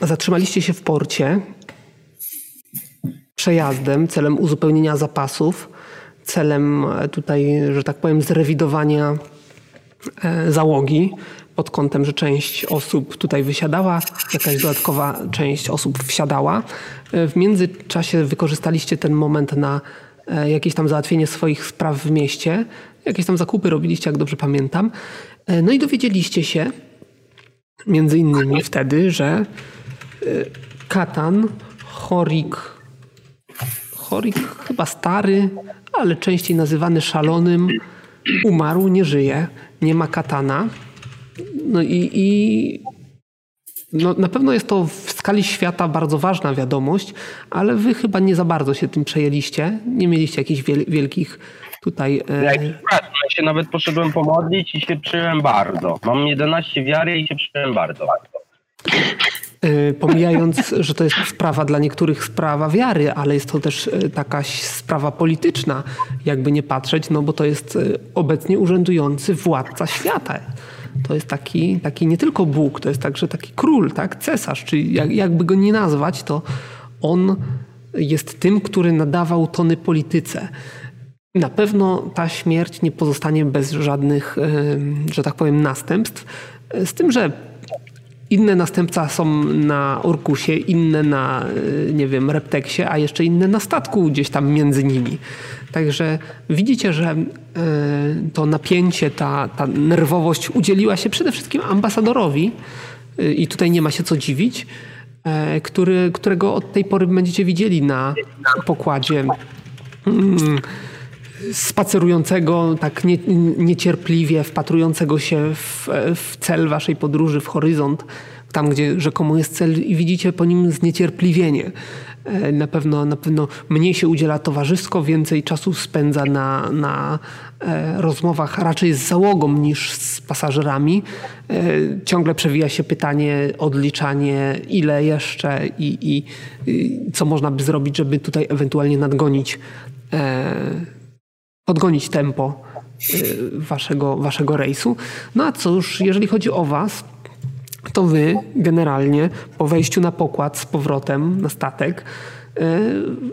zatrzymaliście się w porcie przejazdem celem uzupełnienia zapasów, celem e, tutaj, że tak powiem, zrewidowania e, załogi pod kątem, że część osób tutaj wysiadała, jakaś dodatkowa część osób wsiadała. E, w międzyczasie wykorzystaliście ten moment na jakieś tam załatwienie swoich spraw w mieście. Jakieś tam zakupy robiliście, jak dobrze pamiętam. No i dowiedzieliście się między innymi wtedy, że Katan, Chorik, Chorik chyba stary, ale częściej nazywany szalonym, umarł, nie żyje, nie ma katana. No i, i no, na pewno jest to w skali świata bardzo ważna wiadomość, ale wy chyba nie za bardzo się tym przejęliście. Nie mieliście jakichś wielkich tutaj... E... Ja się nawet poszedłem pomodlić i się przyjąłem bardzo. Mam 11 wiary i się przyjąłem bardzo. Y, pomijając, że to jest sprawa dla niektórych sprawa wiary, ale jest to też y, taka sprawa polityczna, jakby nie patrzeć, no bo to jest y, obecnie urzędujący władca świata. To jest taki, taki nie tylko Bóg, to jest także taki król, tak? cesarz, czyli jak, jakby go nie nazwać, to on jest tym, który nadawał tony polityce. Na pewno ta śmierć nie pozostanie bez żadnych, że tak powiem, następstw. Z tym, że inne następca są na Orkusie, inne na, y, nie wiem, Repteksie, a jeszcze inne na statku gdzieś tam między nimi. Także widzicie, że y, to napięcie, ta, ta nerwowość udzieliła się przede wszystkim ambasadorowi y, i tutaj nie ma się co dziwić, który, którego od tej pory będziecie widzieli na pokładzie mm, spacerującego tak nie, niecierpliwie, wpatrującego się w, w, cel waszej podróży, w horyzont, tam gdzie rzekomo jest cel i widzicie po nim zniecierpliwienie. E, na pewno, na pewno mniej się udziela towarzysko, więcej czasu spędza na, na e, rozmowach raczej z załogą niż z pasażerami. E, ciągle przewija się pytanie, odliczanie, ile jeszcze i, i, i co można by zrobić, żeby tutaj ewentualnie nadgonić podgonić tempo y, waszego, waszego rejsu. No a cóż, jeżeli chodzi o was, to wy generalnie po wejściu na pokład z powrotem na statek, y,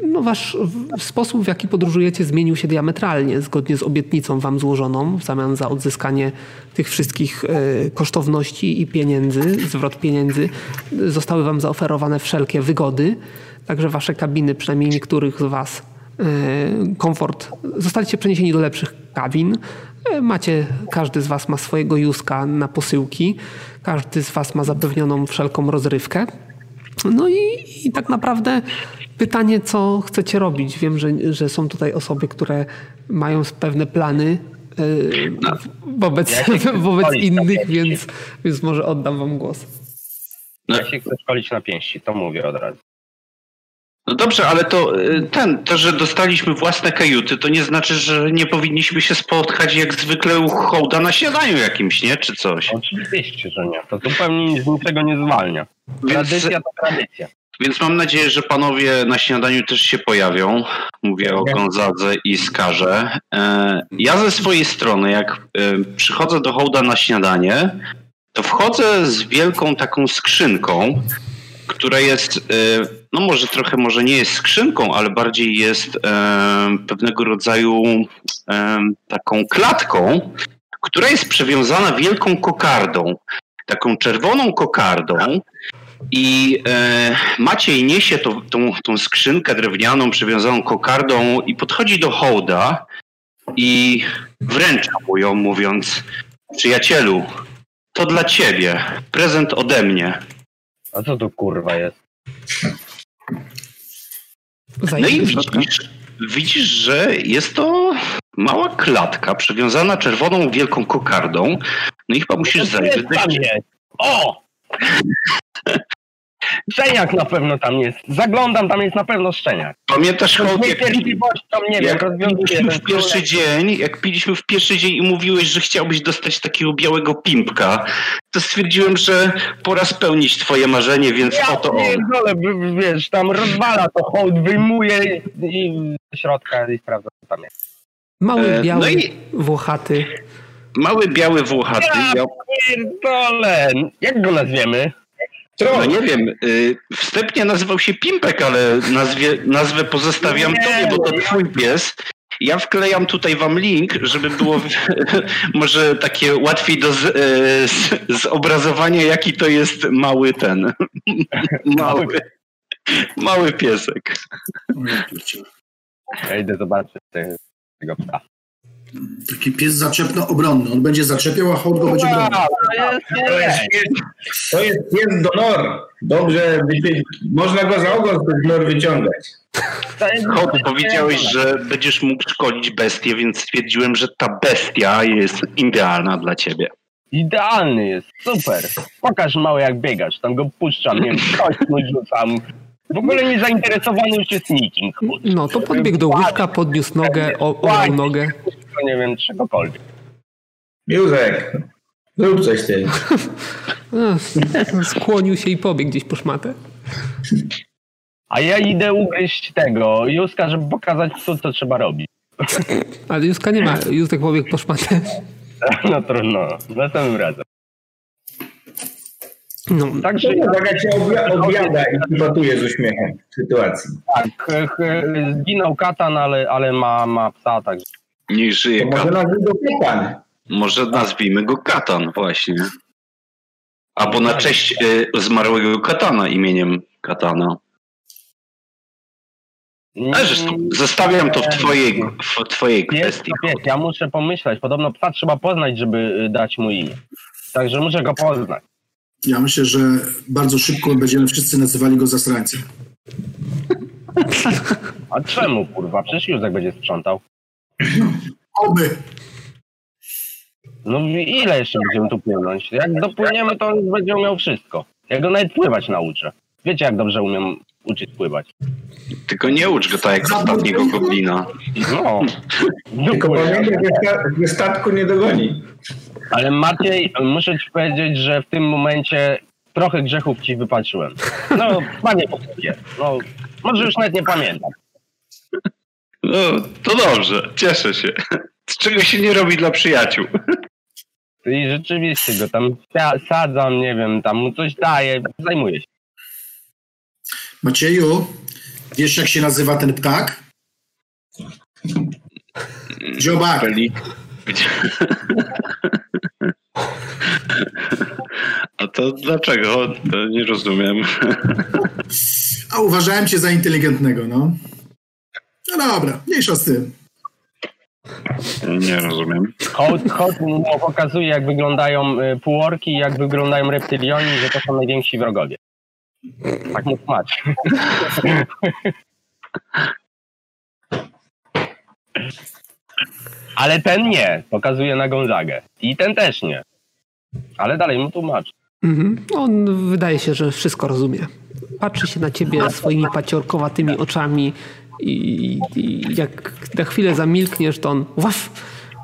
no wasz sposób, w jaki podróżujecie, zmienił się diametralnie, zgodnie z obietnicą wam złożoną w zamian za odzyskanie tych wszystkich y, kosztowności i pieniędzy, zwrot pieniędzy. Zostały wam zaoferowane wszelkie wygody, także wasze kabiny, przynajmniej niektórych z was, komfort. Zostaliście przeniesieni do lepszych kabin. E, macie, każdy z Was ma swojego Juska na posyłki. Każdy z Was ma zapewnioną wszelką rozrywkę. No i, i tak naprawdę pytanie, co chcecie robić. Wiem, że, że są tutaj osoby, które mają pewne plany e, no, wobec, ja wobec innych, więc, więc może oddam Wam głos. No. Ja się chcę szkolić na pięści, to mówię od razu. No dobrze, ale to y, ten, to, że dostaliśmy własne kajuty, to nie znaczy, że nie powinniśmy się spotkać jak zwykle u hołda na śniadaniu jakimś, nie? Czy coś? Oczywiście, że nie. To zupełnie z niczego nie zwalnia. Tradycja więc, to tradycja. Więc mam nadzieję, że panowie na śniadaniu też się pojawią. Mówię o Gonzadze i Skarze. E, ja ze swojej strony, jak e, przychodzę do hołda na śniadanie, to wchodzę z wielką taką skrzynką, która jest, e, no może trochę, może nie jest skrzynką, ale bardziej jest e, pewnego rodzaju e, taką klatką, która jest przewiązana wielką kokardą, taką czerwoną kokardą. I e, Maciej niesie to, tą, tą skrzynkę drewnianą przewiązaną kokardą i podchodzi do hołda i wręcza mu ją, mówiąc: Przyjacielu, to dla ciebie, prezent ode mnie. A co to kurwa jest? No i widzisz, widzisz, że jest to mała klatka przewiązana czerwoną wielką kokardą. No i chyba musisz zajrzeć. O! Szczeniak na pewno tam jest. Zaglądam, tam jest na pewno szczeniak. Pamiętasz, Hołd, jak, nie jak piliśmy w pierwszy dzień, jak piliśmy w pierwszy dzień i mówiłeś, że chciałbyś dostać takiego białego pimpka, to stwierdziłem, że pora spełnić twoje marzenie, więc ja oto on. Dole, wiesz, tam rozwala to hołd, wyjmuje i do środka i sprawdza, co tam jest. Mały, e, biały, no i... włochaty. Mały, biały, włochaty. Ja pierdolę! Jak go nazwiemy? No nie wiem, y, wstępnie nazywał się Pimpek, ale nazwie, nazwę pozostawiam Nie, tobie, bo to twój pies. Ja wklejam tutaj wam link, żeby było może takie łatwiej do z, y, z, zobrazowania, jaki to jest mały ten. Mały, mały piesek. Ja idę zobaczyć te- tego psa. Taki pies zaczepno-obronny. On będzie zaczepiał, a hołd go będzie bronił. To jest, To jest, pies- to jest pies donor. Dobrze, można go za ogon z nor wyciągać. jest Hołd, powiedziałeś, że będziesz mógł szkolić bestię, więc stwierdziłem, że ta bestia jest idealna dla ciebie. Idealny jest, super. Pokaż mały jak biegasz, tam go puszczam, nie wiem, kość mu rzucam. W ogóle nie zainteresowany uczestnikiem. No to podbiegł do łóżka, podniósł nogę, o- olał nogę. Nie wiem, czegokolwiek. Józek, zrób coś ty. Skłonił się i pobiegł gdzieś po szmatę. A ja idę ugryźć tego Józka, żeby pokazać psu, co trzeba robić. Ale Józka nie ma. Józek pobiegł po szmatę. No trudno, następnym razem. No, Także Tak jak się i przypatuje z uśmiechem w sytuacji. tak, e, e, zginął katan, ale, ale ma, ma psa, także Niech To żyje może katan. nazwij go Katan. Może nazwijmy go Katan właśnie. Albo na cześć y, zmarłego Katana imieniem Katana. Ale zresztą zostawiam to w twojej, w twojej kwestii. to pies, ja muszę pomyśleć. Podobno psa trzeba poznać, żeby y, dać mu imię. Także muszę go poznać. Ja myślę, że bardzo szybko będziemy wszyscy nazywali go zasrańcem. A czemu, kurwa? Przecież Józek będzie sprzątał. Oby! No ile jeszcze będziemy tu płynąć? Jak dopłyniemy, to on będzie umiał wszystko. Ja go nawet pływać nauczę. Wiecie, jak dobrze umiem uczyć pływać. Tylko nie ucz go tak jak ostatniego goblina. No. Tylko pamiętaj, że sta- że statku nie dogoni. Ale Marciej, muszę ci powiedzieć, że w tym momencie trochę grzechów ci wypatrzyłem. No, panie posługie. No, może już nawet nie pamiętam. No, to dobrze, cieszę się. Z czego się nie robi dla przyjaciół. I rzeczywiście go tam sadzam, nie wiem, tam mu coś daję, zajmuję się. Macieju, wiesz jak się nazywa ten ptak? Dziobak. A to dlaczego? To nie rozumiem. A uważałem cię za inteligentnego, no. No dobra, mniejsza z tym. Nie rozumiem. Hołd, hołd mu pokazuje, jak wyglądają y, półorki, jak wyglądają reptylioni, że to są najwięksi wrogowie. Tak mu tłumaczy. Ale ten nie, pokazuje na Gonzagę. I ten też nie. Ale dalej mu tłumaczy. Mhm. On wydaje się, że wszystko rozumie. Patrzy się na ciebie swoimi paciorkowatymi oczami i, i jak na chwilę zamilkniesz, to on łaf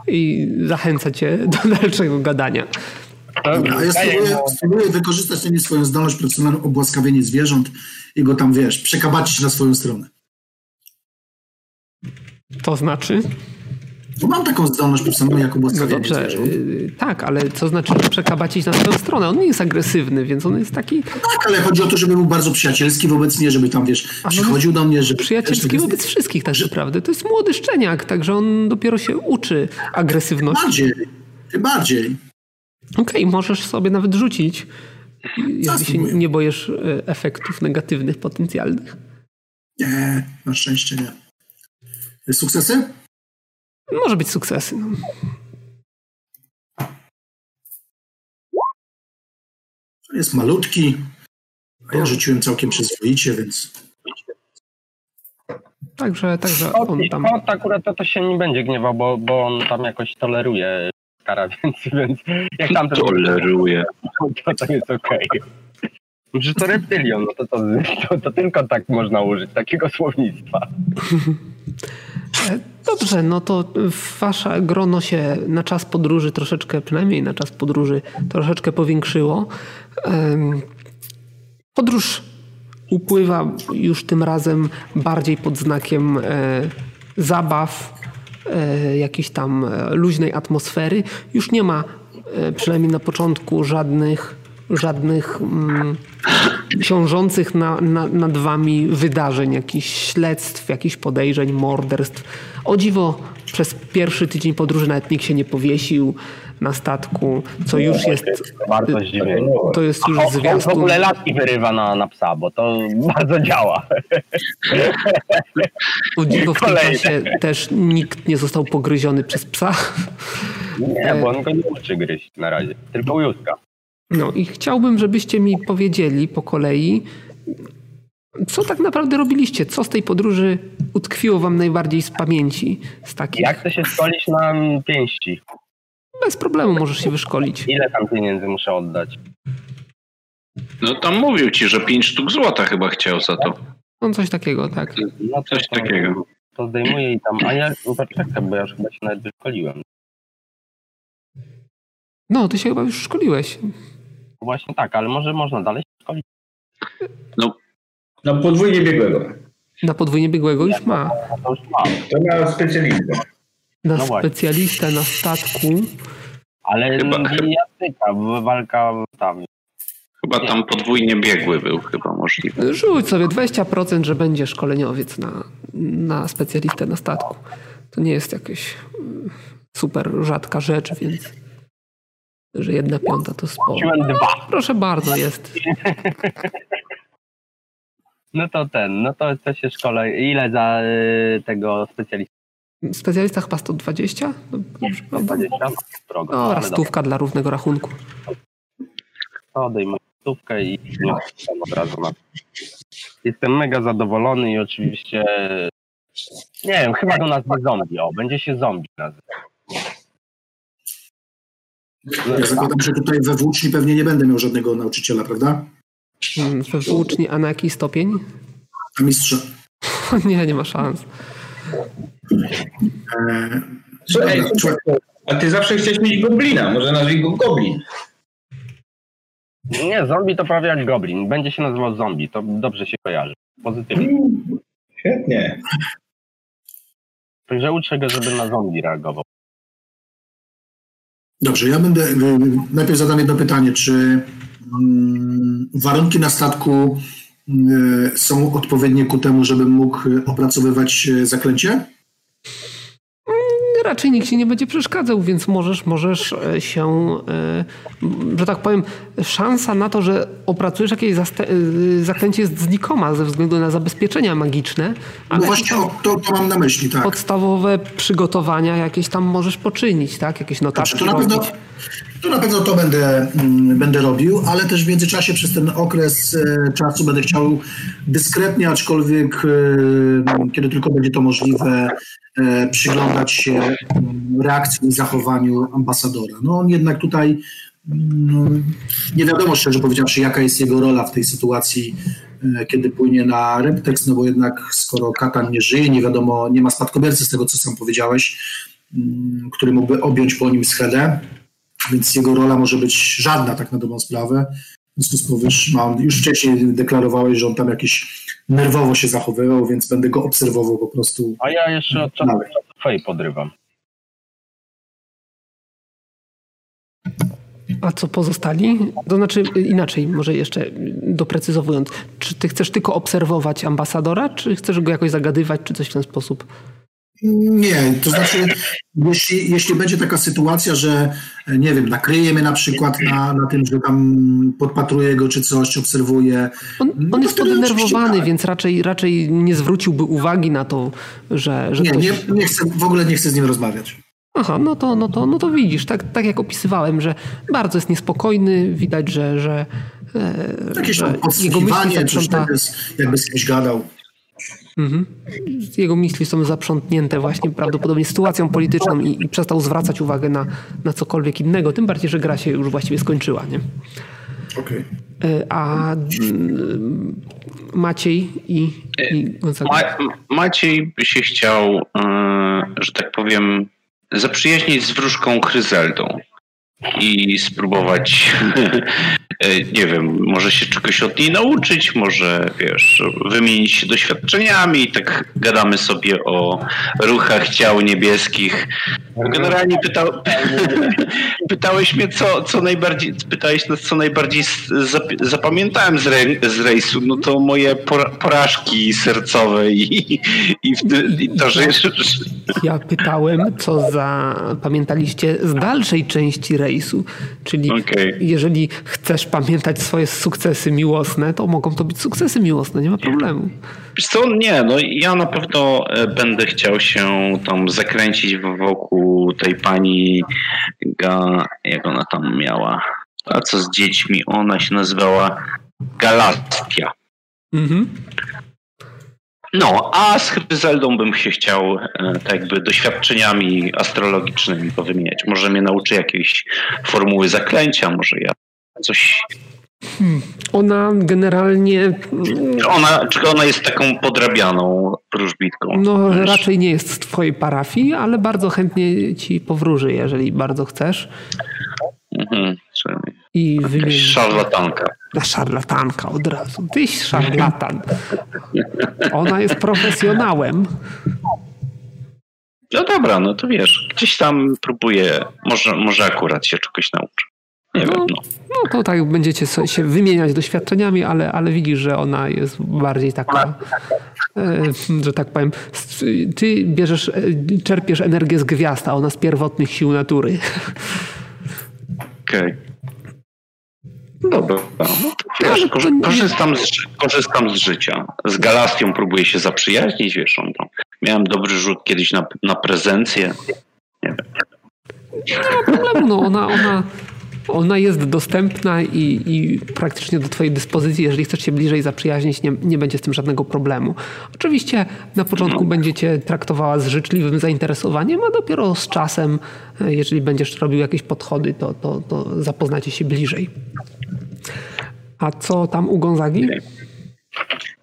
i zachęca cię do dalszego gadania. A ja spróbuję, spróbuję wykorzystać nie swoją zdolność profesjonalną obłaskawienie zwierząt i go tam, wiesz, przekabacić na swoją stronę. To znaczy? Bo mam taką zdolność profesjonalną jak No obłaskawienie dobrze, y, tak, ale co znaczy że przekabacić na swoją stronę? On nie jest agresywny, więc on jest taki Tak, ale chodzi o to, żeby był bardzo przyjacielski wobec mnie, żeby tam, wiesz, no przychodził do mnie, żeby... przyjacielski wobec wszystkich tak naprawdę. To jest młody szczeniak, także on dopiero się uczy agresywności. Bardziej, bardziej. Okej, możesz sobie nawet rzucić, jeżeli się nie boisz e, efektów negatywnych, potencjalnych. Nie, na szczęście nie. Sukcesy? Może być sukcesy. No. Jest malutki, a ja rzuciłem całkiem przyzwoicie, więc... Także, także on tam... kot akurat to, to się nie będzie gniewał, bo, bo on tam jakoś toleruje kara, więc, więc jak tamten Toleruję. to, to jest okej. Że to reptylion, no to, to, to, to tylko tak można użyć, takiego słownictwa. Dobrze, no to wasze grono się na czas podróży troszeczkę, przynajmniej na czas podróży troszeczkę powiększyło. Podróż upływa już tym razem bardziej pod znakiem e, zabaw, e, jakiejś tam luźnej atmosfery. Już nie ma, e, przynajmniej na początku, żadnych żadnych mm, ciążących na, na, nad wami wydarzeń, jakichś śledztw, jakichś podejrzeń, morderstw. O dziwo, przez pierwszy tydzień podróży nawet nikt się nie powiesił na statku, co już jest, to jest już on w zwiastun. ogóle latki wyrywa na, na psa, bo to bardzo działa. O dziwo w tym czasie też nikt nie został pogryziony przez psa. Nie, bo on go nie uczy gryźć na razie. Tylko Józka. No i chciałbym, żebyście mi powiedzieli po kolei, co tak naprawdę robiliście? Co z tej podróży utkwiło wam najbardziej z pamięci? Z takich... Jak to się szkolić na pięści? Bez problemu możesz się wyszkolić. Ile tam pieniędzy muszę oddać? No tam mówił ci, że 5 sztuk złota chyba chciał za to. No coś takiego, tak. No to, Coś takiego. To zdejmuję i tam. A ja to czekaj, bo ja już chyba się nawet wyszkoliłem. No, ty się chyba już szkoliłeś. Właśnie tak, ale może można dalej się szkolić. No podwójnie biegłego. Na podwójnie biegłego już ma. To już mam. To ma specjalistę. Na No specjalistę na statku. Ale Chyba- jatyka, walka tam. Chyba tam podwójnie biegły był chyba możliwe. Rzuć sobie 20%, że będzie szkoleniowiec na, na specjalistę na statku. To nie jest jakaś mm, super rzadka rzecz, więc że jedna piąta to sporo. Dwa. Proszę bardzo, jest. No to ten, no to, to się szkole. Ile za y, tego specjalisty? Specjalista chyba 120? No, Dobrze, prawda? 20? Drogo. No, ale raz stówka dla równego rachunku. dobra, odejmę stówkę i tam od razu na. Jestem mega zadowolony i oczywiście nie wiem, chyba do nas zombie. O, będzie się zombie nazywał. Ja zakładam, że tutaj we włóczni pewnie nie będę miał żadnego nauczyciela, prawda? Mm, We włóczni, a na jaki stopień? A mistrza. Nie, nie ma szans. E, słuchaj, a ty zawsze chciałeś mieć goblina, może nazwij go goblin. Nie, zombie to prawie jak goblin. Będzie się nazywał zombie, to dobrze się kojarzy. Pozytywnie. Mm, Świetnie. Także uczę go, żeby na zombie reagował. Dobrze, ja będę. y, Najpierw zadam jedno pytanie. Czy mm, warunki na statku y, są odpowiednie ku temu, żebym mógł y, opracowywać zaklęcie? Raczej nikt ci nie będzie przeszkadzał, więc możesz, możesz e, się, e, że tak powiem, szansa na to, że opracujesz jakieś e, zaklęcie jest znikoma ze względu na zabezpieczenia magiczne, No ale właśnie o, to, to mam na myśli, tak. podstawowe przygotowania jakieś tam możesz poczynić, tak? Jakieś notatki to na pewno, robić. To na pewno to będę, mm, będę robił, ale też w międzyczasie przez ten okres e, czasu będę chciał dyskretnie, aczkolwiek e, kiedy tylko będzie to możliwe, e, przyglądać się mm, reakcji i zachowaniu ambasadora. No on jednak tutaj mm, nie wiadomo szczerze powiedziawszy, jaka jest jego rola w tej sytuacji, kiedy płynie na Reptex, no bo jednak skoro Katan nie żyje, nie wiadomo, nie ma spadkobiercy z tego, co sam powiedziałeś, który mógłby objąć po nim schedę, więc jego rola może być żadna tak na dobrą sprawę. W związku z powyższym, już wcześniej deklarowałeś, że on tam jakiś nerwowo się zachowywał, więc będę go obserwował po prostu. A ja jeszcze od czasu do czasu fej podrywam. A co pozostali? To znaczy inaczej, może jeszcze doprecyzowując. Czy ty chcesz tylko obserwować ambasadora, czy chcesz go jakoś zagadywać, czy coś w ten sposób? Nie, to znaczy, jeśli, jeśli będzie taka sytuacja, że nie wiem, nakryje mnie na przykład na, na tym, że tam podpatruję go czy coś, czy obserwuję. On, No on jest podenerwowany, tak. więc raczej, raczej nie zwróciłby uwagi na to, że, że Nie, ktoś... nie, nie chcę, w ogóle nie chcę z nim rozmawiać. Aha, no to, no, to, no to widzisz, tak, tak jak opisywałem, że bardzo jest niespokojny, widać, że, że, e, Jakieś tam podsłuchiwanie, tak jakby z kimś gadał. Mhm, jego myśli są zaprzątnięte właśnie prawdopodobnie sytuacją polityczną i, i przestał zwracać uwagę na, na cokolwiek innego, tym bardziej, że gra się już właściwie skończyła, nie? Okej. E, A mm, Maciej i, i Gonzaga. Ma, Maciej by się chciał, e, że tak powiem, zaprzyjaźnić z wróżką Chryzeldą i spróbować nie wiem, może się czegoś od niej nauczyć, może wiesz, wymienić się doświadczeniami, tak gadamy sobie o ruchach ciał niebieskich. Generalnie pyta, pytałeś mnie, co, co najbardziej, pytałeś nas, co najbardziej zapamiętałem z, rej, z rejsu, no to moje porażki sercowe i, i, i to, że... Ja pytałem, co zapamiętaliście z dalszej części rejsu, czyli okay. jeżeli chcesz pamiętać swoje sukcesy miłosne, to mogą to być sukcesy miłosne, nie ma problemu. Wiesz co, nie, no ja na pewno e, będę chciał się tam zakręcić wokół tej pani, jak ona tam miała, a co z dziećmi, ona się nazywała Galastia. Mhm. No, a z Chryzeldą bym się chciał e, tak jakby doświadczeniami astrologicznymi powymieniać. Może mnie nauczy jakiejś formuły zaklęcia, może ja coś... Hmm. Ona generalnie... Czy ona, czy ona jest taką podrabianą wróżbitką? No, Wiesz? raczej nie jest z twojej parafii, ale bardzo chętnie ci powróży, jeżeli bardzo chcesz. Mhm, I wymieni... Szarlatanka. Na szarlatanka od razu. Tyś szarlatan. Ona jest profesjonałem. No dobra, no to wiesz, gdzieś tam próbuję, może, może akurat się czegoś nauczę. Nie no, wiem, no. no to tak będziecie się wymieniać doświadczeniami, ale, ale widzisz, że ona jest bardziej taka, e, że tak powiem, ty bierzesz, e, czerpiesz energię z gwiazd, a ona z pierwotnych sił natury. Okej. Okay. Dobra, no, wiesz, korzystam, z, korzystam z życia. Z Galastią próbuję się zaprzyjaźnić, wiesz, on tam. Miałem dobry rzut kiedyś na, na prezencję. Nie wiem. Nie ma problemu, no ona, ona, ona jest dostępna i, i, praktycznie do Twojej dyspozycji. Jeżeli chcesz się bliżej zaprzyjaźnić, nie, nie będzie z tym żadnego problemu. Oczywiście na początku będziecie traktowała z życzliwym zainteresowaniem, a dopiero z czasem, e, jeżeli będziesz robił jakieś podchody, to, to, to zapoznacie się bliżej. A co tam u Gonzagi?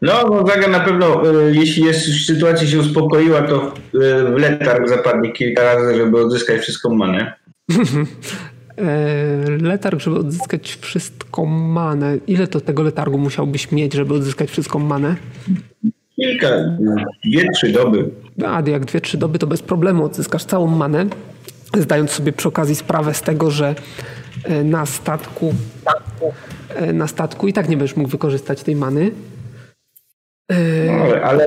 No, Gonzaga na pewno, e, jeśli jest, sytuacja się uspokoiła, to e, w letarg zapadnie kilka razy, żeby odzyskać wszystką manę. E, letarg, żeby odzyskać wszystką manę. Ile to tego letargu musiałbyś mieć, żeby odzyskać wszystką manę? Kilka, dwie, trzy doby. A, jak dwie, trzy doby, to bez problemu odzyskasz całą manę, zdając sobie przy okazji sprawę z tego, że e, na statku e, na statku i tak nie będziesz mógł wykorzystać tej many. No, ale, ale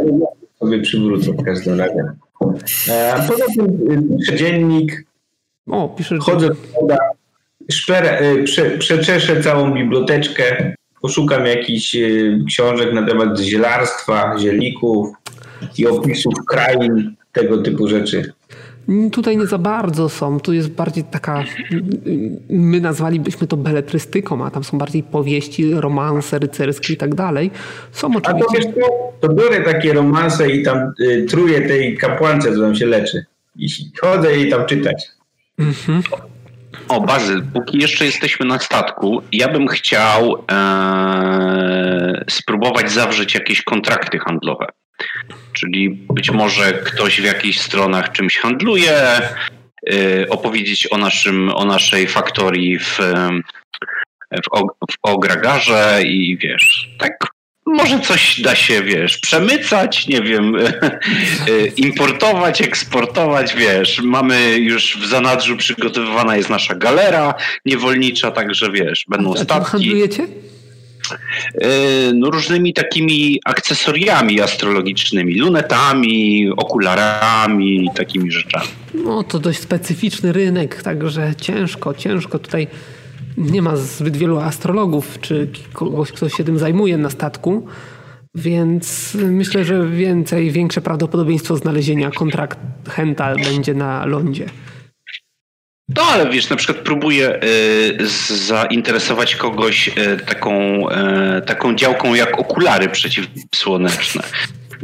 sobie przywrócę w każdym razie. Poza tym dziennik, o, piszesz chodzę do y, prze, przeczeszę całą biblioteczkę, poszukam jakichś y, książek na temat zielarstwa, zielików i opisów krain, tego typu rzeczy. Mm, tutaj nie za bardzo są. Tu jest bardziej taka, my nazwalibyśmy to beletrystyką, a tam są bardziej powieści, romanse rycerskie i tak dalej. Są oczywiście... A to wiesz to biorę takie romanse i tam y, truję tej kapłance, co tam się leczy. I chodzę jej tam czytać. Mhm. O, Bazyl, póki jeszcze jesteśmy na statku, ja bym chciał e, spróbować zawrzeć jakieś kontrakty handlowe. Czyli być może ktoś w jakichś stronach czymś handluje, e, opowiedzieć o, naszym, o naszej faktorii w, w, w Ogragarze i wiesz, tak może coś da się, wiesz, przemycać, nie wiem, importować, eksportować, wiesz. Mamy już w zanadrzu przygotowywana jest nasza galera niewolnicza, także wiesz, będą statki. A handlujecie? E, no, różnymi takimi akcesoriami astrologicznymi, lunetami, okularami, takimi rzeczami. No to dość specyficzny rynek, także ciężko, ciężko tutaj nie ma zbyt wielu astrologów czy kogoś, kto się tym zajmuje na statku, więc myślę, że więcej, większe prawdopodobieństwo znalezienia kontrahenta będzie na lądzie. No ale wiesz, na przykład próbuję y, zainteresować kogoś y, taką, y, taką działką jak okulary przeciwsłoneczne.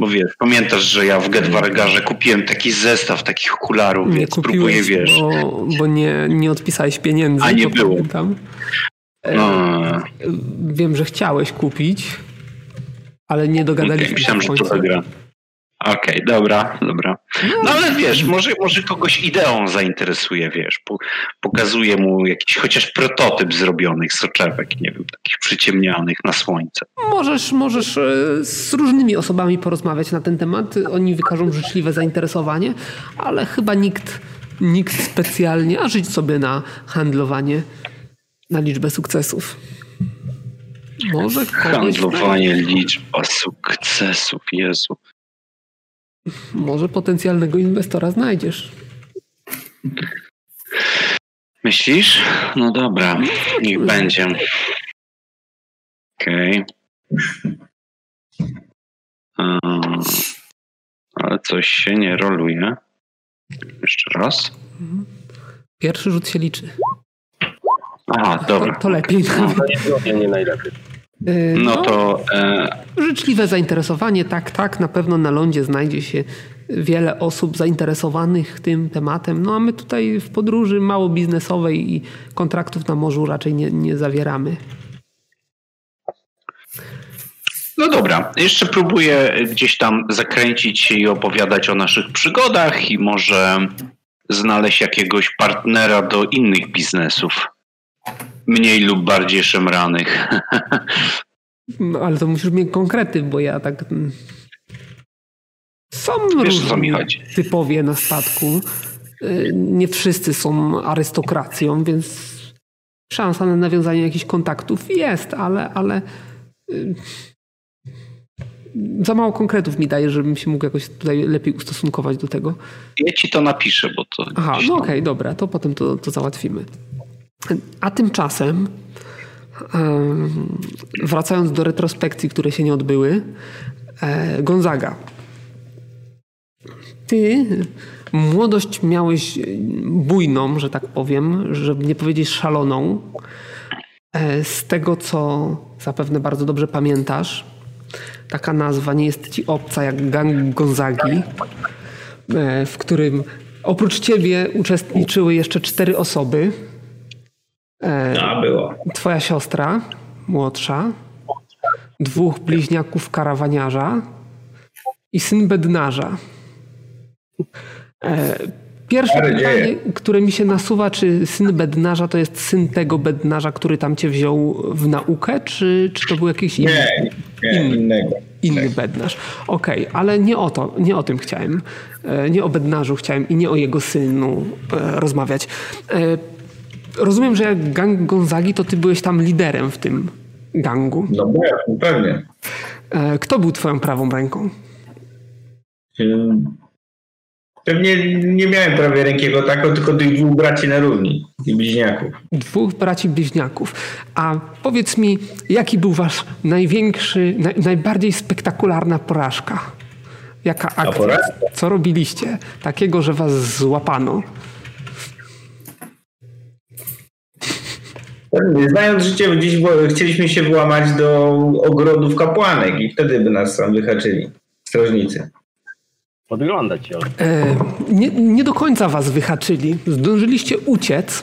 Bo wiesz, pamiętasz, że ja w Gedwargarze kupiłem taki zestaw takich okularów, nie więc próbuję, wiesz. Bo, bo nie, nie odpisałeś pieniędzy. A nie było. Pamiętam. No. E, wiem, że chciałeś kupić, ale nie dogadaliśmy okay, myślałem, że to gra. Okej, okay, dobra, dobra. No ale wiesz, może, może kogoś ideą zainteresuje, wiesz, pokazuje mu jakiś chociaż prototyp zrobionych soczewek, nie wiem, takich przyciemnianych na słońce. Możesz, możesz e, z różnymi osobami porozmawiać na ten temat. Oni wykażą życzliwe zainteresowanie, ale chyba nikt, nikt specjalnie, a żyć sobie na handlowanie, na liczbę sukcesów. Może Handlowanie, liczba sukcesów, Jezu. Może potencjalnego inwestora znajdziesz. Myślisz? No dobra, niech będzie. Okej. Okay. Ale coś się nie roluje. Jeszcze raz. Pierwszy rzut się liczy. Aha, dobra. To, to lepiej. No, nie, nie najlepiej. Y, no, no to. E... Życzliwe zainteresowanie, tak, tak. Na pewno na lądzie znajdzie się wiele osób zainteresowanych tym tematem. No a my tutaj w podróży mało biznesowej i kontraktów na morzu raczej nie, nie zawieramy. No dobra, jeszcze próbuję gdzieś tam zakręcić się i opowiadać o naszych przygodach i może znaleźć jakiegoś partnera do innych biznesów mniej lub bardziej szemranych. No, ale to musisz mieć konkrety, bo ja tak... Mm, są Wiesz, różni typowie na statku. Y, nie wszyscy są arystokracją, więc szansa na nawiązanie jakichś kontaktów jest, ale, ale y, za mało konkretów mi daje, żebym się mógł jakoś tutaj lepiej ustosunkować do tego. Ja ci to napiszę, bo to. Aha, no okej, okay, dobra, to potem to, to załatwimy. A tymczasem, wracając do retrospekcji, które się nie odbyły, e, Gonzaga. Ty młodość miałeś bujną, że tak powiem, żeby nie powiedzieć szaloną. E, z tego, co zapewne bardzo dobrze pamiętasz, taka nazwa nie jest ci obca jak gang Gonzagi, e, w którym oprócz ciebie uczestniczyły jeszcze cztery osoby. A, było. Twoja siostra, młodsza, dwóch bliźniaków karawaniarza i syn bednarza. E, pierwsze pytanie, które mi się nasuwa, czy syn bednarza to jest syn tego bednarza, który tam cię wziął w naukę, czy, czy to był jakiś inny, nie, nie, innego. inny bednarz? Okej, okay, ale nie o to, nie o tym chciałem. E, nie o bednarzu chciałem i nie o jego synu rozmawiać rozumiem, że jak gang Gonzagi, to ty byłeś tam liderem w tym gangu. No pewnie. E, kto był twoją prawą ręką? Pewnie nie miałem prawie rękiego taką, tylko tych dwóch braci na równi i bliźniaków. Dwóch braci bliźniaków. A powiedz mi, jaki był wasz największy, naj, najbardziej spektakularna porażka? Jaka akcja? Co robiliście takiego, że was złapano? Znając życie, gdzieś chcieliśmy się włamać do ogrodów kapłanek i wtedy by nas tam wyhaczyli strażnicy. Podglądać ją. E, nie, nie do końca was wyhaczyli. Zdążyliście uciec,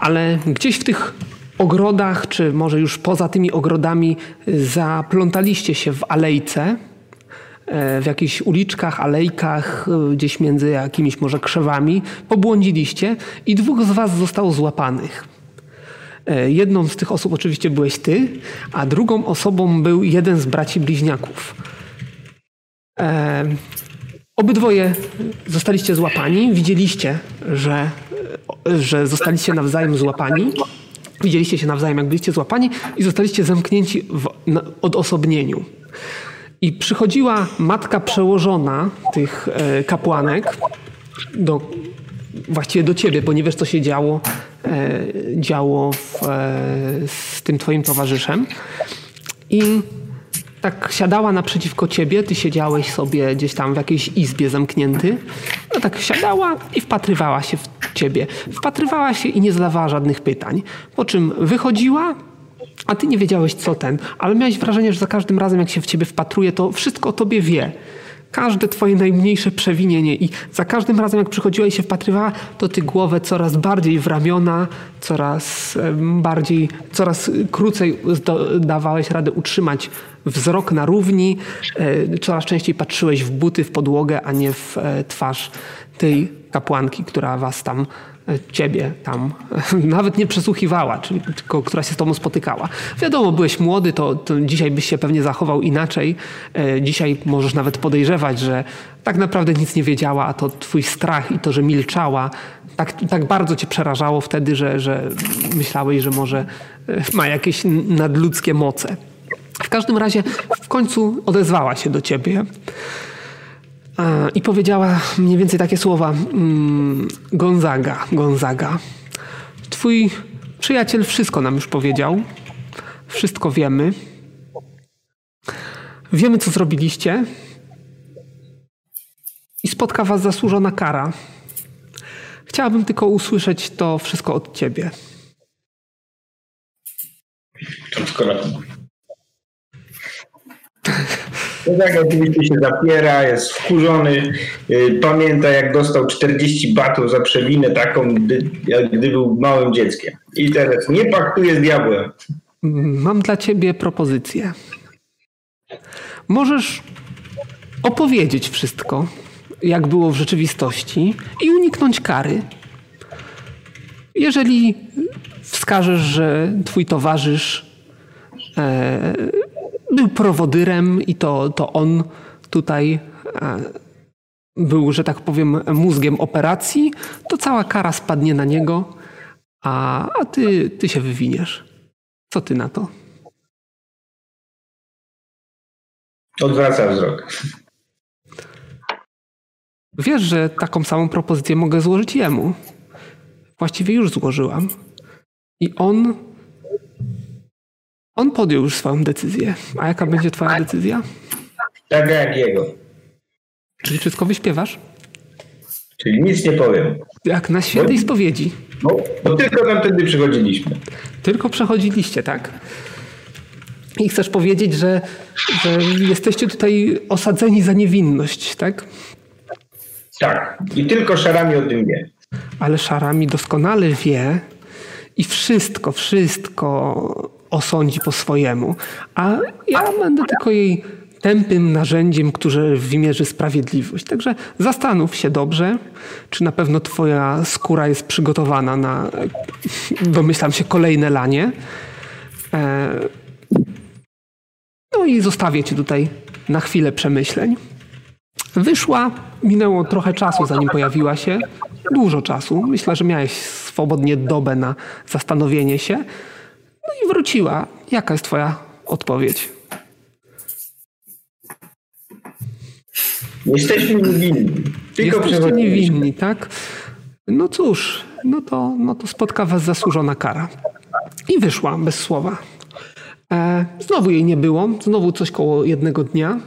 ale gdzieś w tych ogrodach, czy może już poza tymi ogrodami, zaplątaliście się w alejce, e, w jakichś uliczkach, alejkach, e, gdzieś między jakimiś może krzewami, pobłądziliście i dwóch z was zostało złapanych. E, jedną z tych osób oczywiście byłeś ty, a drugą osobą był jeden z braci bliźniaków. E, obydwoje zostaliście złapani. Widzieliście, że, że zostaliście nawzajem złapani. Widzieliście się nawzajem, jak byliście złapani i zostaliście zamknięci w odosobnieniu. I przychodziła matka przełożona tych e, kapłanek do właściwie do ciebie, bo nie wiesz, co się działo, działo w, e, z tym twoim towarzyszem. I tak siadała naprzeciwko ciebie, ty siedziałeś sobie gdzieś tam w jakiejś izbie zamknięty. No tak siadała i wpatrywała się w ciebie. Wpatrywała się i nie zadawała żadnych pytań. Po czym wychodziła, a ty nie wiedziałeś co ten, ale miałeś wrażenie, że za każdym razem jak się w ciebie wpatruje, to wszystko o tobie wie każde twoje najmniejsze przewinienie i za każdym razem jak przychodziła i się wpatrywała, to ty głowę coraz bardziej w ramiona, coraz bardziej, coraz krócej dawałeś radę utrzymać wzrok na równi, e, coraz częściej patrzyłeś w buty, w podłogę, a nie w e, twarz tej kapłanki, która was tam ciebie tam nawet nie przesłuchiwała, czyli tylko która się z tobą spotykała. Wiadomo, byłeś młody, to, to dzisiaj byś się pewnie zachował inaczej. E, dzisiaj możesz nawet podejrzewać, że tak naprawdę nic nie wiedziała, a to twój strach i to, że milczała, tak, tak bardzo cię przerażało wtedy, że, że myślałeś, że może e, ma jakieś nadludzkie moce. W każdym razie w końcu odezwała się do ciebie i powiedziała mniej więcej takie słowa: mm, Gonzaga, Gonzaga. Twój przyjaciel wszystko nam już powiedział. Wszystko wiemy. Wiemy, co zrobiliście. I spotka was zasłużona kara. Chciałabym tylko usłyszeć to wszystko od ciebie. Skoro no tak, oczywiście się zapiera, jest wkurzony. Y, pamięta, jak dostał 40 batów za przewinę taką, gdy, gdy był małym dzieckiem. I teraz nie paktuje z diabłem. Mam dla ciebie propozycję. Możesz opowiedzieć wszystko, jak było w rzeczywistości i uniknąć kary. Jeżeli wskażesz, że twój towarzysz e, był prowodyrem i to, to on tutaj e, był, że tak powiem, mózgiem operacji, to cała kara spadnie na niego, a, a ty, ty się wywiniesz. Co ty na to? Odwraca wzrok. Wiesz, że taką samą propozycję mogę złożyć jemu. Właściwie już złożyłam. I on on podjął już swoją decyzję. A jaka będzie twoja decyzja? Taka jak jego. Czyli wszystko wyśpiewasz? Czyli nic nie powiem. Jak na świętej bo, spowiedzi. No, bo tylko tam wtedy przychodziliśmy. Tylko przechodziliście, tak? I chcesz powiedzieć, że, że jesteście tutaj osadzeni za niewinność, tak? Tak. I tylko Szarami o tym wie. Ale Szarami doskonale wie i wszystko, wszystko osądzi po swojemu, a ja będę tylko jej tępym narzędziem, które wymierzy sprawiedliwość. Także zastanów się dobrze, czy na pewno twoja skóra jest przygotowana na, domyślam się, kolejne lanie. E, no i zostawię cię tutaj na chwilę przemyśleń. Wyszła, minęło trochę czasu, zanim pojawiła się. Dużo czasu. Myślę, że miałeś swobodnie dobę na zastanowienie się. No i wróciła. Jaka jest Twoja odpowiedź? Jesteśmy niewinni. Tylko Jesteście niewinni, tak? No cóż, no to, no to spotka was zasłużona kara. I wyszła bez słowa. E, znowu jej nie było. Znowu coś koło jednego dnia.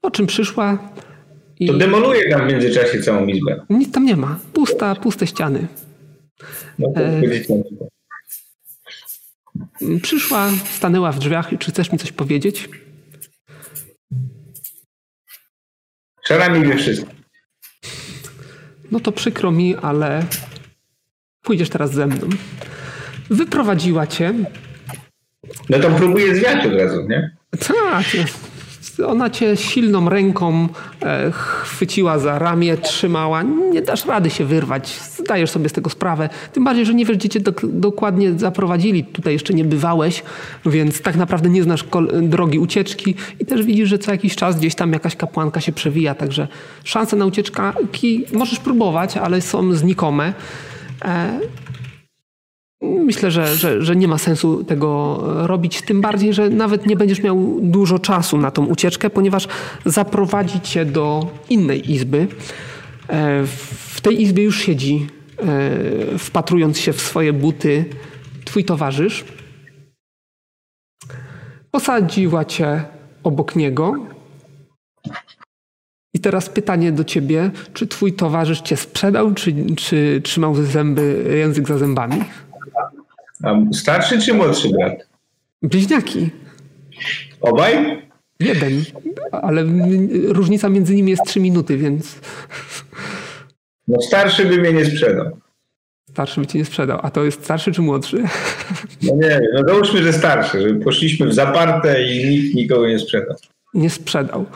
Po czym przyszła i... To demoluje tam w międzyczasie całą izbę. Nic tam nie ma. Pusta, puste ściany. No to e... Przyszła, stanęła w drzwiach. Czy chcesz mi coś powiedzieć? Szarami wie wszystko. No to przykro mi, ale pójdziesz teraz ze mną. Wyprowadziła cię. No to próbuje zwiać od razu, nie? Tak. Ona cię silną ręką e, chwyciła za ramię, trzymała. Nie dasz rady się wyrwać. Zdajesz sobie z tego sprawę. Tym bardziej, że nie wiesz, gdzie cię do, dokładnie zaprowadzili. Tutaj jeszcze nie bywałeś, więc tak naprawdę nie znasz drogi ucieczki i też widzisz, że co jakiś czas gdzieś tam jakaś kapłanka się przewija. Także szanse na ucieczki możesz próbować, ale są znikome. Myślę, że, że, że, nie ma sensu tego robić, tym bardziej, że nawet nie będziesz miał dużo czasu na tą ucieczkę, ponieważ zaprowadzi cię do innej izby. E, w tej izbie już siedzi, e, wpatrując się w swoje buty, twój towarzysz. Posadziła cię obok niego. I teraz pytanie do ciebie, czy twój towarzysz cię sprzedał, czy, czy trzymał zęby, język za zębami? A starszy czy młodszy brat? Bliźniaki. Obaj? Jeden, ale różnica między nimi jest trzy minuty, więc... No starszy by mnie nie sprzedał. Starszy by cię nie sprzedał. A to jest starszy czy młodszy? No nie wiem, no załóżmy, że starszy, że poszliśmy w zaparte i nikt nikogo nie sprzedał. Nie sprzedał.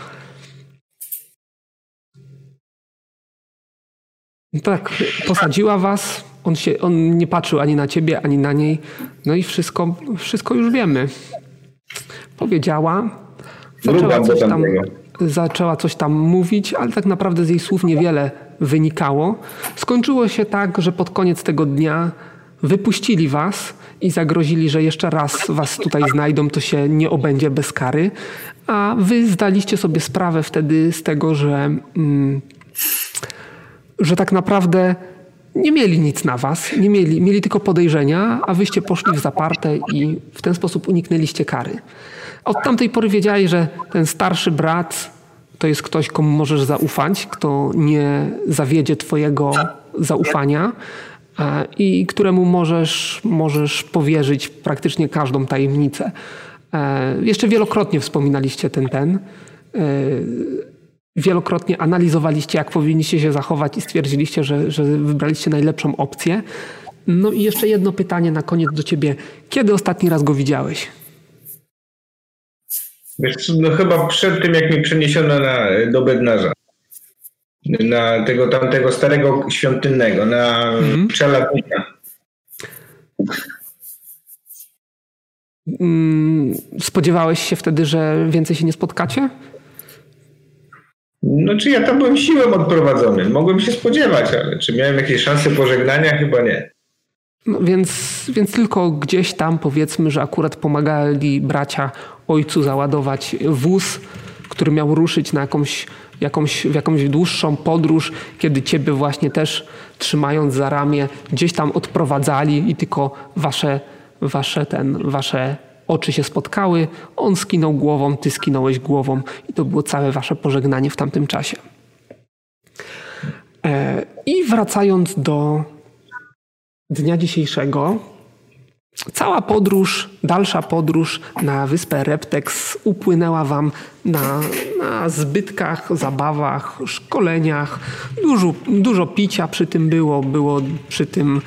No tak, posadziła was, on, się, on nie patrzył ani na ciebie, ani na niej. No i wszystko, wszystko już wiemy. Powiedziała, zaczęła coś tam, zaczęła coś tam mówić, ale tak naprawdę z jej słów niewiele wynikało. Skończyło się tak, że pod koniec tego dnia wypuścili was i zagrozili, że jeszcze raz was tutaj znajdą, to się nie obędzie bez kary. A wy zdaliście sobie sprawę wtedy z tego, że, mm, że tak naprawdę nie mieli nic na was, nie mieli, mieli tylko podejrzenia, a wyście poszli w zaparte i w ten sposób uniknęliście kary. Od tamtej pory wiedziałeś, że ten starszy brat to jest ktoś, komu możesz zaufać, kto nie zawiedzie twojego zaufania e, i któremu możesz, możesz powierzyć praktycznie każdą tajemnicę. E, jeszcze wielokrotnie wspominaliście ten ten. Wielokrotnie analizowaliście, jak powinniście się zachować i stwierdziliście, że, że wybraliście najlepszą opcję. No i jeszcze jedno pytanie na koniec do ciebie. Kiedy ostatni raz go widziałeś? Wiesz, no chyba przed tym, jak mi przeniesiono na, do Bednarza. Na tego tamtego starego świątynnego, na mhm. przelatnika. Mm, spodziewałeś się wtedy, że więcej się nie spotkacie? No czy ja tam byłem siłem odprowadzony? Mogłem się spodziewać, ale czy miałem jakieś szanse pożegnania? Chyba nie. No więc, więc tylko gdzieś tam powiedzmy, że akurat pomagali bracia ojcu załadować wóz, który miał ruszyć na jakąś, jakąś, w jakąś dłuższą podróż, kiedy ciebie właśnie też trzymając za ramię gdzieś tam odprowadzali i tylko wasze, wasze, ten, wasze oczy się spotkały, on skinął głową, ty skinąłeś głową i to było całe wasze pożegnanie w tamtym czasie. E, I wracając do dnia dzisiejszego, cała podróż, dalsza podróż na wyspę Reptex upłynęła wam na, na zbytkach, zabawach, szkoleniach. Dużo, dużo picia przy tym było, było przy tym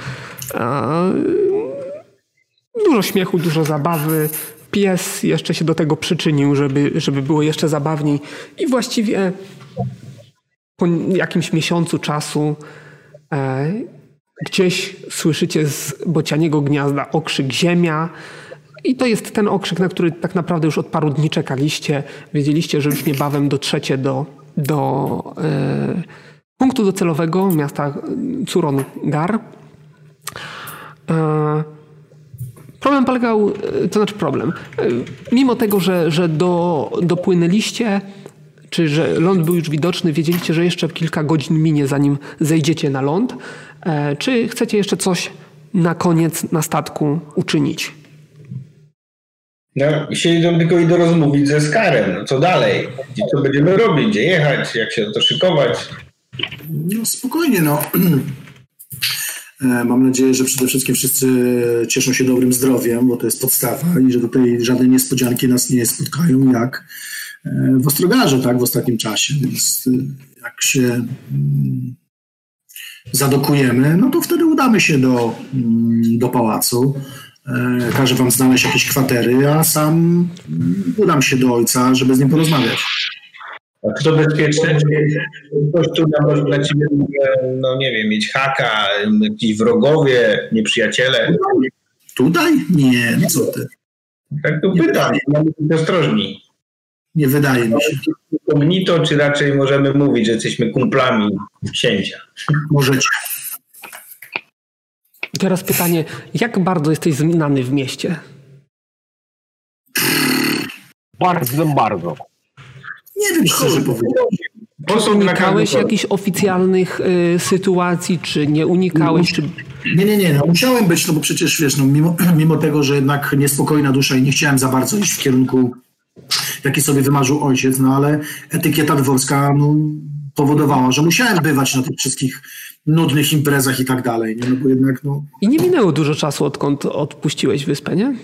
e, dużo śmiechu, dużo zabawy. Pies jeszcze się do tego przyczynił, żeby, żeby było jeszcze zabawniej. I właściwie po jakimś miesiącu czasu e, Gdzieś słyszycie z bocianiego gniazda okrzyk ziemia. I to jest ten okrzyk, na który tak naprawdę już od paru dni czekaliście. Wiedzieliście, że już niebawem dotrzecie do, do e, punktu docelowego miasta Curon Gar. E, problem polegał, e, to znaczy problem. E, mimo tego, że, że do, dopłynęliście, czy że ląd był już widoczny, wiedzieliście, że jeszcze kilka godzin minie, zanim zejdziecie na ląd. E, czy chcecie jeszcze coś na koniec na statku uczynić? No, siedzą tylko i do rozmówić ze Skarem. No, co dalej? Co będziemy robić? Gdzie jechać? Jak się to szykować? No spokojnie, no. E, mam nadzieję, że przede wszystkim wszyscy cieszą się dobrym zdrowiem, bo to jest podstawa i że tutaj żadne niespodzianki nas nie spotkają, jak e, w Ostrogarze, tak, w ostatnim czasie. Więc jak się mm, zadokujemy, no to wtedy udamy się do, mm, do pałacu. E, każę wam znaleźć jakieś kwatery, a sam mm, udam się do ojca, żeby z nim porozmawiać. A czy to bezpieczne? Ktoś tu może na ciebie, no nie wiem, mieć haka, jakiś wrogowie, nieprzyjaciele? Tutaj? Nie, no co ty. Tak to pytam, mamy być ostrożni. Nie wydaje mi się. Kognito, czy raczej możemy mówić, że jesteśmy kumplami księcia? Możecie. Teraz pytanie, jak bardzo jesteś znany w mieście? Bardzo, bardzo. Nie wiem, szczerze powiedzieć. Unikałeś jakichś oficjalnych y, sytuacji, czy nie unikałeś? Czy... Nie, nie, nie. No, musiałem być, no bo przecież wiesz, no, mimo, mimo tego, że jednak niespokojna dusza i nie chciałem za bardzo iść w kierunku jaki sobie wymarzył ojciec, no ale etykieta dworska no, powodowała, że musiałem bywać na tych wszystkich nudnych imprezach i tak dalej. Nie? No bo jednak, no... I nie minęło dużo czasu, odkąd odpuściłeś wyspę, nie?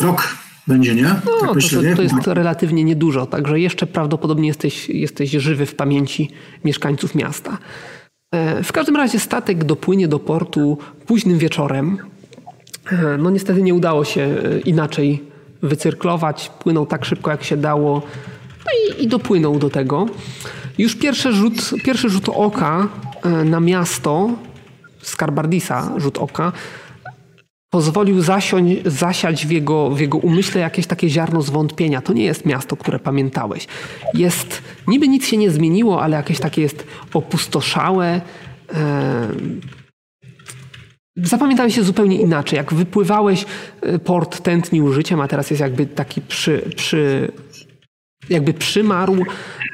Rok. Będzie, nie? Tak no, myślę, to, to, jest relatywnie niedużo, także jeszcze prawdopodobnie jesteś, jesteś żywy w pamięci mieszkańców miasta. E, w każdym razie statek dopłynie do portu późnym wieczorem. E, no niestety nie udało się e, inaczej wycyrklować. Płynął tak szybko, jak się dało no i, i dopłynął do tego. Już pierwszy rzut, pierwszy rzut oka na miasto Skarbardisa, rzut oka, pozwolił zasiąść, zasiać w jego, w jego umyśle jakieś takie ziarno zwątpienia. To nie jest miasto, które pamiętałeś. Jest, niby nic się nie zmieniło, ale jakieś takie jest opustoszałe. E, zapamiętałeś się zupełnie inaczej. Jak wypływałeś, e, port tętnił życiem, a teraz jest jakby taki przy, przy jakby przymarł.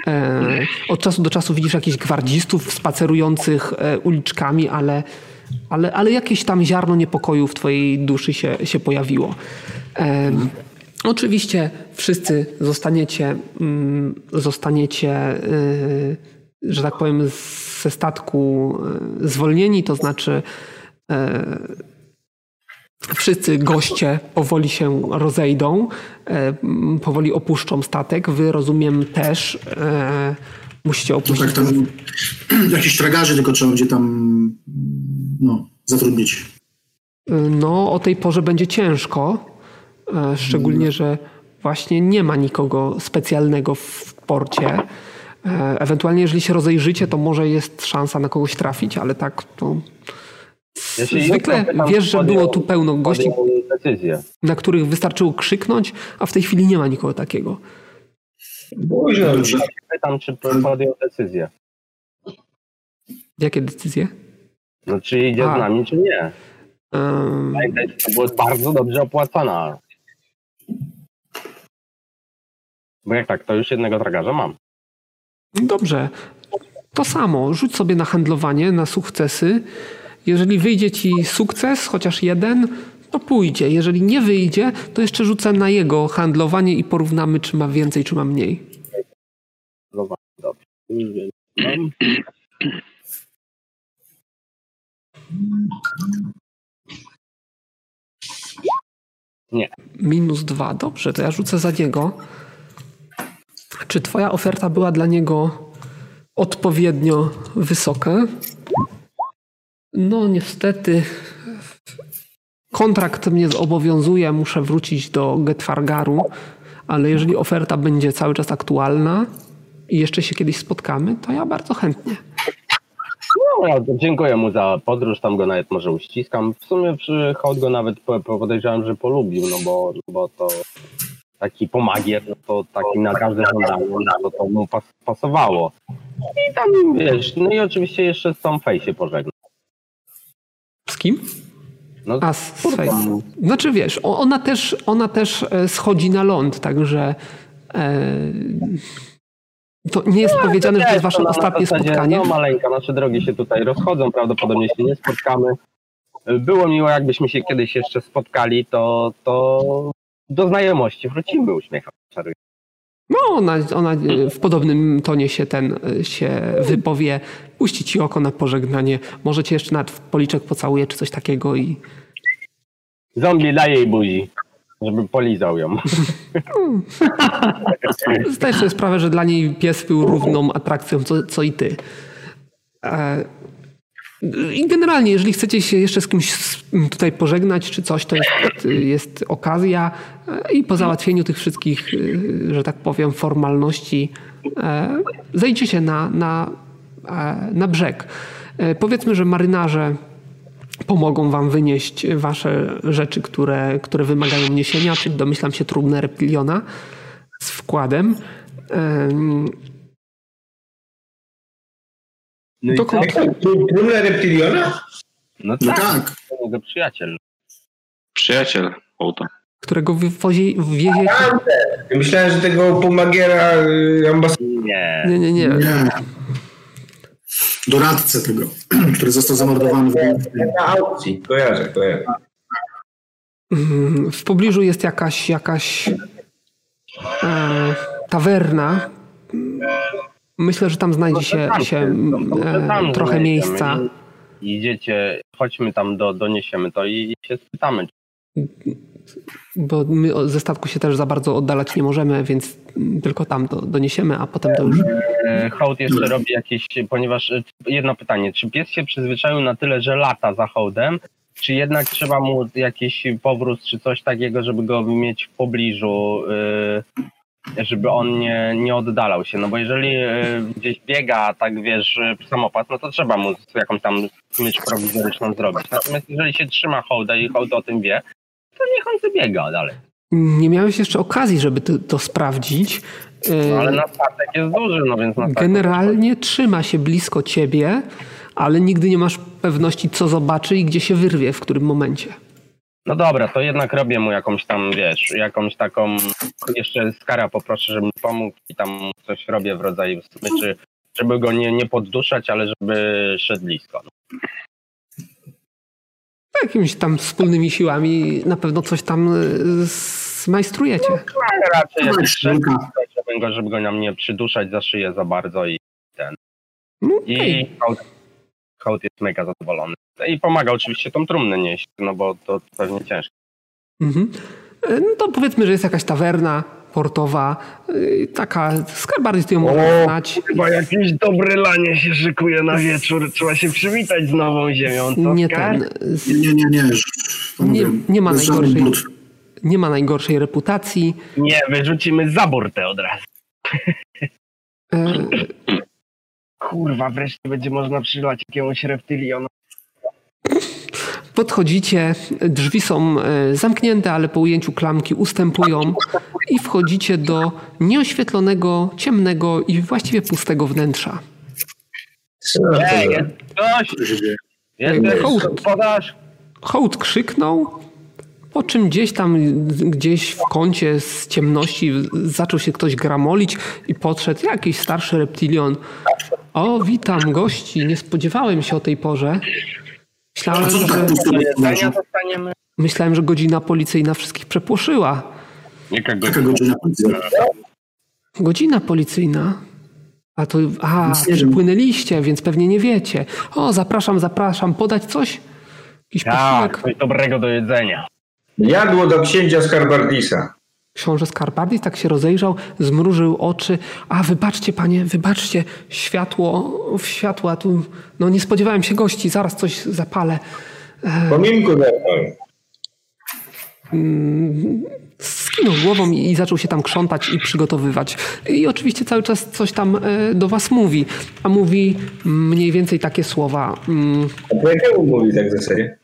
E, od czasu do czasu widzisz jakichś gwardzistów spacerujących uliczkami, ale ale, ale jakieś tam ziarno niepokoju w twojej duszy się, się pojawiło. Um, oczywiście wszyscy zostaniecie, um, zostaniecie y, że tak powiem, ze statku y, zwolnieni, to znaczy y, wszyscy goście powoli się rozejdą, powoli opuszczą statek. Wy, rozumiem, też musicie opuścić. No tak, tam jakiś tragarzy tylko trzeba będzie tam no, zatrudnić. No, o tej porze będzie ciężko, e, szczególnie, że właśnie nie ma nikogo specjalnego w porcie. E, ewentualnie, jeżeli się rozejrzycie, to może jest szansa na kogoś trafić, ale tak to. Zwykle wiesz, że było tu pełno gości, na których wystarczyło krzyknąć, a w tej chwili nie ma nikogo takiego. Boże, się pytam, czy podjął decyzję. Jakie decyzje? No, czy idzie A. z nami, czy nie. Um... To było bardzo dobrze opłacona. Bo jak tak, to już jednego tragarza mam. Dobrze. To samo. Rzuć sobie na handlowanie, na sukcesy. Jeżeli wyjdzie ci sukces, chociaż jeden, to pójdzie. Jeżeli nie wyjdzie, to jeszcze rzucę na jego handlowanie i porównamy, czy ma więcej, czy ma mniej. Dobrze. Nie. Minus dwa. Dobrze, to ja rzucę za niego. Czy twoja oferta była dla niego odpowiednio wysoka? No niestety kontrakt mnie zobowiązuje, muszę wrócić do Getfargaru, ale jeżeli oferta będzie cały czas aktualna i jeszcze się kiedyś spotkamy, to ja bardzo chętnie. No, ja dziękuję mu za podróż, tam go nawet może uściskam. W sumie przy go nawet podejrzewam, że polubił, no bo, bo to taki pomagier, no to taki na każde żądanie, no to, to mu pas, pasowało. I tam, wiesz, no i oczywiście jeszcze z tą Fejsie pożegnał. Z kim? No, A, z Face. Znaczy wiesz, ona też, ona też e, schodzi na ląd, także e, to nie jest no, powiedziane, że to jest wasze to ostatnie zasadzie, spotkanie. No maleńka, nasze drogi się tutaj rozchodzą, prawdopodobnie się nie spotkamy. Było miło, jakbyśmy się kiedyś jeszcze spotkali, to, to do znajomości wrócimy, uśmiecham No, ona, ona w podobnym tonie się ten się wypowie, puści ci oko na pożegnanie, może cię jeszcze nawet w policzek pocałuje, czy coś takiego i... Zombie daje jej buzi żeby polizał ją. Zdajesz sobie sprawę, że dla niej pies był równą atrakcją, co, co i ty. E, I generalnie, jeżeli chcecie się jeszcze z kimś tutaj pożegnać czy coś, to jest, jest okazja e, i po załatwieniu tych wszystkich, e, że tak powiem, formalności zejdźcie się na, na, na brzeg. Powiedzmy, że marynarze pomogą wam wynieść wasze rzeczy, które, które wymagają niesienia, czyli domyślam się trumnę reptiliona z wkładem. No Dokąd? Trumnę reptiliona? No tak. No tak. To przyjaciel. Przyjaciel Ołta. Którego wywozi, wiezie... Myślałem, że tego pomagiera y, ambasadora. Nie. Nie, nie, nie. nie doradcę tego, który został zamordowany w Na aukcji, kojarzę, kojarzę. W pobliżu jest jakaś, jakaś e, tawerna. Myślę, że tam znajdzie się, się e, trochę miejsca. Idziecie, chodźmy tam, do, doniesiemy to i się spytamy. bo my ze statku się też za bardzo oddalać nie możemy, więc tylko tam to doniesiemy, a potem to już... E, hołd jeszcze robi jakieś, ponieważ e, jedno pytanie, czy pies się przyzwyczaił na tyle, że lata za hołdem, czy jednak trzeba mu jakiś powrót czy coś takiego, żeby go mieć w pobliżu, żeby on nie, nie oddalał się, no bo jeżeli gdzieś biega, tak wiesz, samopas, no to trzeba mu jakąś tam mieć prowizoryczną zrobić. Natomiast jeżeli się trzyma hołda i hołd o tym wie, to niech on sobie biega dalej. Nie miałeś jeszcze okazji, żeby to, to sprawdzić. No, ale na statek jest duży, no więc na Generalnie trzyma się blisko ciebie, ale nigdy nie masz pewności, co zobaczy i gdzie się wyrwie, w którym momencie. No dobra, to jednak robię mu jakąś tam, wiesz, jakąś taką, jeszcze skara poproszę, żeby mi pomógł i tam coś robię w rodzaju smyczy, żeby go nie, nie podduszać, ale żeby szedł blisko. No jakimiś tam wspólnymi siłami na pewno coś tam y, zmajstrujecie. No, raczej jakiś żeby go, żeby go nam nie przyduszać za szyję za bardzo i ten. No, okay. I hołd, jest mega zadowolony. I pomaga oczywiście tą trumnę nieść, no bo to pewnie ciężko. Mhm. E, no to powiedzmy, że jest jakaś tawerna, portowa, y, taka skarbardis ją można znać. Chyba jakieś dobre lanie się szykuje na wieczór, trzeba się przywitać z nową ziemią. Co nie ten. Nie, nie, nie. Nie, nie, ma najgorszej, nie ma najgorszej reputacji. Nie, wyrzucimy za burtę od razu. E... Kurwa, wreszcie będzie można przylać jakiemuś reptylionu. Podchodzicie, drzwi są e, zamknięte, ale po ujęciu klamki ustępują i wchodzicie do nieoświetlonego, ciemnego i właściwie pustego wnętrza. Ej, jest ktoś! Jest hołd, podasz? hołd krzyknął, po czym gdzieś tam, gdzieś w kącie z ciemności zaczął się ktoś gramolić i podszedł jakiś starszy reptilion. O, witam gości, nie spodziewałem się o tej porze. Myślałem, że, myślałem, że godzina policyjna wszystkich przepłoszyła. Jaka godzina, godzina policyjna? Godzina policyjna. A to, a, przypłynęliście, więc pewnie nie wiecie. O, zapraszam, zapraszam. Podać coś? Jakiś tak, coś dobrego do jedzenia. Jadło do księcia Skarbardisa. Książę Skarbardis tak się rozejrzał, zmrużył oczy. A, wybaczcie, panie, wybaczcie. Światło, światła tu... No nie spodziewałem się gości, zaraz coś zapalę. Pominku zapal. Mm, skinął głową i zaczął się tam krzątać i przygotowywać. I oczywiście cały czas coś tam e, do was mówi. A mówi mniej więcej takie słowa. Mm. A po jakiemu mówi tak w zasadzie?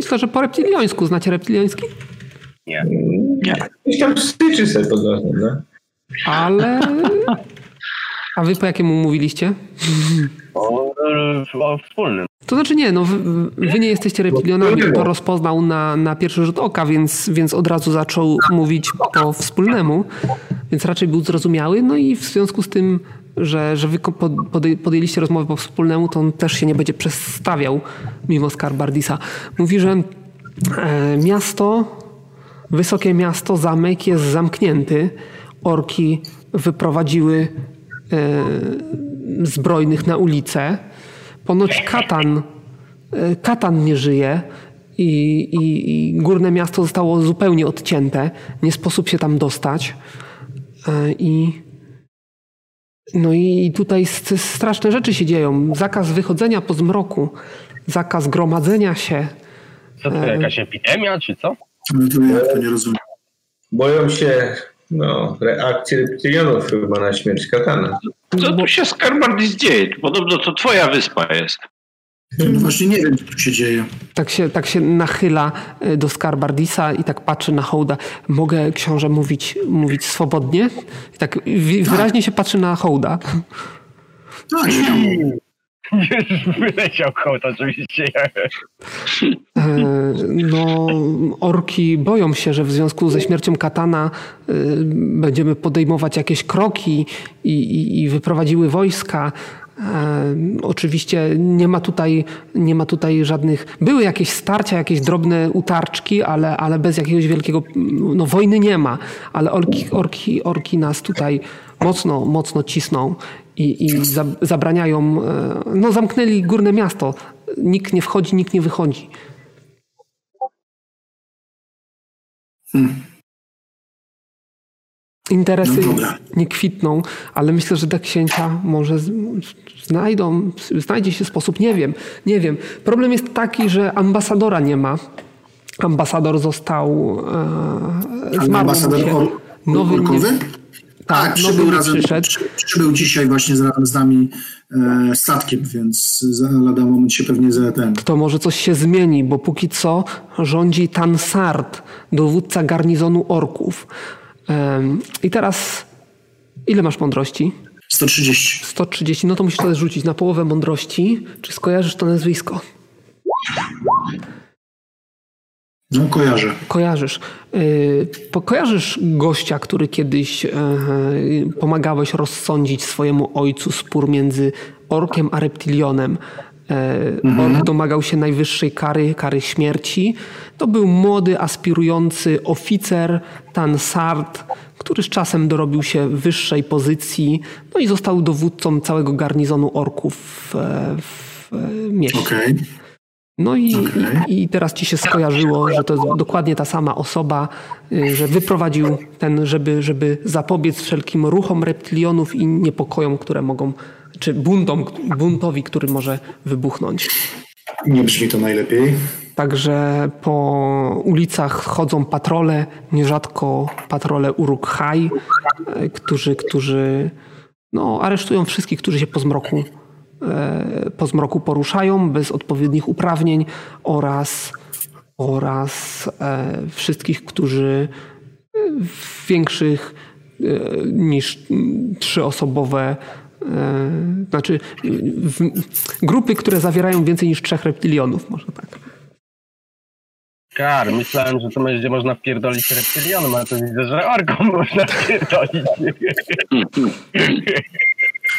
Myślę, że po reptiliańsku. Znacie reptiliański? Nie. Nie. Tam styczy sobie pod nosem, no. Ale... A wy po jakiemu mówiliście? O, o wspólnym. To znaczy nie, no wy, wy nie jesteście reptilionami, to rozpoznał na, na pierwszy rzut oka, więc, więc od razu zaczął mówić po wspólnemu, więc raczej był zrozumiały, no i w związku z tym, że, że wy podjęliście rozmowę po wspólnemu, to on też się nie będzie przestawiał mimo Skarbardisa. Mówi, że e, miasto, wysokie miasto, zamek jest zamknięty, orki wyprowadziły e, zbrojnych na ulicę, Ponoć Katan, e, Katan nie żyje i, i, i górne miasto zostało zupełnie odcięte. Nie sposób się tam dostać. I no i tutaj straszne rzeczy się dzieją. Zakaz wychodzenia po zmroku, zakaz gromadzenia się. Co to, jakaś epidemia, czy co? No ja to nie rozumiem. Boją się no, reakcji reptilianów chyba na śmierć Katana. Co tu się z dzieje? Podobno to twoja wyspa jest. No właśnie nie wiem, co tu się dzieje. Tak się, tak się nachyla e, do Skarbardisa i tak patrzy na Hołda. Mogę, książę, mówić, mówić swobodnie? I tak wyraźnie tak. się patrzy na Hołda. Tak, Wyleciał hołd oczywiście. E, no, orki boją się, że w związku ze śmiercią Katana e, będziemy podejmować jakieś kroki i, i, i wyprowadziły wojska. E, oczywiście nie ma tutaj, nie ma tutaj żadnych. Były jakieś starcia, jakieś drobne utarczki, ale, ale bez jakiegoś wielkiego. No, wojny nie ma, ale orki, orki, orki nas tutaj mocno, mocno cisną i, i za, zabraniają. E, no, zamknęli górne miasto. Nikt nie wchodzi, nikt nie wychodzi. Hmm. Interesy no nie kwitną, ale myślę, że do księcia może znajdą, znajdzie się sposób, nie wiem, nie wiem. Problem jest taki, że ambasadora nie ma. Ambasador został e, zmarł. Ambasador or, nowy, orkowy? Nie, tak, tak przybył, razem, przyszedł. przybył dzisiaj właśnie z, z nami e, statkiem, więc za lada moment się pewnie za ten. To może coś się zmieni, bo póki co rządzi Tansard, dowódca garnizonu orków. I teraz ile masz mądrości? 130. 130, no to musisz to rzucić na połowę mądrości. Czy skojarzysz to nazwisko? No, kojarzę. Kojarzysz. Yy, kojarzysz gościa, który kiedyś yy, pomagałeś rozsądzić swojemu ojcu spór między orkiem a reptilionem. Yy, mhm. Ork domagał się najwyższej kary, kary śmierci. To był młody, aspirujący oficer, Tansard, który z czasem dorobił się wyższej pozycji, no i został dowódcą całego garnizonu orków w, w mieście. Okay. No i, okay. i, i, teraz ci się skojarzyło, że to jest dokładnie ta sama osoba, y, że wyprowadził ten, żeby, żeby zapobiec wszelkim ruchom reptilionów i niepokojom, które mogą, czy buntom, buntowi, który może wybuchnąć. Nie brzmi to najlepiej. Także po ulicach chodzą patrole, nierzadko patrole Uruk-hai, y, którzy, którzy no, aresztują wszystkich, którzy się po zmroku E, po zmroku poruszają bez odpowiednich uprawnień oraz, oraz e, wszystkich, którzy w większych e, niż trzyosobowe znaczy grupy, które zawierają więcej niż trzech reptilionów, może tak. Kar, myślałem, że to będzie można wpierdolić reptilionom, ale to widzę, że orkom można wpierdolić.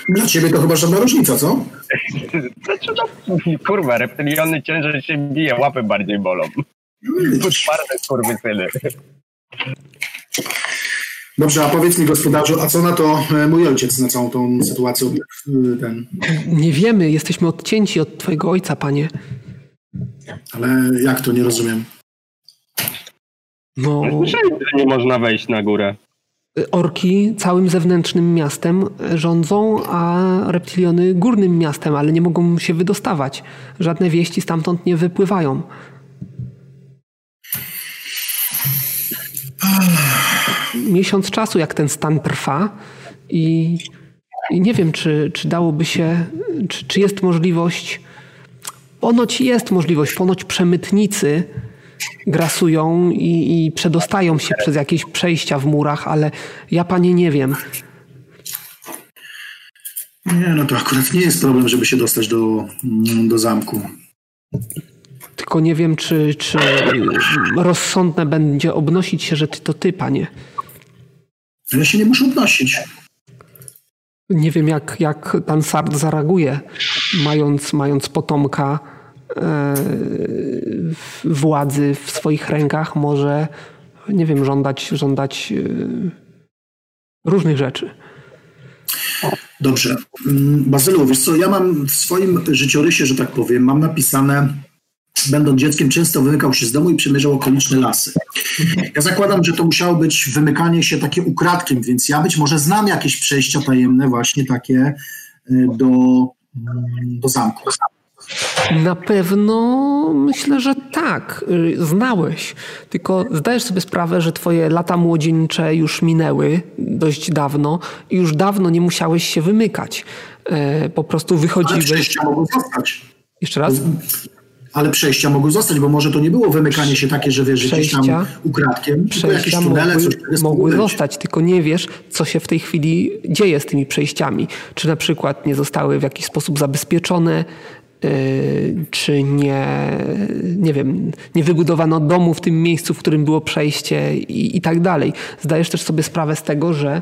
Dla ciebie to chyba żadna różnica, co? Znaczy, no, kurwa, reptyliony ciężej się bije, łapy bardziej bolą. Twarde skurwysyny. Dobrze, a powiedz mi gospodarzu, a co na to e, mój ojciec, na całą tą sytuację? E, ten? Nie wiemy, jesteśmy odcięci od twojego ojca, panie. Ale jak to, nie rozumiem. No... Słyszałem, że nie można wejść na górę. Orki całym zewnętrznym miastem rządzą, a reptiliony górnym miastem, ale nie mogą się wydostawać. Żadne wieści stamtąd nie wypływają. Miesiąc czasu, jak ten stan trwa, i, i nie wiem, czy, czy dałoby się, czy, czy jest możliwość. Ponoć jest możliwość, ponoć przemytnicy grasują i, i przedostają się przez jakieś przejścia w murach, ale ja panie nie wiem. Nie, no to akurat nie jest problem, żeby się dostać do, do zamku. Tylko nie wiem, czy, czy rozsądne będzie obnosić się, że ty to ty, panie. Ja się nie muszę obnosić. Nie wiem, jak, jak pan Sard zareaguje, mając, mając potomka E, władzy w swoich rękach może, nie wiem, żądać, żądać e, różnych rzeczy. Dobrze. Mm, Bazylu, wiesz co, ja mam w swoim życiorysie, że tak powiem, mam napisane, będąc dzieckiem, często wymykał się z domu i przemierzał okoliczne lasy. Ja zakładam, że to musiało być wymykanie się takie ukradkiem, więc ja być może znam jakieś przejścia tajemne właśnie takie e, do, mm, do zamku. Na pewno myślę, że tak. Y, znałeś. Tylko zdajesz sobie sprawę, że twoje lata młodzieńcze już minęły dość dawno i już dawno nie musiałeś się wymykać. E, po prostu wychodziłeś. Ale przejścia mogły zostać. Jeszcze raz? Ale przejścia mogły zostać, bo może to nie było wymykanie się takie, że wiesz, przejścia, gdzieś tam ukradkiem, tylko jakieś tunele, mogły, coś mogły zostać, tylko nie wiesz, co się w tej chwili dzieje z tymi przejściami. Czy na przykład nie zostały w jakiś sposób zabezpieczone, Y, czy nie, nie wiem, nie wybudowano domu w tym miejscu, w którym było przejście i, i tak dalej. Zdajesz też sobie sprawę z tego, że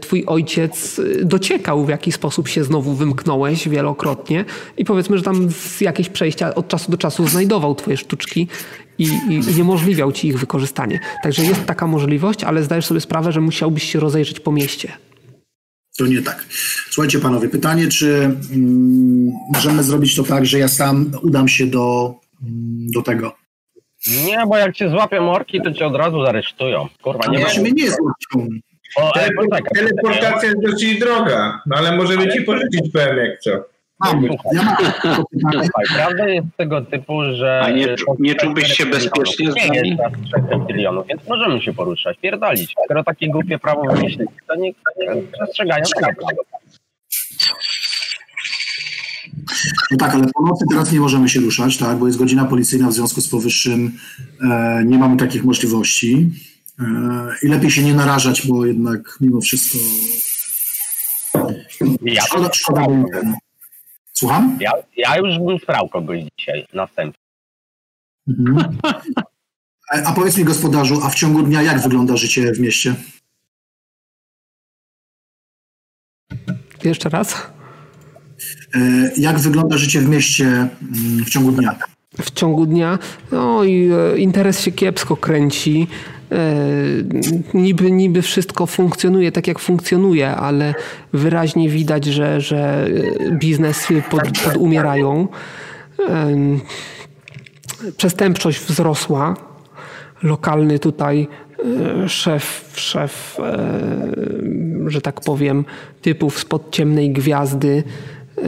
twój ojciec dociekał, w jaki sposób się znowu wymknąłeś wielokrotnie i powiedzmy, że tam z jakieś przejścia od czasu do czasu znajdował twoje sztuczki i, i uniemożliwiał ci ich wykorzystanie. Także jest taka możliwość, ale zdajesz sobie sprawę, że musiałbyś się rozejrzeć po mieście. To nie tak. Słuchajcie panowie, pytanie, czy mm, możemy zrobić to tak, że ja sam udam się do, mm, do tego, Nie, bo jak cię złapią morki, to cię od razu aresztują. Kurwa, nie Nie, ma... mnie nie złapią. O, Teleport, teleportacja jest dosyć droga, no ale możemy ci pożyczyć PM jak co. Mam, ja mam prawda jest tego typu, że... A nie nie czułbyś się bezpiecznie z Nie nami? jest nas 4 milionów, więc możemy się poruszać, pierdolić. Skoro takie głupie prawo wymyślić, to niech niech przestrzegają tego prawa. No tak, ale po nocy teraz nie możemy się ruszać, tak, bo jest godzina policyjna, w związku z powyższym e, nie mamy takich możliwości. I lepiej się nie narażać, bo jednak mimo wszystko Ja, szkoda, szkoda. Słucham? ja, ja już bym sprał kogoś dzisiaj, następnie. Mhm. A powiedz mi, gospodarzu, a w ciągu dnia jak wygląda życie w mieście? Jeszcze raz. E, Jak wygląda życie w mieście mm, w ciągu dnia? w ciągu dnia. No i e, interes się kiepsko kręci. E, niby, niby wszystko funkcjonuje tak, jak funkcjonuje, ale wyraźnie widać, że, że e, biznesy pod, podumierają. Em, Przestępczość wzrosła. Lokalny tutaj e, szef, szef, e, że tak powiem, typów spod ciemnej gwiazdy e,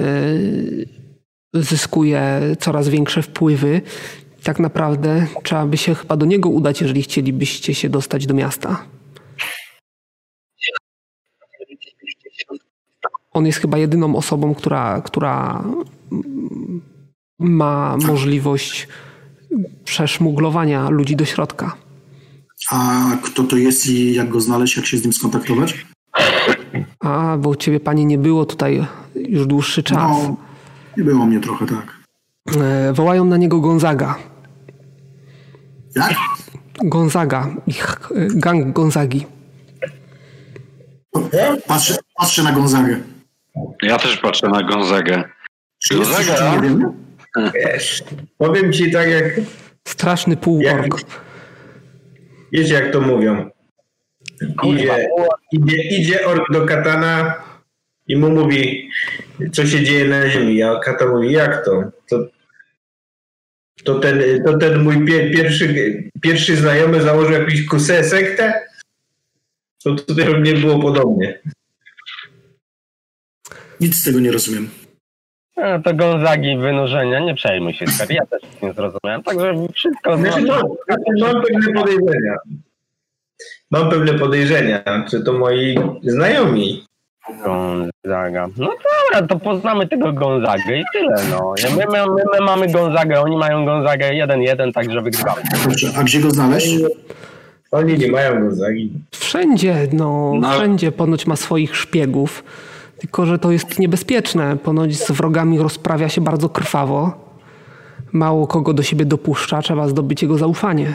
zyskuje coraz większe wpływy. Tak naprawdę trzeba by się chyba do niego udać, jeżeli chcielibyście się dostać do miasta. On jest chyba jedyną osobą, która, która ma możliwość przeszmuglowania ludzi do środka. A kto to jest i jak go znaleźć, jak się z nim skontaktować? A, bo ciebie panie nie było tutaj już dłuższy czas. No, nie było mnie trochę, tak. E, Wołają na niego Gonzaga. Jak? Gonzaga, ich e, gang Gonzagi. Patrzę, patrzę na Gonzagę. Ja też patrzę na Gonzagę. Czy Gonzaga? nie wiemy? Wiesz, powiem ci tak jak, Straszny półork. wiecie jak to mówią. Idzie, idzie, idzie ork do katana i mu mówi, co się dzieje na ziemi. A kata mówi, jak to? To, to, ten, to ten mój pie, pierwszy, pierwszy znajomy założył jakąś kusę sektę? To tutaj nie było podobnie. Nic z tego nie rozumiem. No, to Gonzagi wynurzenia, nie przejmuj się, ja też nic nie zrozumiałem, także wszystko... Znaczy, mam, znaczy, mam pewne podejrzenia. Mam pewne podejrzenia, czy to moi znajomi. Gonzaga. No dobra, to poznamy tego Gonzagę i tyle, no. My, my, my, my mamy Gonzagę, oni mają Gonzagę 1-1, także wygrywamy. Dobrze, a gdzie go znaleźć? Oni nie mają Gonzagi. Wszędzie, no, No. wszędzie ponoć ma swoich szpiegów. Tylko, że to jest niebezpieczne. Ponoć z wrogami rozprawia się bardzo krwawo. Mało kogo do siebie dopuszcza, trzeba zdobyć jego zaufanie.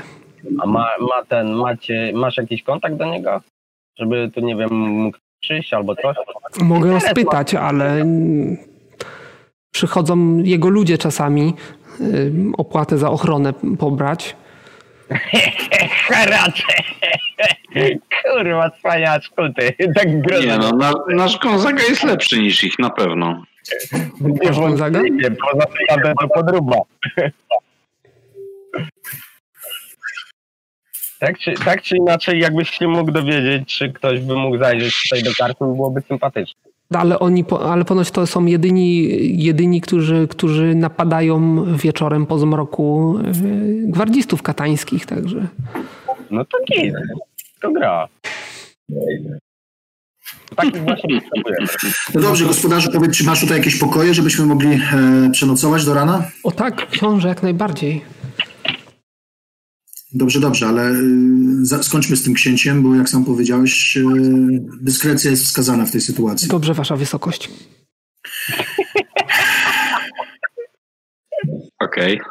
A ma, ma ten, macie, masz jakiś kontakt do niego? Żeby tu, nie wiem, mógł przyjść albo coś? Mogę spytać, ale przychodzą jego ludzie czasami y, opłatę za ochronę pobrać. Haracze! Kurwa, cwaniaczku ty, tak groźnie. Nie no, na, nasz Gonzaga jest lepszy niż ich na pewno. nie Gonzaga? wątpliwie, poza tym to podruba. Tak czy, tak czy inaczej, jakbyś się mógł dowiedzieć, czy ktoś by mógł zajrzeć tutaj do karty, byłoby sympatyczne. Ale oni, ale ponoć to są jedyni, jedyni którzy, którzy napadają wieczorem po zmroku y, gwardzistów katańskich, także. No to git, to gra. Taki właśnie. No dobrze, gospodarzu, powiedz, czy masz tutaj jakieś pokoje, żebyśmy mogli e, przenocować do rana? O tak, książę jak najbardziej. Dobrze, dobrze, ale y, skończmy z tym księciem, bo jak sam powiedziałeś, y, dyskrecja jest wskazana w tej sytuacji. Dobrze, wasza wysokość. Okej.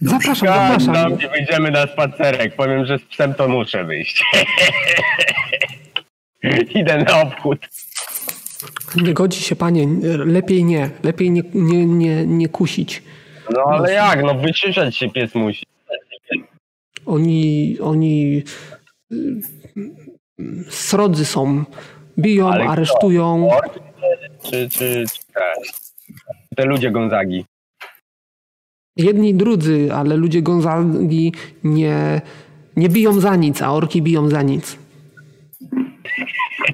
Zapraszam, Tam zapraszam. gdzie wyjdziemy na spacerek, powiem, że z psem to muszę wyjść. Idę na obchód. Nie godzi się, panie. Lepiej nie. Lepiej nie, nie, nie, nie kusić. No ale jak, no wyciszać się pies musi. Oni, oni y, srodzy są. Biją, Ale kto? aresztują. Ork? czy, czy, czy te, te ludzie Gonzagi? Jedni drudzy, ale ludzie Gonzagi nie, nie biją za nic, a orki biją za nic.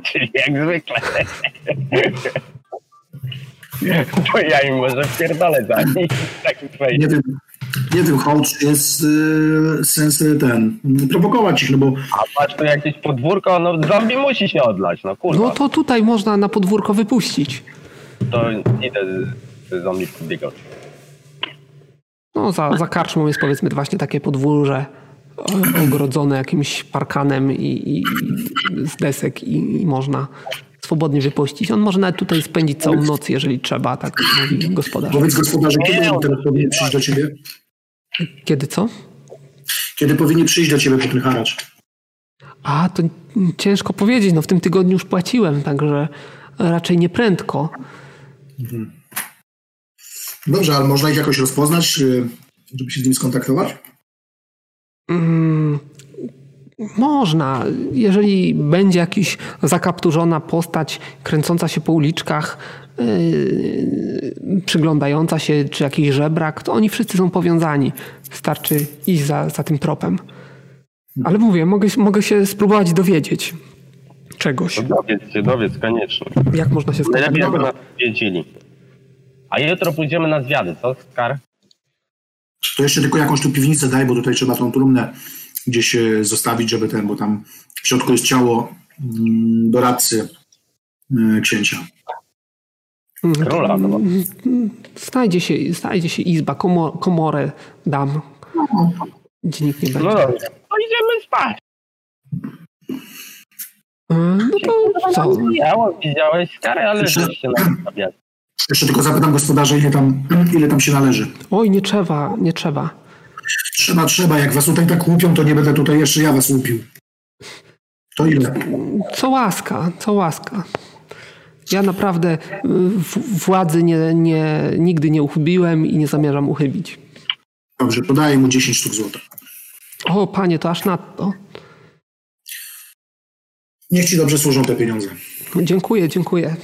Czyli jak zwykle. To ja im może wpierdolę za nich. Tak nie wiem, nie wiem, hołd jest y, sens y, ten, prowokować ich, no bo... A patrz, tu jakieś podwórko, no zombie musi się odlać, no kurwa. No to tutaj można na podwórko wypuścić. To idę z zombie podbiegać. No za, za karczmą jest powiedzmy właśnie takie podwórze ogrodzone jakimś parkanem i, i z desek i, i, można swobodnie wypuścić. On może nawet tutaj spędzić całą noc, jeżeli trzeba, tak mówi gospodarz. Powiedz gospodarze, kiedy on teraz powinien przyjść do ciebie? Kiedy co? Kiedy powinien przyjść do ciebie po ten haracz? A, to ciężko powiedzieć. No w tym tygodniu już płaciłem, także raczej nie prędko. Mhm. Dobrze, ale można ich jakoś rozpoznać, żeby się z nimi skontaktować? Mm, można. Jeżeli będzie jakaś zakapturzona postać kręcąca się po uliczkach, yy, przyglądająca się, czy jakiś żebrak, to oni wszyscy są powiązani. Wystarczy iść za, za tym tropem. Ale mówię, mogę, mogę się spróbować dowiedzieć czegoś. dowiedz się, dowiedz koniecznie. Jak można się Najlepiej, żeby nas wiedzieli. A jutro pójdziemy na zwiady, co, Skar? To jeszcze tylko jakąś tu piwnicę daj, bo tutaj trzeba tą trumnę gdzieś e, zostawić, żeby ten, bo tam w środku jest ciało mm, doradcy e, księcia. Króla. No. Znajdzie się, znajdzie się izba, komor, komorę dam, gdzie nikt nie będzie. No dobrze, to idziemy spać. E, no to co? Widziałeś skarę, ale jeszcze tylko zapytam gospodarza, ile tam, ile tam się należy. Oj, nie trzeba, nie trzeba. Trzeba, trzeba. Jak was tutaj tak łupią, to nie będę tutaj jeszcze ja was łupił. To ile? Co łaska, co łaska. Ja naprawdę władzy nie, nie, nigdy nie uchybiłem i nie zamierzam uchybić. Dobrze, podaję mu 10 sztuk złota. O, panie, to aż nadto. Niech ci dobrze służą te pieniądze. Dziękuję, dziękuję.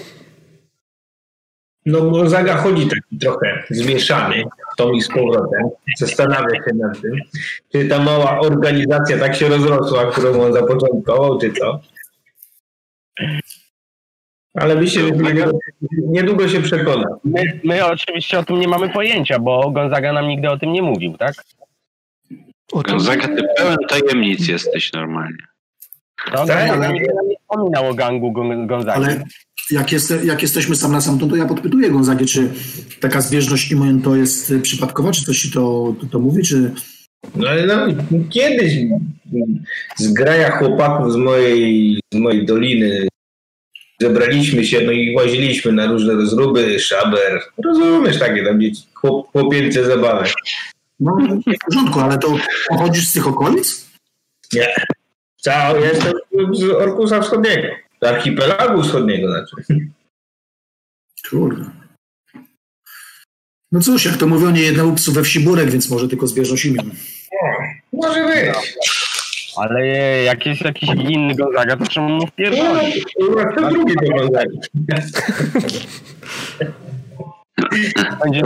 No Gonzaga chodzi taki trochę zmieszany tą i z powrotem. Zastanawia się nad tym, czy ta mała organizacja tak się rozrosła, którą on zapoczątkował, czy co. Ale myślę, że niedługo, niedługo się przekona. My, my, oczywiście o tym nie mamy pojęcia, bo Gonzaga nam nigdy o tym nie mówił, tak? Gonzaga, ty pełen tajemnic jesteś normalnie. No, tak, ale... nigdy nam nie wspominał o gangu Gonzagi. Ale jak, jest, jak jesteśmy sam na sam, to, to ja podpytuję Gonzagę, czy taka zbieżność immun to jest przypadkowa, czy coś ci to, to, to mówi, czy... No ale no, kiedyś zgraja chłopaków z mojej, z mojej doliny zebraliśmy się, no i łaziliśmy na różne rozruby, szaber, rozumiesz takie tam dzieci, chłop, chłopięce zabawy. No w porządku, ale to pochodzisz z tych okolic? Nie. Cały jestem z Orkusa Wschodniego. Z archipelagu wschodniego znaczy. Kurde. No cóż, jak to mówią, nie jednemu psu we wsi burek, więc może tylko zbieżność imion. Może być. Ale jak jest jakiś inny Gonzaga, to czemu mu wpierdolić? No, to drugi to Gonzaga. Będzie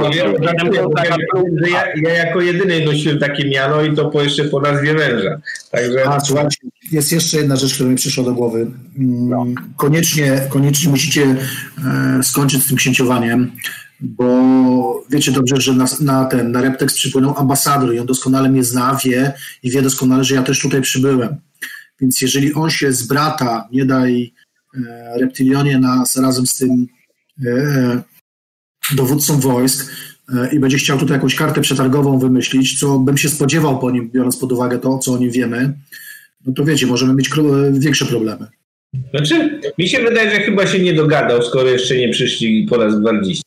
ja, ja, jako jedyny nosiłem takie miano i to po jeszcze po nazwie męża. Także... A, słuchajcie, jest jeszcze jedna rzecz, która mi przyszła do głowy. Mm, no. Koniecznie, koniecznie musicie e, skończyć z tym księciowaniem, bo wiecie dobrze, że na, na ten, na Reptex przypłynął ambasador i on doskonale mnie zna, wie i wie doskonale, że ja też tutaj przybyłem. Więc jeżeli on się z brata, nie daj e, reptilionie nas razem z tym e, dowódcą wojsk i będzie chciał tutaj jakąś kartę przetargową wymyślić, co bym się spodziewał po nim, biorąc pod uwagę to, co o nim wiemy, no to wiecie, możemy mieć większe problemy. Znaczy, mi się wydaje, że chyba się nie dogadał, skoro jeszcze nie przyszli po raz gwardziści.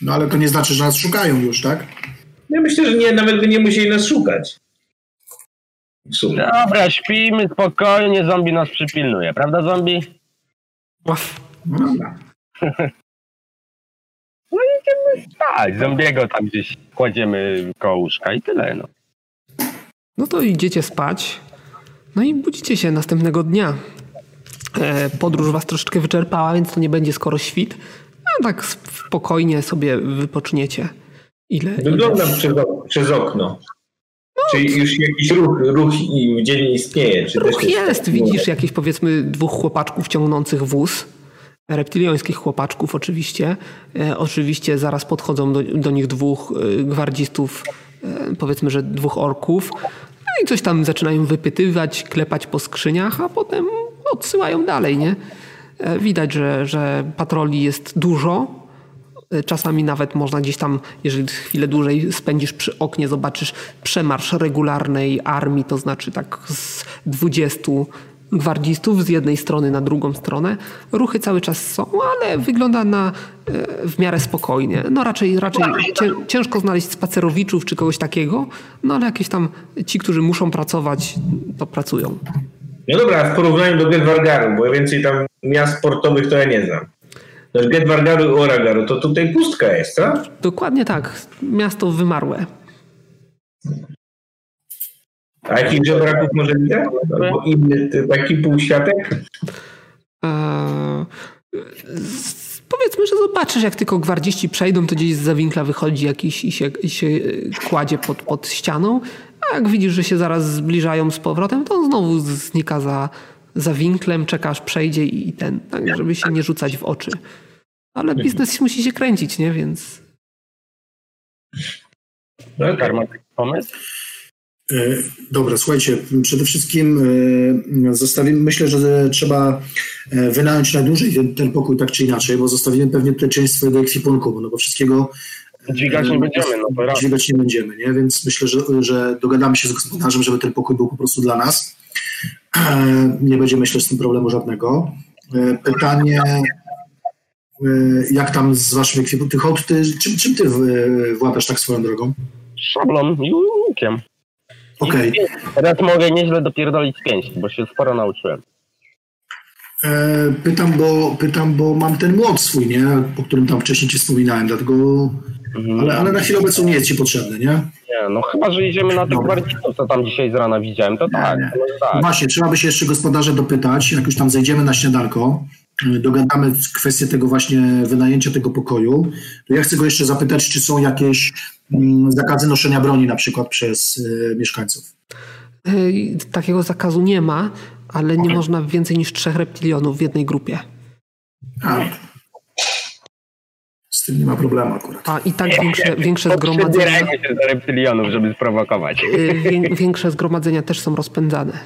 No ale to nie znaczy, że nas szukają już, tak? Ja myślę, że nie, nawet by nie musieli nas szukać. Dobra, śpijmy spokojnie, zombie nas przypilnuje, prawda zombie? No dobra. No idziemy spać. Zombiego tam gdzieś kładziemy koło łóżka i tyle, no. No to idziecie spać. No i budzicie się następnego dnia. E, podróż was troszeczkę wyczerpała, więc to nie będzie skoro świt, No, tak spokojnie sobie wypoczniecie. Ile? Wyglądam ile? Przez, przez okno. No, Czyli już jakiś ruch, ruch dziennie istnieje? Czy ruch jest. Widzisz jakieś powiedzmy dwóch chłopaczków ciągnących wóz. Reptiliańskich chłopaczków oczywiście. E, oczywiście zaraz podchodzą do, do nich dwóch e, gwardzistów, e, powiedzmy, że dwóch orków. I coś tam zaczynają wypytywać, klepać po skrzyniach, a potem odsyłają dalej, nie? E, widać, że, że patroli jest dużo. E, czasami nawet można gdzieś tam, jeżeli chwilę dłużej spędzisz przy oknie, zobaczysz przemarsz regularnej armii, to znaczy tak z 20 gwardzistów z jednej strony na drugą stronę. Ruchy cały czas są, ale wygląda na e, w miarę spokojnie. No raczej, raczej ciężko znaleźć spacerowiczów czy kogoś takiego, no ale jakieś tam ci, którzy muszą pracować, to pracują. No dobra, w porównaniu do Gedwargaru, bo więcej tam miast sportowych to ja nie znam. No Gedwargaru i Oragaru, to tutaj pustka jest, co? Dokładnie tak. Miasto wymarłe. A jakich żebraków może widać? Albo inny taki półświatek? Eee, powiedzmy, że zobaczysz, jak tylko gwardziści przejdą, to gdzieś z zawinkla wychodzi jakiś i się, i się kładzie pod, pod ścianą, a jak widzisz, że się zaraz zbliżają z powrotem, to on znowu znika za, za winklem, czekasz, przejdzie i ten, tak, żeby się nie rzucać w oczy. Ale mhm. biznes musi się kręcić, nie? Więc... No, Karma, pomysł? E, dobra, słuchajcie, przede wszystkim e, zostawimy, myślę, że trzeba e, wynająć na dłużej ten, ten pokój tak czy inaczej, bo zostawimy pewnie tutaj część swojego ekwipunku, no bo wszystkiego Dźwigać nie będziemy, no to Dźwigać nie będziemy, nie? Więc myślę, że, że dogadamy się z gospodarzem, żeby ten pokój był po prostu dla nas. Nie będzie, myślę, z tym problemu żadnego. Pytanie, jak tam z waszym ekwipunktem? Ty, czym, czym ty władasz tak swoją drogą? Szablą i łukiem. Okay. Teraz mogę nieźle dopierdolić pięści, bo się sporo nauczyłem. E, pytam, bo, pytam, bo mam ten młot swój, nie? O którym tam wcześniej ci wspominałem, dlatego... Mhm. Ale, ale na chwilę obecną nie jest ci potrzebny, nie? Nie, no chyba, że idziemy na tych gwardzistów, co tam dzisiaj z rana widziałem, to tak. Nie, nie. tak. Właśnie, trzeba by się jeszcze gospodarza dopytać, jak już tam zejdziemy na śniadanko, dogadamy kwestię tego właśnie wynajęcia tego pokoju, to ja chcę go jeszcze zapytać, czy są jakieś zakazy noszenia broni na przykład przez y, mieszkańców. Takiego zakazu nie ma, ale nie można więcej niż trzech reptilionów w jednej grupie. A, z tym nie ma problemu akurat. A i tak większe, większe zgromadzenia. się do reptilionów, żeby sprowokować. Y, większe zgromadzenia też są rozpędzane.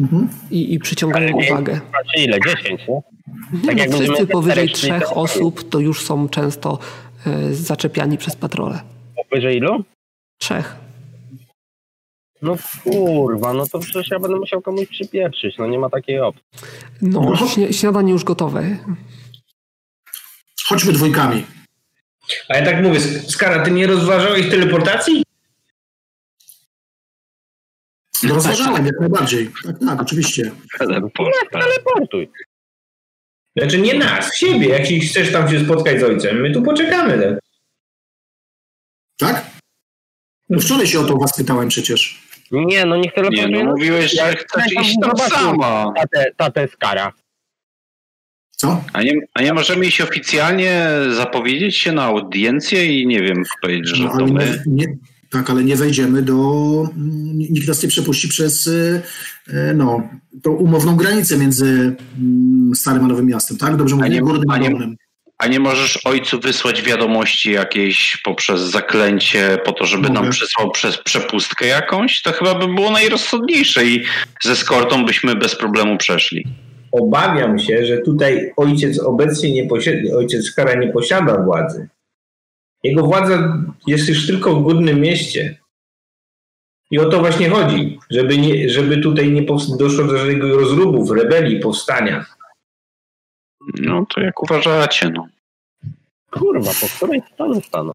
Mhm. I, I przyciągają ale uwagę. Ile? 10, nie? Tak no, wszyscy powyżej trzech osób to już są często y, zaczepiani przez patrole. Powyżej ilu? Trzech. No kurwa, no to przecież ja będę musiał komuś przypieprzyć, no nie ma takiej opcji. No, śniadanie już gotowe. Chodźmy dwójkami. A ja tak mówię, Skara, ty nie rozważałeś teleportacji? No rozważałem jak najbardziej. Tak, tak, oczywiście. Teleportuj. Znaczy nie nas, siebie. Jak chcesz tam się spotkać z ojcem, my tu poczekamy. Tak? No wczoraj się o to was pytałem przecież. Nie, no niech teleportuje. Nie, no mówiłeś, że chcesz iść tam sama. Tatę, tatę Skara. Co? A nie, a nie możemy iść oficjalnie, zapowiedzieć się na audiencję i nie wiem, powiedzieć, że no, to my... Nie, tak, ale nie wejdziemy do... Mm, nikt nas nie przepuści przez y, y, no, tą umowną granicę między mm, Starym a Nowym Miastem, tak? Dobrze mówię, Górnym a nie, a nie możesz ojcu wysłać wiadomości jakieś poprzez zaklęcie po to, żeby Mogę. nam przysłał przez przepustkę jakąś? To chyba by było najrozsądniejsze i ze skortą byśmy bez problemu przeszli obawiam się, że tutaj ojciec obecnie nie posiada, ojciec Kara nie posiada władzy. Jego władza jest już tylko w górnym mieście. I o to właśnie chodzi, żeby, nie, żeby tutaj nie doszło do żadnego rozrubów, rebelii, powstania. No to jak uważacie, no. Kurwa, po której stronie stanę?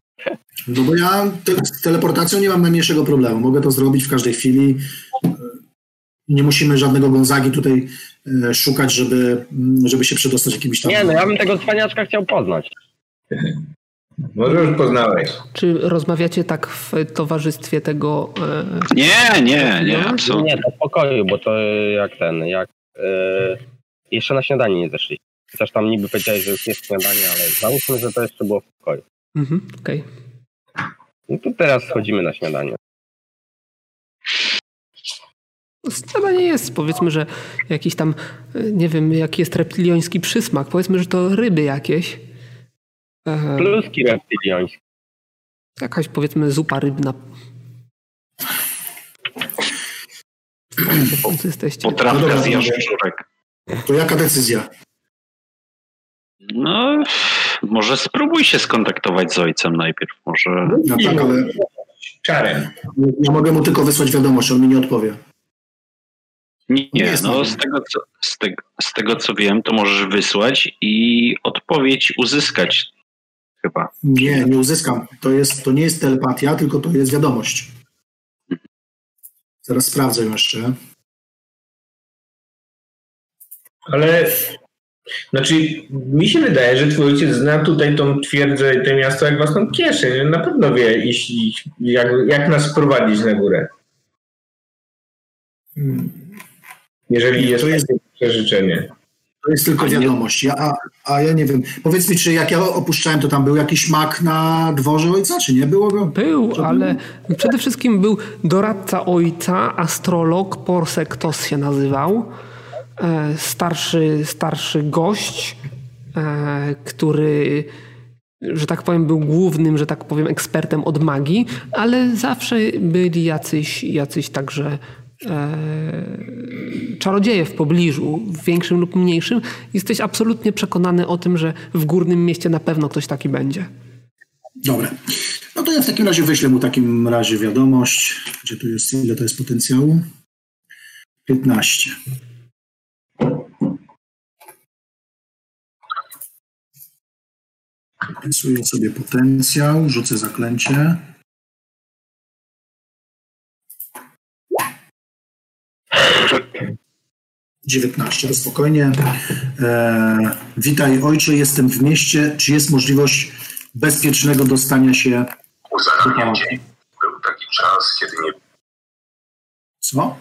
No bo ja te, z teleportacją nie mam najmniejszego problemu. Mogę to zrobić w każdej chwili. Nie musimy żadnego Gonzagi tutaj e, szukać, żeby, żeby się przedostać jakimiś tam... Nie, no ja bym tego cwaniaczka chciał poznać. Może już poznałeś. Czy rozmawiacie tak w towarzystwie tego... E... Nie, nie, nie, absolutnie. Nie, to w pokoju, bo to jak ten, jak... E... Jeszcze na śniadanie nie zeszli. Chociaż tam niby powiedziałeś, że już jest śniadanie, ale załóżmy, że to jeszcze było w pokoju. Mhm, okej. Okay. No to teraz schodzimy na śniadanie. Śniadanie jest, powiedzmy, że jakiś tam, nie wiem, jaki jest reptilioński przysmak. Powiedzmy, że to ryby jakieś. Pluski reptilioński. Jakaś, powiedzmy, zupa rybna. Jesteście. Potrawka no z jaszczurek. To jaka decyzja? No, może spróbuj się skontaktować z ojcem najpierw. Może. No tak, ale. Czarem. Ja mogę mu tylko wysłać wiadomość, on mi nie odpowie. Nie, nie no z tego, co, z, te, z tego co wiem, to możesz wysłać i odpowiedź uzyskać chyba. Nie, nie uzyskam. To, jest, to nie jest telepatia, tylko to jest wiadomość. Zaraz sprawdzę jeszcze. Ale znaczy, mi się wydaje, że twój ojciec zna tutaj tą twierdzę i to miasto jak własną kieszeń. Na pewno wie, jeśli, jak, jak nas prowadzić na górę. Hmm. Jeżeli jest, to jest takie życzenie. To jest tylko wiadomość. Ja, a, ja nie wiem. Powiedz mi, czy jak ja opuszczałem, to tam był jakiś mak na dworze ojca, czy nie było go? Był, ale przede wszystkim był doradca ojca, astrolog, Porsektos się nazywał. E, starszy, starszy gość, e, który że tak powiem, był głównym, że tak powiem, ekspertem od magii, ale zawsze byli jacyś, jacyś także czarodzieje w pobliżu, w większym lub mniejszym. Jesteś absolutnie przekonany o tym, że w górnym mieście na pewno ktoś taki będzie. Dobra. No to ja w takim razie wyślę mu w takim razie wiadomość. Gdzie tu jest, ile to jest potencjału? 15. Rysuję sobie potencjał, rzucę zaklęcie. Dziewiętnaście, to spokojnie. E, witaj ojcze, jestem w mieście. Czy jest możliwość bezpiecznego dostania się do dzień. Był taki czas, kiedy nie... Co?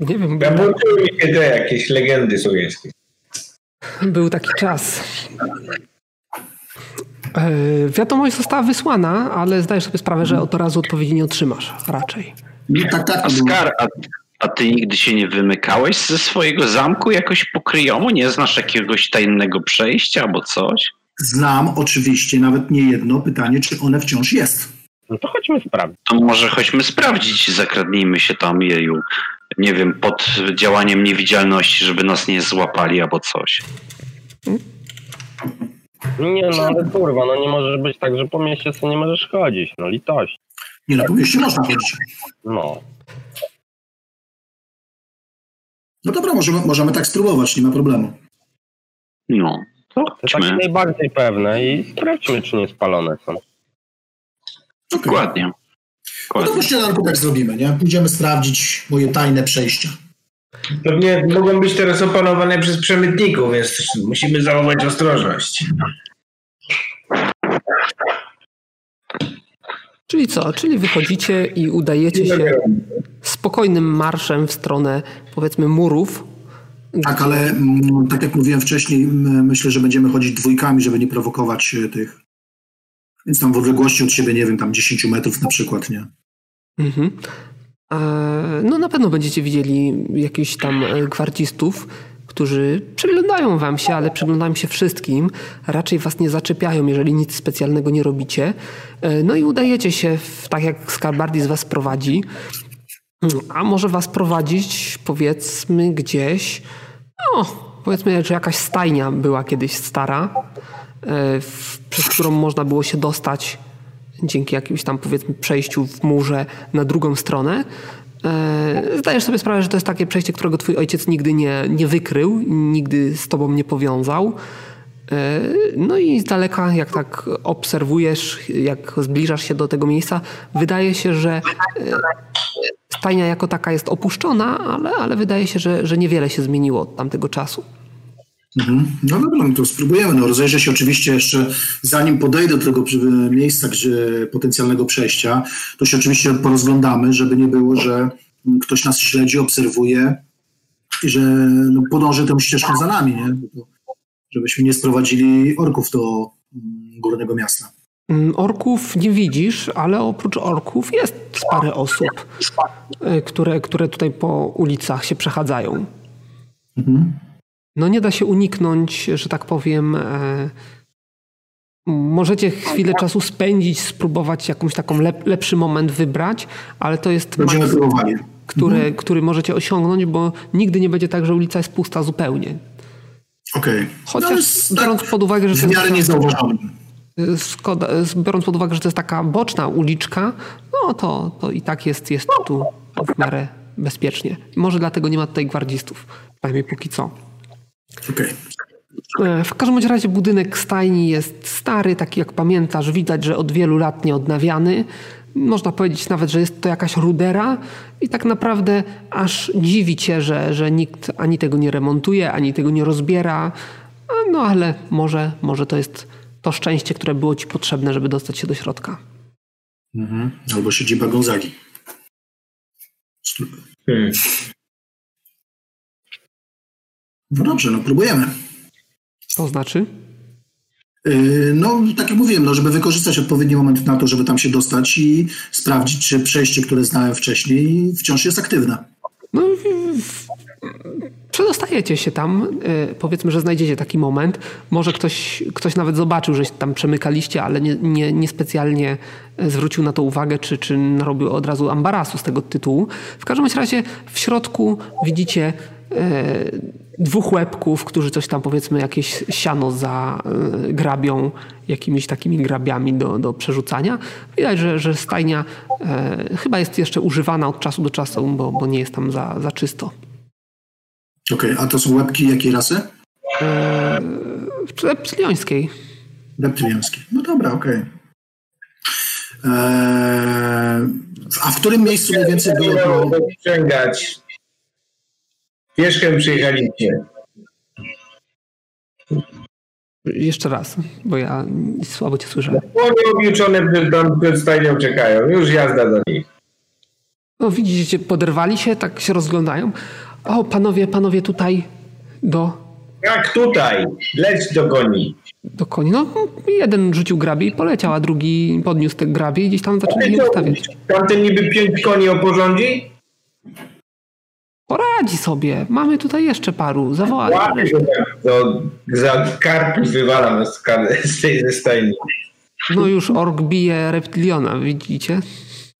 Nie wiem. Ja mi się te jakieś legendy słowiańskie. Był taki czas. E, wiadomość została wysłana, ale zdajesz sobie sprawę, że od razu odpowiedzi nie otrzymasz raczej. Nie, tak, tak. A, a ty nigdy się nie wymykałeś ze swojego zamku jakoś pokryjomu? Nie znasz jakiegoś tajnego przejścia albo coś? Znam oczywiście nawet nie jedno pytanie, czy one wciąż jest. No to chodźmy sprawdzić. To może chodźmy sprawdzić, zakradnijmy się tam, jeju nie wiem, pod działaniem niewidzialności, żeby nas nie złapali albo coś. Nie no, ale kurwa, no nie możesz być tak, że po mieście sobie nie możesz chodzić, no litość. Nie no, po mieście można chodzić. No. No dobra, możemy, możemy tak spróbować, nie ma problemu. No, to To tak najbardziej pewne i sprawdźmy, czy nie spalone są. Okay. Dokładnie. No to po śniadanku tak zrobimy, nie? Pójdziemy sprawdzić moje tajne przejścia. Pewnie mogą być teraz opanowane przez przemytników, więc musimy zachować ostrożność. Czyli co? Czyli wychodzicie i udajecie się spokojnym marszem w stronę, powiedzmy, murów. Tak, ale mm, tak jak mówiłem wcześniej, myślę, że będziemy chodzić dwójkami, żeby nie prowokować e, tych więc tam w odległości od siebie, nie wiem, tam 10 metrów na przykład, nie? Mhm. No na pewno będziecie widzieli jakichś tam e, gwardzistów, którzy przyglądają wam się, ale przyglądają się wszystkim. Raczej was nie zaczepiają, jeżeli nic specjalnego nie robicie. E, no i udajecie się, w, tak jak Skarbardis was prowadzi. A może was prowadzić, powiedzmy, gdzieś, no, powiedzmy, że jakaś stajnia była kiedyś stara, E, przez którą można było się dostać dzięki jakimś tam powiedzmy przejściu w murze na drugą stronę. E, zdajesz sobie sprawę, że to jest takie przejście, którego twój ojciec nigdy nie, nie wykrył, nigdy z tobą nie powiązał. E, no i z daleka, jak tak obserwujesz, jak zbliżasz się do tego miejsca, wydaje się, że stajnia jako taka jest opuszczona, ale, ale wydaje się, że, że niewiele się zmieniło od tamtego czasu. Mhm. No dobra, no to spróbujemy. No, rozejrzę się oczywiście jeszcze, zanim podejdę do tego miejsca gdzie, potencjalnego przejścia, to się oczywiście porozglądamy, żeby nie było, że ktoś nas śledzi, obserwuje i że no, podąży tą ścieżką za nami, nie? żebyśmy nie sprowadzili orków do mm, górnego miasta. Mm, orków nie widzisz, ale oprócz orków jest parę osób, e, które, które tutaj po ulicach się przechadzają. Mhm. No nie da się uniknąć, że tak powiem. E, możecie chwilę czasu spędzić, spróbować jakąś taką lep, lepszy moment wybrać, ale to jest próbowali. Który, mhm. który możecie osiągnąć, bo nigdy nie będzie tak, że ulica jest pusta zupełnie. Okej. Okay. Chociaż no, biorąc tak, pod uwagę, że... W miarę niezauważony. Skoda, biorąc pod uwagę, że to jest taka boczna uliczka, no to, to i tak jest, jest tu w miarę bezpiecznie. Może dlatego nie ma tutaj gwardzistów, przynajmniej póki co. Okay. E, w każdym razie budynek stajni jest stary, taki jak pamiętasz, widać, że od wielu lat nie odnawiany. Można powiedzieć nawet, że jest to jakaś rudera i tak naprawdę aż dziwi cię, że, że nikt ani tego nie remontuje, ani tego nie rozbiera. No ale może, może to jest to szczęście, które było ci potrzebne, żeby dostać się do środka. Mhm. Albo siedziba Gonzagi. Hmm. No dobrze, no próbujemy. To znaczy? Yy, no, tak jak mówiłem, no, żeby wykorzystać odpowiedni moment na to, żeby tam się dostać i sprawdzić, czy przejście, które znałem wcześniej, wciąż jest aktywne. No, przedostajecie się tam. Yy, powiedzmy, że znajdziecie taki moment. Może ktoś, ktoś nawet zobaczył, że tam przemykaliście, ale nie, nie, nie specjalnie zwrócił na to uwagę, czy, czy narobił od razu ambarasu z tego tytułu. W każdym razie w środku widzicie dwóch łebków, którzy coś tam powiedzmy jakieś siano zagrabią jakimiś takimi grabiami do, do przerzucania. Widać, że, że stajnia e, chyba jest jeszcze używana od czasu do czasu, bo, bo nie jest tam za, za czysto. Okej, okay, a to są łebki jakiej rasy? E, reptyliańskiej. Reptyliańskiej. No dobra, okej. Okay. E, a w którym miejscu mniej więcej było to... Pieszkiem przyjechaliście. Jeszcze raz, bo ja słabo cię słyszę. Płonie objuczone przed stajnią czekają. Już jazda do nich. No widzicie, poderwali się, tak się rozglądają. O, panowie, panowie tutaj do... Jak tutaj? Leć do koni. Do koni? No, jeden rzucił grabie i poleciał, a drugi podniósł te grabie i gdzieś tam zaczął je stawiać. Tamten niby pięć koni oporządzi? Poradzi sobie. Mamy tutaj jeszcze paru. Zawołać. To za karpus wywalam z, z tej ze stajni. No już ork bije reptiliona, widzicie?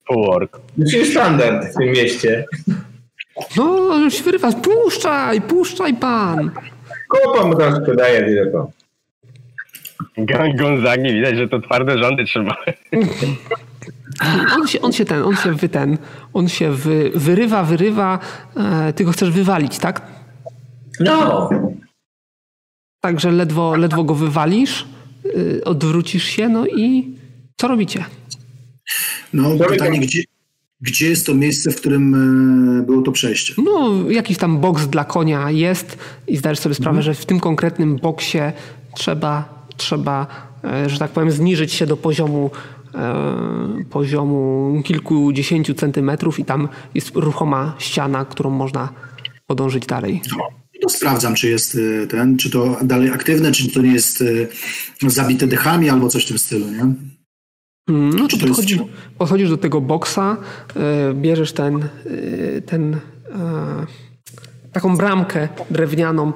Ork. To jest standard w tym mieście. No, już wyrywa. Puszczaj, puszczaj pan. Kopa mu tam sprzedaje tylko. Gang Gonzagi, widać, że to twarde rządy trzeba. On się, on się ten, on się wy ten, on się wy, wyrywa, wyrywa, e, ty go chcesz wywalić, tak? No. Także ledwo, ledwo go wywalisz, y, odwrócisz się, no i co robicie? No, pytanie, gdzie, gdzie jest to miejsce, w którym e, było to przejście? No, jakiś tam boks dla konia jest i zdajesz sobie sprawę, mhm. że w tym konkretnym boksie trzeba, trzeba, e, że tak powiem, zniżyć się do poziomu E, poziomu kilkudziesięciu centymetrów i tam jest ruchoma ściana, którą można podążyć dalej. No, to sprawdzam, czy jest e, ten, czy to dalej aktywne, czy to nie jest e, zabite dechami albo coś w tym stylu, nie? Mm, no to podchodzisz, podchodzisz do tego boksa, bierzesz ten, ten taką bramkę drewnianą,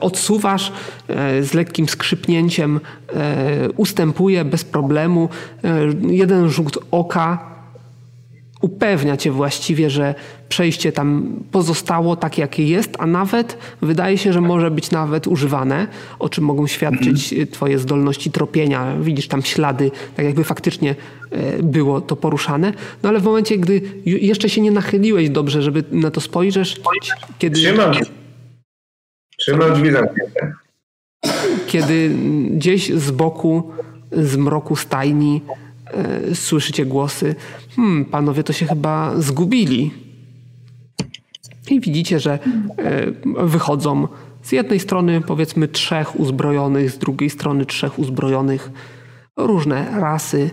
odsuwasz e, z lekkim skrzypnięciem, e, ustępuje bez problemu. E, jeden rzut oka upewnia cię właściwie, że przejście tam pozostało takie, jakie jest, a nawet wydaje się, że może być nawet używane, o czym mogą świadczyć mhm. twoje zdolności tropienia. Widzisz tam ślady, tak jakby faktycznie było to poruszane. No ale w momencie, gdy jeszcze się nie nachyliłeś dobrze, żeby na to spojrzeć, kiedy... Trzymam Trzymam drzwi zamknięte. Kiedy gdzieś z boku, z mroku stajni e, słyszycie głosy. Hmm, panowie to się chyba zgubili. I widzicie, że e, wychodzą z jednej strony powiedzmy trzech uzbrojonych, z drugiej strony trzech uzbrojonych. Różne rasy,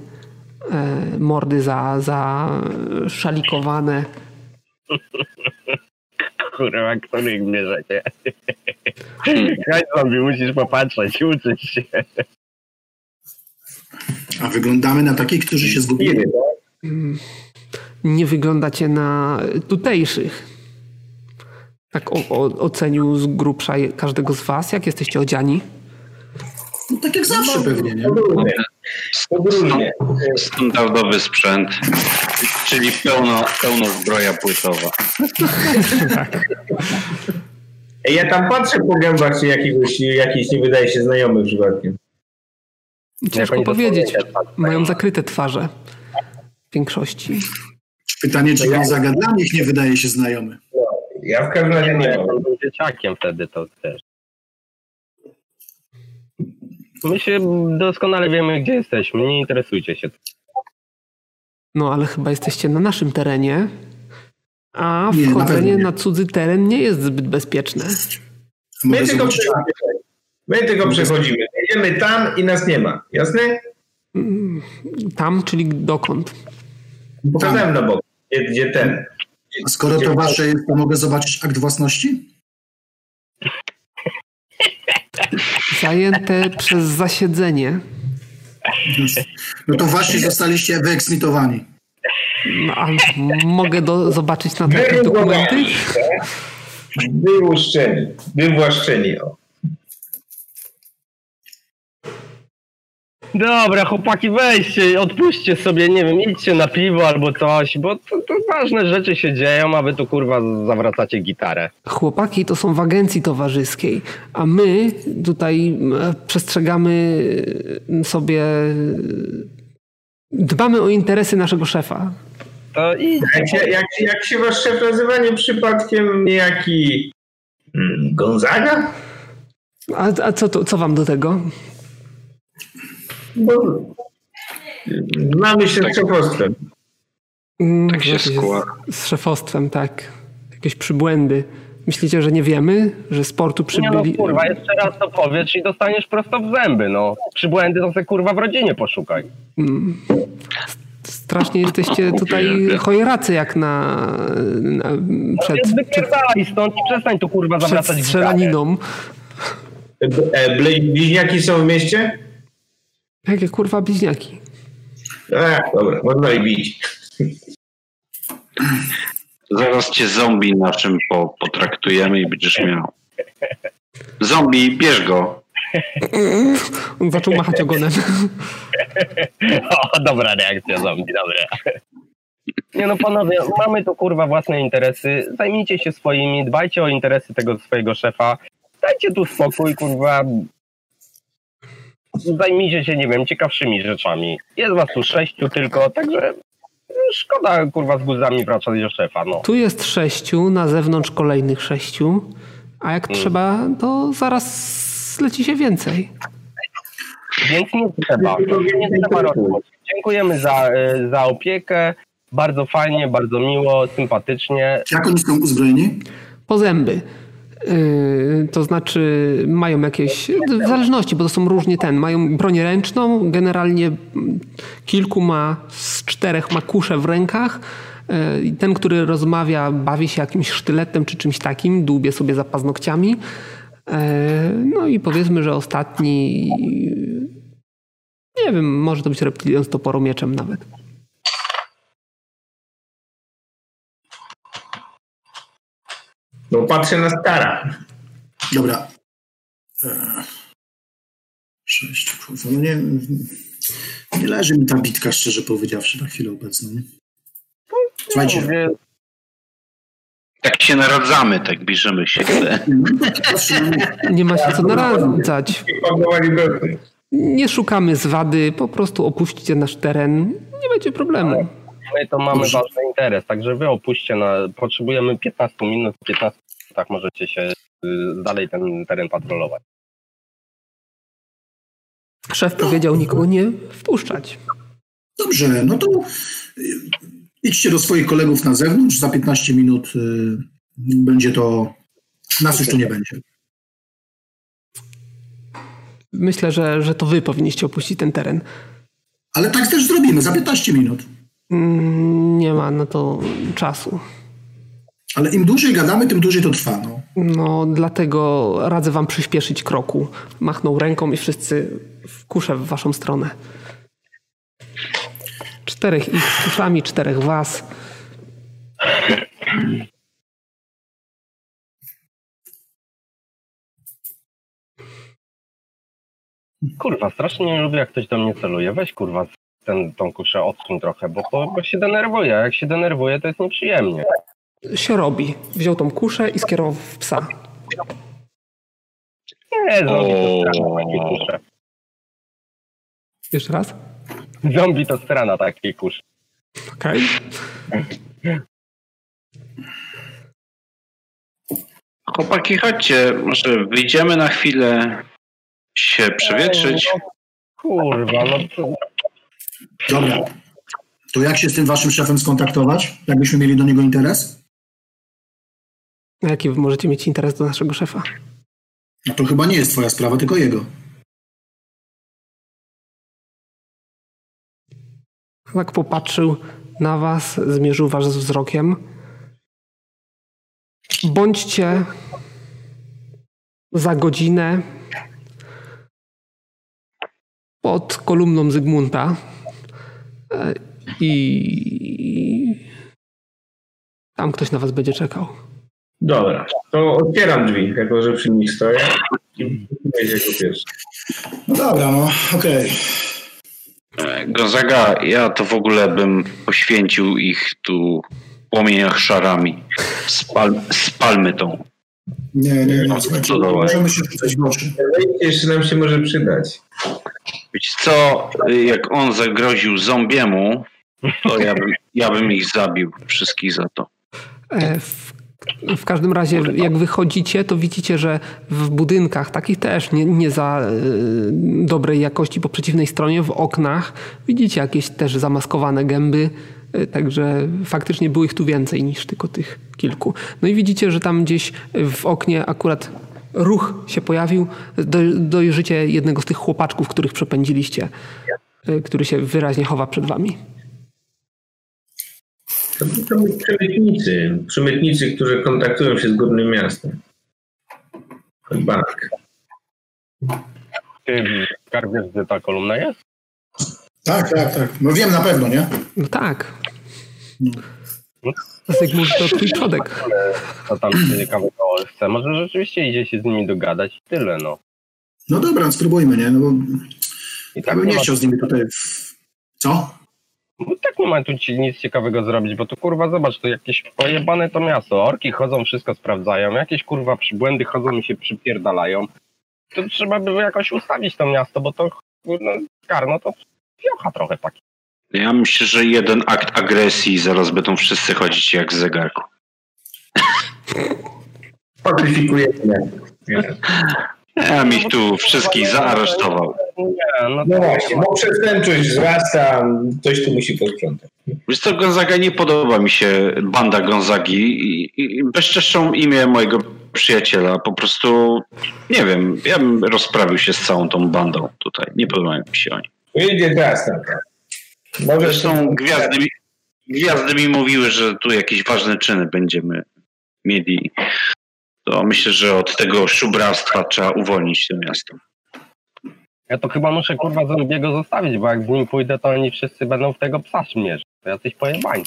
e, mordy za, za szalikowane. Kurwa, których bierzecie. Chodź zombie, musisz popatrzeć, uczyć się. A wyglądamy na takich, którzy się zgubili. Nie wyglądacie na tutejszych. Tak o, o, ocenił z grubsza każdego z was. Jak jesteście odziani? No, tak jak zawsze no, pewnie, nie? Podróżnie. Standardowy sprzęt, czyli pełno, pełno zbroja płytowa. tak. Ja tam patrzę po gębach, czy jakiegoś, jakiś nie wydaje się znajomy przypadkiem. Ciężko powiedzieć. Mają zakryte twarze w większości. Pytanie, czy Gonzaga dla nich nie wydaje się znajomy? No, ja w każdym razie nie mam. dzieciakiem wtedy to też. My się doskonale wiemy, gdzie jesteśmy. Nie interesujcie się. No, ale chyba jesteście na naszym terenie. A wchodzenie na, na cudzy teren nie jest zbyt bezpieczne. My tylko, My tylko przechodzimy. Jedziemy tam i nas nie ma. Jasne? Mm, tam, czyli dokąd? Pokazałem na bok. Gdzie, gdzie ten? A skoro to wasze jest, to mogę zobaczyć akt własności? Zajęte przez zasiedzenie. No to właśnie zostaliście wyeksmitowani. No, a mogę do, zobaczyć na te dokumenty? Wyłuszczeni. Wywłaszczeni. O. Dobra, chłopaki, weźcie, odpuśćcie sobie, nie wiem, idźcie na piwo albo coś, bo to, to, ważne rzeczy się dzieją, a wy tu kurwa zawracacie gitarę. Chłopaki to są w agencji towarzyskiej, a my tutaj przestrzegamy sobie, dbamy o interesy naszego szefa. To idź. Jak się, jak, jak się wasz szef nazywa, nie przypadkiem niejaki hmm, Gonzaga? A, a co, to, co wam do tego? Bo znamy się tak. z szefostwem. Mm, tak się skła. Z szefostwem, tak. Jakieś przybłędy. Myślicie, że nie wiemy, że sportu przybyli... Nie no kurwa, jeszcze raz to powiedz i dostaniesz prosto w zęby, no. Przybłędy to sobie kurwa w rodzinie poszukaj. Mm. Strasznie jesteście tutaj chojeracy jak na... na przed, no, przed, stąd przestań tu kurwa zawracać strzelaniną. E, bliźniaki są w mieście? Jakie kurwa bliźniaki. A, dobra, można i bić. Zaraz cię zombie naszym po, potraktujemy i będziesz miał. Zombie, bierz go. On zaczął machać ogonem. O, dobra reakcja zombie, dobra. Nie no panowie, mamy tu kurwa własne interesy. Zajmijcie się swoimi, dbajcie o interesy tego swojego szefa. Dajcie tu spokój, kurwa zajmijcie się, nie wiem, ciekawszymi rzeczami. Jest was tu sześciu tylko, także szkoda, kurwa, z guzami wracać do szefa, no. Tu jest sześciu, na zewnątrz kolejnych sześciu, a jak hmm. trzeba, to zaraz leci się więcej. Więc nie trzeba. Nie trzeba. Dziękujemy za, e, za opiekę. Bardzo fajnie, bardzo miło, sympatycznie. Jak oni są uzbrojeni? Po zęby. Yy, to znaczy mają jakieś, w zależności, bo to są różnie ten, mają broń ręczną, generalnie kilku ma, z czterech ma kusze w rękach. Yy, ten, który rozmawia, bawi się jakimś sztyletem czy czymś takim, dłubie sobie za paznokciami. Yy, no i powiedzmy, że ostatni, nie wiem, może to być reptilion z toporomieczem nawet. No patrzę na stara. Dobra. E, sześć, kurwa, no nie, nie leży mi ta bitka, szczerze powiedziawszy, na chwilę obecną. Słuchajcie. Tak się naradzamy, tak bierzemy się. Nie ma się co naradzać. Nie szukamy zwady, po prostu opuśćcie nasz teren, nie będzie problemu my to mamy Dobrze. ważny interes, także wy opuśćcie, na, potrzebujemy 15 minut, 15 tak możecie się y, dalej ten teren patrolować. Szef powiedział nikogo nie wpuszczać. Dobrze, no to y, idźcie do swoich kolegów na zewnątrz, za 15 minut y, będzie to, nas już tu nie będzie. Myślę, że, że to wy powinniście opuścić ten teren. Ale tak też zrobimy, za 15 minut. Mm, nie ma na to czasu. Ale im dłużej gadamy, tym dłużej to trwa. No, no dlatego radzę wam przyspieszyć kroku. Machnął ręką i wszyscy w kuszę w waszą stronę. Czterech ich z kuszami, czterech was. Kurwa, strasznie nie lubię, jak ktoś do mnie celuje. Weź kurwa ten, tą kuszę odsuń trochę, bo, to, bo się denerwuję. A jak się denerwuję, to jest nieprzyjemnie. Się robi. Wziął tą kuszę i skierował w psa. Nie, zombie to strana takiej kusze. Jeszcze raz? Zombie to strana takiej kuszy. Okej. Chłopaki, chodźcie, może wyjdziemy na chwilę się przewietrzyć. No, kurwa, no to... Dobra. To jak się z tym waszym szefem skontaktować? Jakbyśmy mieli do niego interes? A jaki wy możecie mieć interes do naszego szefa? No to chyba nie jest twoja sprawa, tylko jego. Tak popatrzył na was, zmierzył was wzrokiem. Bądźcie za godzinę pod kolumną Zygmunta i tam ktoś na was będzie czekał. Dobra, to otwieram drzwi, jako że przy nich stoję i jako pierwszy. No dobra, no okej. E, Gonzaga, ja to w ogóle bym poświęcił ich tu w płomieniach szarami. Spal, spalmy tą. Nie, nie, nie. No, dobra. możemy się rzucać. Wejście jeszcze nam się może przydać. Wiecie co, jak on zagroził zombiemu, to ja bym, ja bym ich zabił wszystkich za to. E, W, w każdym razie, jak wychodzicie, to widzicie, że w budynkach, takich też nie, nie za e, dobrej jakości po przeciwnej stronie, w oknach, widzicie jakieś też zamaskowane gęby. E, Także faktycznie było ich tu więcej niż tylko tych kilku. No i widzicie, że tam gdzieś w oknie akurat ruch się pojawił. Do, dojrzycie jednego z tych chłopaczków, których przepędziliście, e, który się wyraźnie chowa przed wami. To są przemytnicy, przemytnicy, którzy kontaktują się z górnym miastem. Bank. Ty skarbiesz, gdzie ta kolumna jest? Tak, tak, tak. No wiem na pewno, nie? No tak. Zygmunt to twój przodek. Co tam się ciekawego chce? Może rzeczywiście idzie się z nimi dogadać i tyle, no. No dobra, no spróbujmy, nie? No bo I ja tak bym nie chciał z nimi tutaj... w- Co? no tak nie ma tu ci nic ciekawego zrobić, bo to kurwa zobacz, to jakieś pojebane to miasto. Orki chodzą, wszystko sprawdzają, jakieś kurwa przybłędy chodzą i się przypierdalają. To trzeba by jakoś ustawić to miasto, bo to no, skar, no to fiocha trochę taki. Ja myślę, że jeden akt agresji i zaraz będą wszyscy chodzić jak z zegarku. Patryfikujemy. Ja mich tu wszystkich zaaresztował. No No właśnie, bo przestępczość wzrasta, ktoś tu musi posprzątać. Wiesz co, Gonzaga, nie podoba mi się banda Gonzagi i, i bezczeszczą imię mojego przyjaciela. Po prostu, nie wiem, ja bym rozprawił się z całą tą bandą tutaj. Nie podobają mi się oni. Wyjdzie teraz tam. Możesz Zresztą gwiazdy mi, gwiazdy mi mówiły, że tu jakieś ważne czyny będziemy mieli. To myślę, że od tego szubrastwa trzeba uwolnić to miasto. Ja to chyba muszę kurwa zombiego zostawić, bo jak z nim pójdę, to oni wszyscy będą w tego psa śmierzyć. To jacyś pojebani.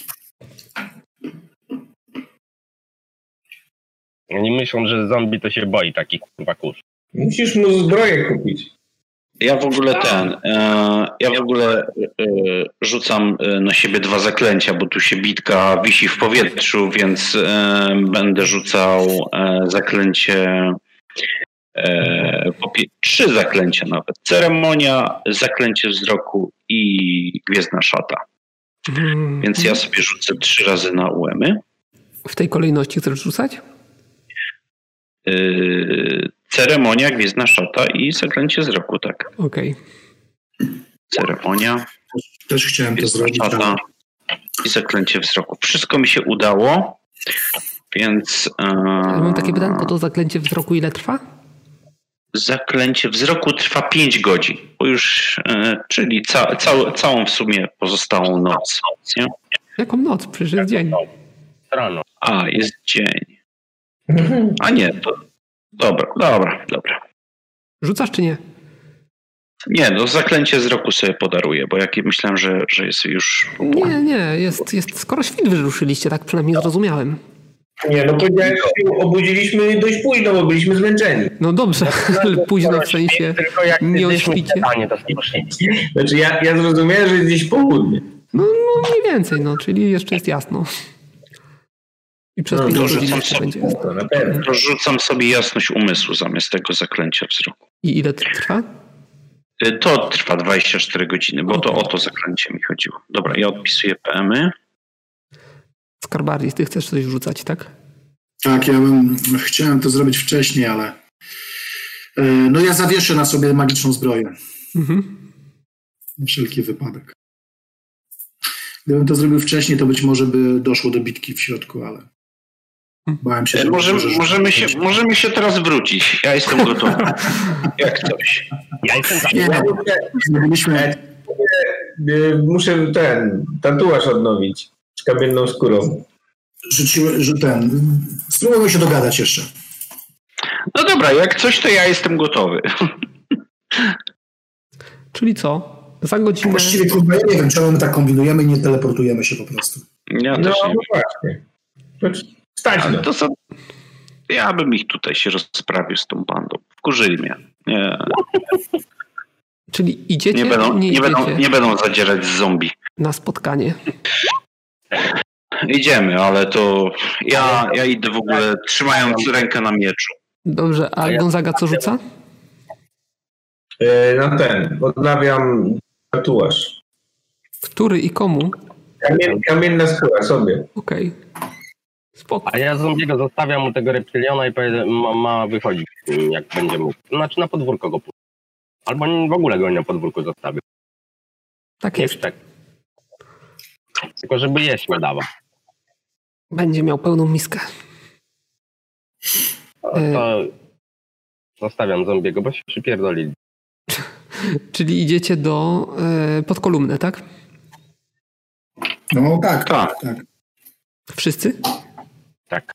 Oni myślą, że zombie to się boi takich kurwa kurz. Musisz mu zbroję kupić. Ja w ogóle ten, e, ja w ogóle e, rzucam e, na siebie dwa zaklęcia, bo tu się bitka wisi w powietrzu, więc będę rzucał zaklęcie, trzy zaklęcia nawet. Ceremonia, zaklęcie wzroku i gwiezdna szata. Więc ja sobie rzucę trzy razy na uemy. W tej kolejności chcesz rzucać? Ceremonia, gwiezdna szata i zaklęcie wzroku, tak. Okej. Ceremonia, Też chciałem to zrobić, szata i zaklęcie wzroku. Wszystko mi się udało, więc yy, Mam takie pytanie, to zaklęcie wzroku ile trwa? zaklęcie wzroku trwa 5 godzin, bo już, yy, czyli ca, ca, całą w sumie pozostałą noc. Nie? Jaką noc? Przecież jest dzień. Rano. A, jest dzień. A nie, to dobra, dobra, dobra. Rzucasz czy nie? Nie, no zaklęcie z roku sobie podaruję, bo jak myślałem, że, że jest już... Nie, nie, jest, jest skoro świt wyruszyliście, tak przynajmniej zrozumiałem. Nie, no powiedziałem, że się obudziliśmy dość późno, bo byliśmy zmęczeni. No dobrze, ale późno w sensie Tylko jak nie o świcie. to. Znaczy ja, ja zrozumiałem, że jest gdzieś południe. No, no mniej więcej, no, czyli jeszcze jest jasno. I przez No, jeszcze co- będzie na pewno. Sobie jasność umysłu zamiast tego zaklęcia wzroku. I ile to trwa? Y, To trwa 24 godziny, bo to o to zaklęcie mi chodziło. Dobra, ja odpisuję PM-y. Skarbaris, ty chcesz coś rzucać, tak? Tak, ja bym chciałem to zrobić wcześniej, ale e, no ja zawieszę na sobie magiczną zbroję. Mhm. Na wszelki wypadek. Gdybym to zrobił wcześniej, to być może by doszło do bitki w środku, ale bałem się, że... Możemy, że- możemy, się, możemy się teraz wrócić. Ja jestem gotowy. Jak coś. Ja jestem Muszę ten tatuaż odnowić z kamienną skórą. Rzuciłem, że ten... Spróbujmy się dogadać jeszcze. No dobra, jak coś, to ja jestem gotowy. Czyli co? Za godzinę... Właściwie, kurwa, ja nie wiem, czemu my tak kombinujemy i nie teleportujemy się po prostu. Ja No, też nie no właśnie. Stać Ale to są... Ja bym ich tutaj się rozprawił z tą bandą. Wkurzyli mnie. Nie, Czyli idziecie, nie, będą, nie nie, będą, nie będą zadzierać z zombie. na spotkanie. Idziemy, ale to ja, ja idę w ogóle trzymając rękę na mieczu. Dobrze, a Gonzaga co rzuca? Y, Na ten, odnawiam tatuaż. Który i komu? Kamien, kamienna skóra sobie. Okej. Spoko. A ja zombiego zostawiam mu tego reptyliona i powie- ma, ma wychodzić, jak będzie mógł. Znaczy na podwórko go puszczę. Albo w ogóle go na podwórku zostawię. Tak jest. tak. Tylko żeby jeść nie dawał. Będzie miał pełną miskę. To, E. to zostawiam zombiego, bo się przypierdoli. Czyli idziecie do e, pod kolumnę, tak? No Tak. tak, tak. Wszyscy? Tak.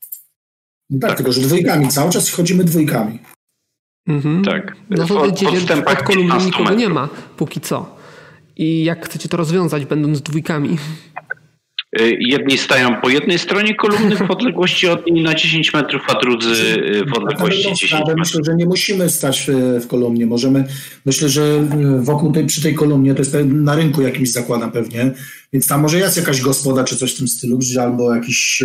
No tak, tylko że dwójkami, cały czas chodzimy dwójkami. Mhm. Tak. No to pod kolumną 15 nikogo metrów. nie ma, póki co. I jak chcecie to rozwiązać, będąc dwójkami? Y, Jedni stają po jednej stronie kolumny w odległości od niej na 10 metrów, a drudzy y, w odległości dobrą 10 sprawę metrów. myślę, że nie musimy stać w, w kolumnie. Możemy, myślę, że e, wokół tej, przy tej kolumnie, to jest na rynku jakimś zakładam pewnie, więc tam może jest jakaś gospoda czy coś w tym stylu, albo jakiś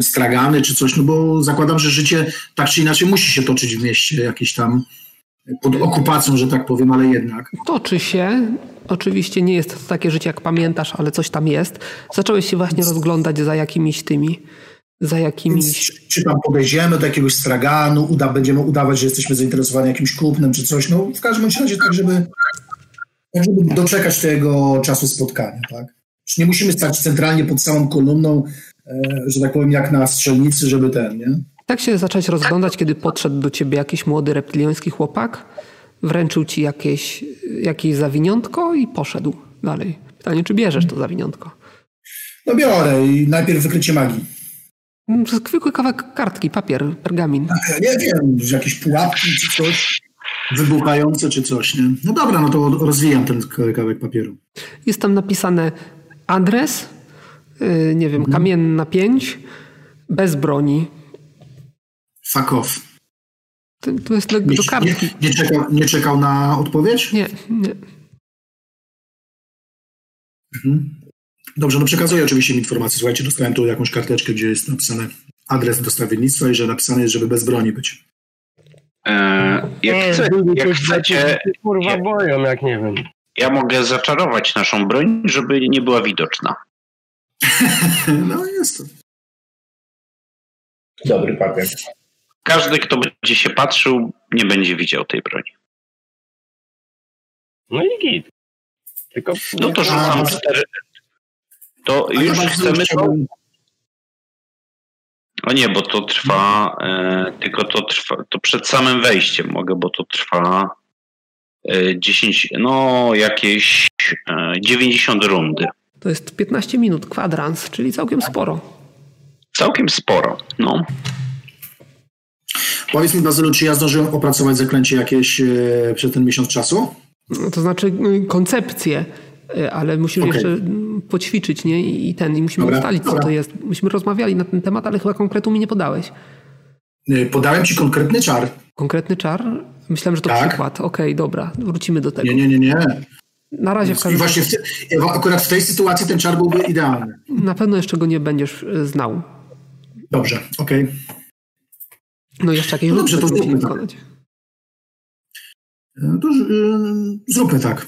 stragany czy coś, no bo zakładam, że życie tak czy inaczej musi się toczyć w mieście jakieś tam pod okupacją, że tak powiem, ale jednak. Toczy się. Oczywiście nie jest to takie życie, jak pamiętasz, ale coś tam jest. Zacząłeś się właśnie rozglądać za jakimiś tymi, za Więc jakimiś... czy, czy tam podejdziemy do jakiegoś straganu, uda, będziemy udawać, że jesteśmy zainteresowani jakimś kupnem czy coś, no w każdym razie tak, żeby, tak, żeby doczekać tego czasu spotkania, tak? Już nie musimy stać centralnie pod samą kolumną, że tak powiem, jak na strzelnicy, żeby ten, nie? Tak się zacząłeś rozglądać, kiedy podszedł do ciebie jakiś młody reptiliański chłopak, wręczył ci jakieś, jakieś zawiniątko i poszedł dalej. Pytanie, czy bierzesz to zawiniątko? No biorę i najpierw wykrycie magii. Mm, Zwykły kawałek kartki, papier, pergamin. Ja nie wiem, jakieś pułapki czy coś, wybuchające czy coś, nie? No dobra, no to rozwijam ten kawałek papieru. Jest tam napisane adres, nie wiem, kamienna 5, bez broni. Fuck off. To, to jest do, do Nie, kartki. nie, czekał, nie czekał na odpowiedź? Nie, nie. Mhm. Dobrze, no przekazuję oczywiście informację. Słuchajcie, dostałem tu jakąś karteczkę, gdzie jest napisane adres dostawiennictwa i że napisane jest, żeby bez broni być. E, jak, chce, jak chcecie, Kurwa nie. boją, jak nie wiem. ja mogę zaczarować naszą broń, żeby nie była widoczna. No jest to. Dobry papier. Każdy, kto będzie się patrzył, nie będzie widział tej broni. No i git. Tylko No to rzucam cztery. To A już chcemy to. O nie, bo to trwa, e, tylko to trwa, to przed samym wejściem mogę, bo to trwa e, 10, no jakieś e, 90 rundy. To jest 15 minut, kwadrans, czyli całkiem sporo. całkiem sporo. No. Powiedz mi, Bazylu, czy ja zdążyłem opracować zaklęcie jakieś e, przez ten miesiąc czasu? No, to znaczy y, koncepcję, y, ale musimy okay. jeszcze poćwiczyć, nie? I ten, i musimy dobra, ustalić, co dobra. to jest. Myśmy rozmawiali na ten temat, ale chyba konkretu mi nie podałeś. E, podałem ci konkretny czar. Konkretny czar? Myślałem, że to tak. przykład. Okej, okay, dobra, wrócimy do tego. Nie, nie, nie, nie. Na razie w każdym właśnie w te, akurat w tej sytuacji ten czar byłby idealny. Na pewno jeszcze go nie będziesz e, znał. Dobrze, okej. Okay. No jeszcze jakieś no dobrze, to zróbmy tak. E, to yy, zróbmy tak.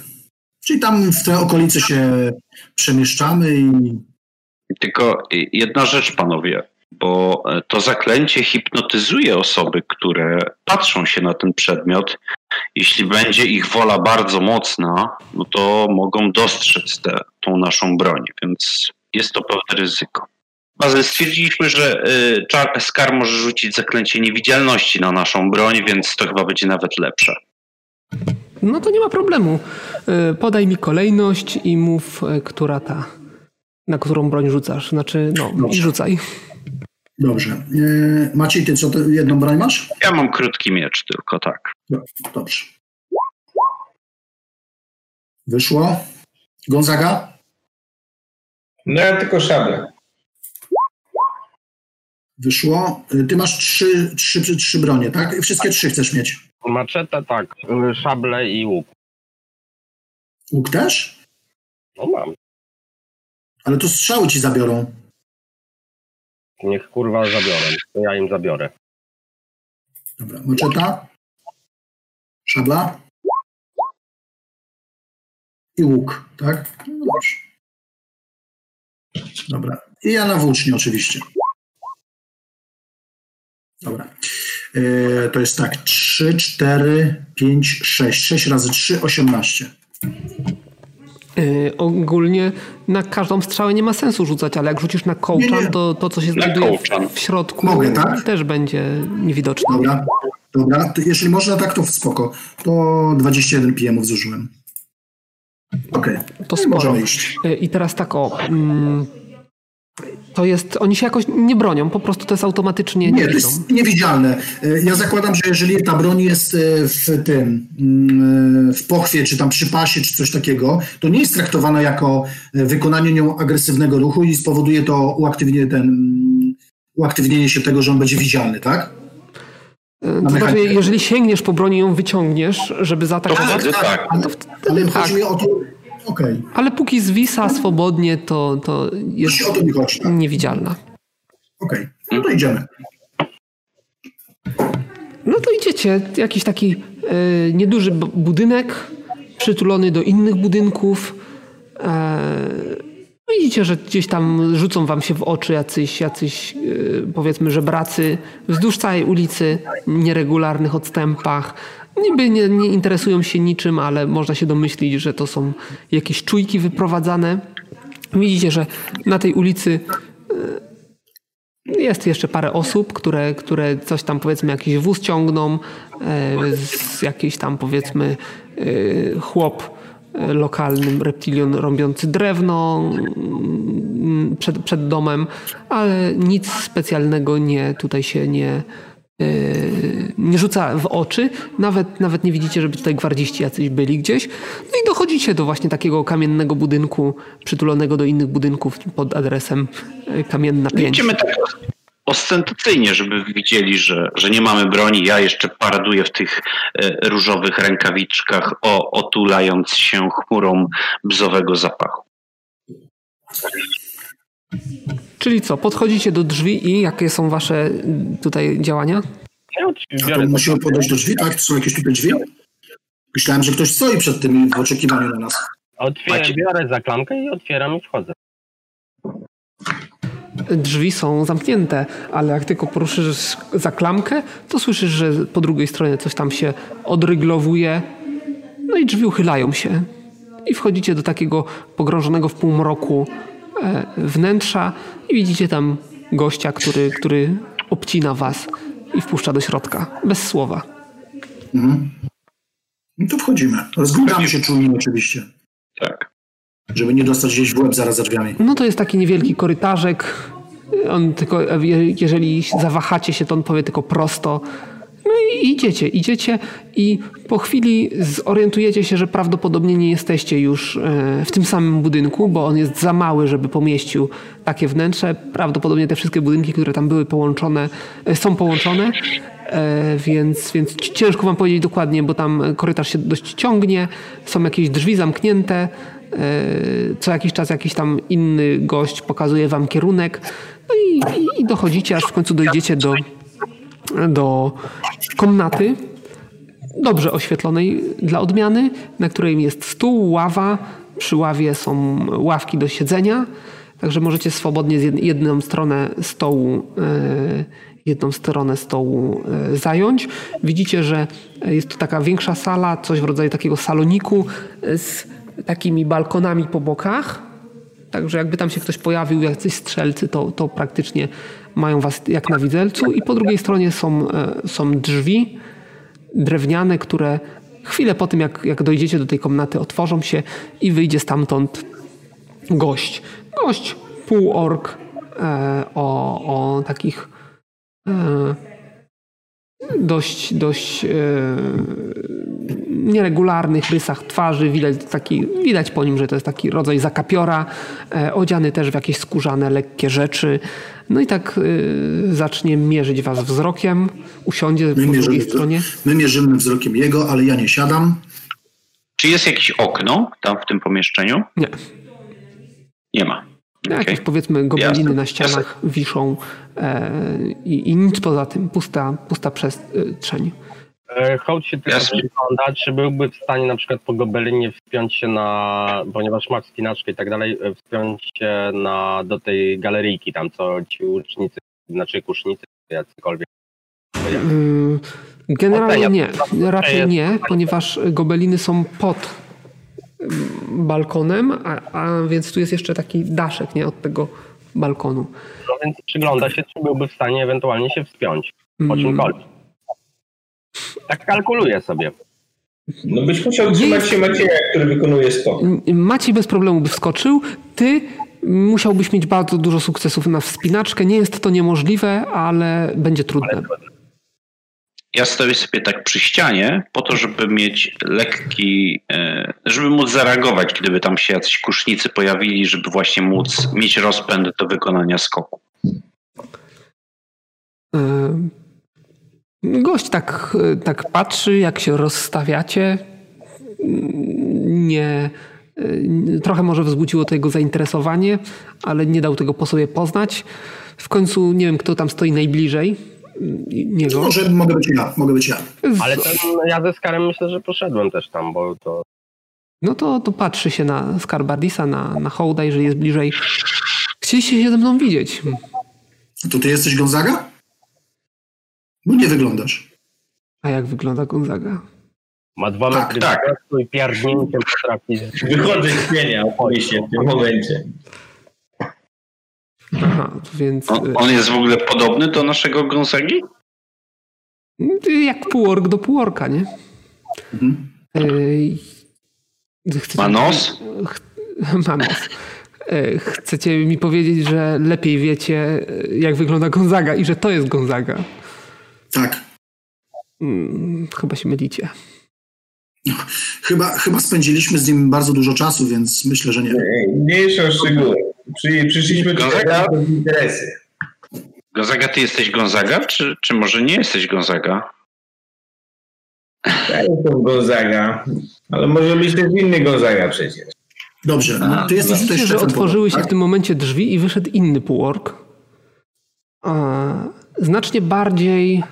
Czyli tam w te okolice się przemieszczamy i... Tylko jedna rzecz, panowie, bo to zaklęcie hipnotyzuje osoby, które patrzą się na ten przedmiot. Jeśli będzie ich wola bardzo mocna, no to mogą dostrzec tę tą naszą broń, więc jest to pewne ryzyko. Stwierdziliśmy, że y, Skar może rzucić zaklęcie niewidzialności na naszą broń, więc to chyba będzie nawet lepsze. No to nie ma problemu. Y, podaj mi kolejność i mów, y, która ta, na którą broń rzucasz. Znaczy, no, Dobrze. i rzucaj. Dobrze. Maciej, ty co, ty jedną broń masz? Ja mam krótki miecz tylko, tak. Dobrze. Wyszło. Gonzaga? No ja tylko szablę. Wyszło. Ty masz trzy, trzy, trzy bronie, tak? Wszystkie trzy chcesz mieć. Maczetę tak, szable i łuk. Łuk też? No mam. Ale to strzały ci zabiorą. Niech kurwa zabiorę, ja im zabiorę. Dobra, maczeta. Szabla. I łuk, tak? No. Dobra. I ja na włócznie oczywiście. Dobra. E, to jest tak, 3, 4, 5, 6. 6 razy 3, 18. Yy, ogólnie na każdą strzałę nie ma sensu rzucać, ale jak rzucisz na kołczan, to to, co się znajduje w, w, środku, Mogę, tak? też będzie niewidoczne. Dobra, dobra. Jeśli można tak, to spoko. To 21 PM zużyłem. Okej, okay. to sporo. Iść. Yy, I teraz tak o... Mm, to jest, oni się jakoś nie bronią, po prostu to jest automatycznie nie, to jest niewidzialne. E, ja zakładam, że jeżeli ta broń jest e, w tym, mm, e, w pochwie, czy tam przy pasie, czy coś takiego, to nie jest traktowana jako wykonanie nią agresywnego ruchu i spowoduje to uaktywnienie, ten, mm, uaktywnienie się tego, że on będzie widzialny, tak? To znaczy, jeżeli sięgniesz po broni i ją wyciągniesz, żeby zaatakować, to, tak. to wtedy ale tak. chodzi mi o to, Okay. Ale póki zwisa swobodnie, to, to jest o to mi chodzi, tak? niewidzialna. Okej, okay. no to idziemy. No to idziecie. Jakiś taki e, nieduży budynek przytulony do innych budynków. E, widzicie, że gdzieś tam rzucą wam się w oczy jacyś, jacyś e, powiedzmy żebracy wzdłuż całej ulicy, nieregularnych odstępach niby nie, nie interesują się niczym, ale można się domyślić, że to są jakieś czujki wyprowadzane. Widzicie, że na tej ulicy e, jest jeszcze parę osób, które, które coś tam powiedzmy jakiś wóz ciągną, e, jakiś tam powiedzmy e, chłop lokalnym reptilion robiący drewno mm, przed, przed domem, ale nic specjalnego nie tutaj się nie, nie rzuca w oczy. Nawet, nawet nie widzicie, żeby tutaj gwardziści jacyś byli gdzieś. No i dochodzicie do właśnie takiego kamiennego budynku przytulonego do innych budynków pod adresem yy, Kamienna 5. Idziemy tak ostentacyjnie, żeby widzieli, że, że nie mamy broni. Ja jeszcze paraduję w tych yy, różowych rękawiczkach, o, otulając się chmurą bzowego zapachu. Czyli co, podchodzicie do drzwi i jakie są wasze tutaj działania? A to musimy podejść do drzwi, tak? To są jakieś tutaj drzwi? Myślałem, że ktoś stoi przed tym w oczekiwaniu na nas. Otwieram, biorę za klamkę i otwieram i wchodzę. Drzwi są zamknięte, ale jak tylko poruszysz za klamkę, to słyszysz, że po drugiej stronie coś tam się odryglowuje, no i drzwi uchylają się. I wchodzicie do takiego pogrążonego w półmroku wnętrza i widzicie tam gościa, który, który obcina was i wpuszcza do środka, bez słowa. Mhm. No to wchodzimy. Rozglądamy się czujnie oczywiście. Tak. Żeby nie dostać gdzieś w łeb zaraz za drzwiami. No to jest taki niewielki korytarzek. On tylko, jeżeli zawahacie się, to on powie tylko prosto. No i idziecie, idziecie i po chwili zorientujecie się, że prawdopodobnie nie jesteście już e, w tym samym budynku, bo on jest za mały, żeby pomieścił takie wnętrze. Prawdopodobnie te wszystkie budynki, które tam były połączone, e, są połączone, e, więc, więc ciężko wam powiedzieć dokładnie, bo tam korytarz się dość ciągnie, są jakieś drzwi zamknięte, co jakiś czas jakiś tam inny gość pokazuje wam kierunek, no i, i dochodzicie, aż w końcu dojdziecie do do komnaty, dobrze oświetlonej dla odmiany, na której jest stół, ława. Przy ławie są ławki do siedzenia, także możecie swobodnie jedną stronę stołu, e, jedną stronę stołu e, zająć. Widzicie, że jest to taka większa sala, coś w rodzaju takiego saloniku z takimi balkonami po bokach. Także jakby tam się ktoś pojawił, jacyś strzelcy, to, to praktycznie mają was jak na widelcu i po drugiej stronie są, e, są drzwi drewniane, które chwilę po tym, jak, jak dojdziecie do tej komnaty, otworzą się i wyjdzie stamtąd gość. Gość półork e, o, o takich e, dość, dość e, nieregularnych rysach twarzy. Widać, taki, widać po nim, że to jest taki rodzaj zakapiora, e, odziany też w jakieś skórzane, lekkie rzeczy. No i tak y, zacznie mierzyć was wzrokiem, usiądzie my po drugiej stronie. My mierzymy wzrokiem jego, ale ja nie siadam. Czy jest jakieś okno tam w tym pomieszczeniu? Nie. Nie ma. Okay. Jakieś powiedzmy gobeliny Jasne. na ścianach Jasne. wiszą e, i, i, nic poza tym, pusta, pusta przestrzeń. E, Hołd się tylko przygląda, czy byłby w stanie na przykład po gobelinie wspiąć się na, ponieważ ma wspinaczkę i tak dalej, e, wspiąć się na, do tej galeryjki tam, co ci ucznicy, znaczy kusznicy, jacykolwiek. Mm, generalnie nie, raczej nie, ponieważ gobeliny są pod balkonem, a, a więc tu jest jeszcze taki daszek nie, od tego balkonu. No więc przygląda się, czy byłby w stanie ewentualnie się wspiąć po mm. czymkolwiek. Tak kalkuluję sobie. No byś musiał trzymać się Macieja, który wykonuje skok. Maciej bez problemu by wskoczył. Ty musiałbyś mieć bardzo dużo sukcesów na wspinaczkę. Nie jest to niemożliwe, ale będzie trudne. Ja stoję sobie tak przy ścianie po to, żeby mieć lekki, e, żeby móc zareagować, gdyby tam się jacyś kusznicy pojawili, żeby właśnie móc mieć rozpęd do wykonania skoku. Gość tak, tak patrzy, jak się rozstawiacie. Nie, trochę może wzbudziło to jego zainteresowanie, ale nie dał tego po sobie poznać. W końcu nie wiem, kto tam stoi najbliżej niego. Może mogę być ja, mogę być ja. Ale ten, ja ze Skarem myślę, że poszedłem też tam, bo to... No to, to patrzy się na Skarbardisa, na, na Hołda, jeżeli jest bliżej. Chcieliście się ze mną widzieć. To ty jesteś Gonzaga? Bo nie wyglądasz. A jak wygląda Gonzaga? Ma dwa tak, metry tak. i piardnięciem potrafi... Wychodzę z pienia, się w tym momencie. Aha, więc... On, y- on, jest w ogóle podobny do naszego Gonzagi? Jak półork do półorka, nie? Mhm. Chcecie... Ma nos? Ma nos. Chcecie mi powiedzieć, że lepiej wiecie, jak wygląda Gonzaga i że to jest Gonzaga. Tak. Hmm, chyba się mylicie. Chyba, chyba spędziliśmy z nim bardzo dużo czasu, więc myślę, że nie. Mniejsze o szczegóły. Przy, przyszliśmy do interesy. Gonzaga, ty jesteś Gonzaga, czy, czy może nie jesteś Gonzaga? Ja jestem Gonzaga, ale może być też inny Gonzaga przecież. Dobrze, no, ty jesteś tutaj że otworzyły się tak? w tym momencie drzwi i wyszedł inny półork. Znacznie bardziej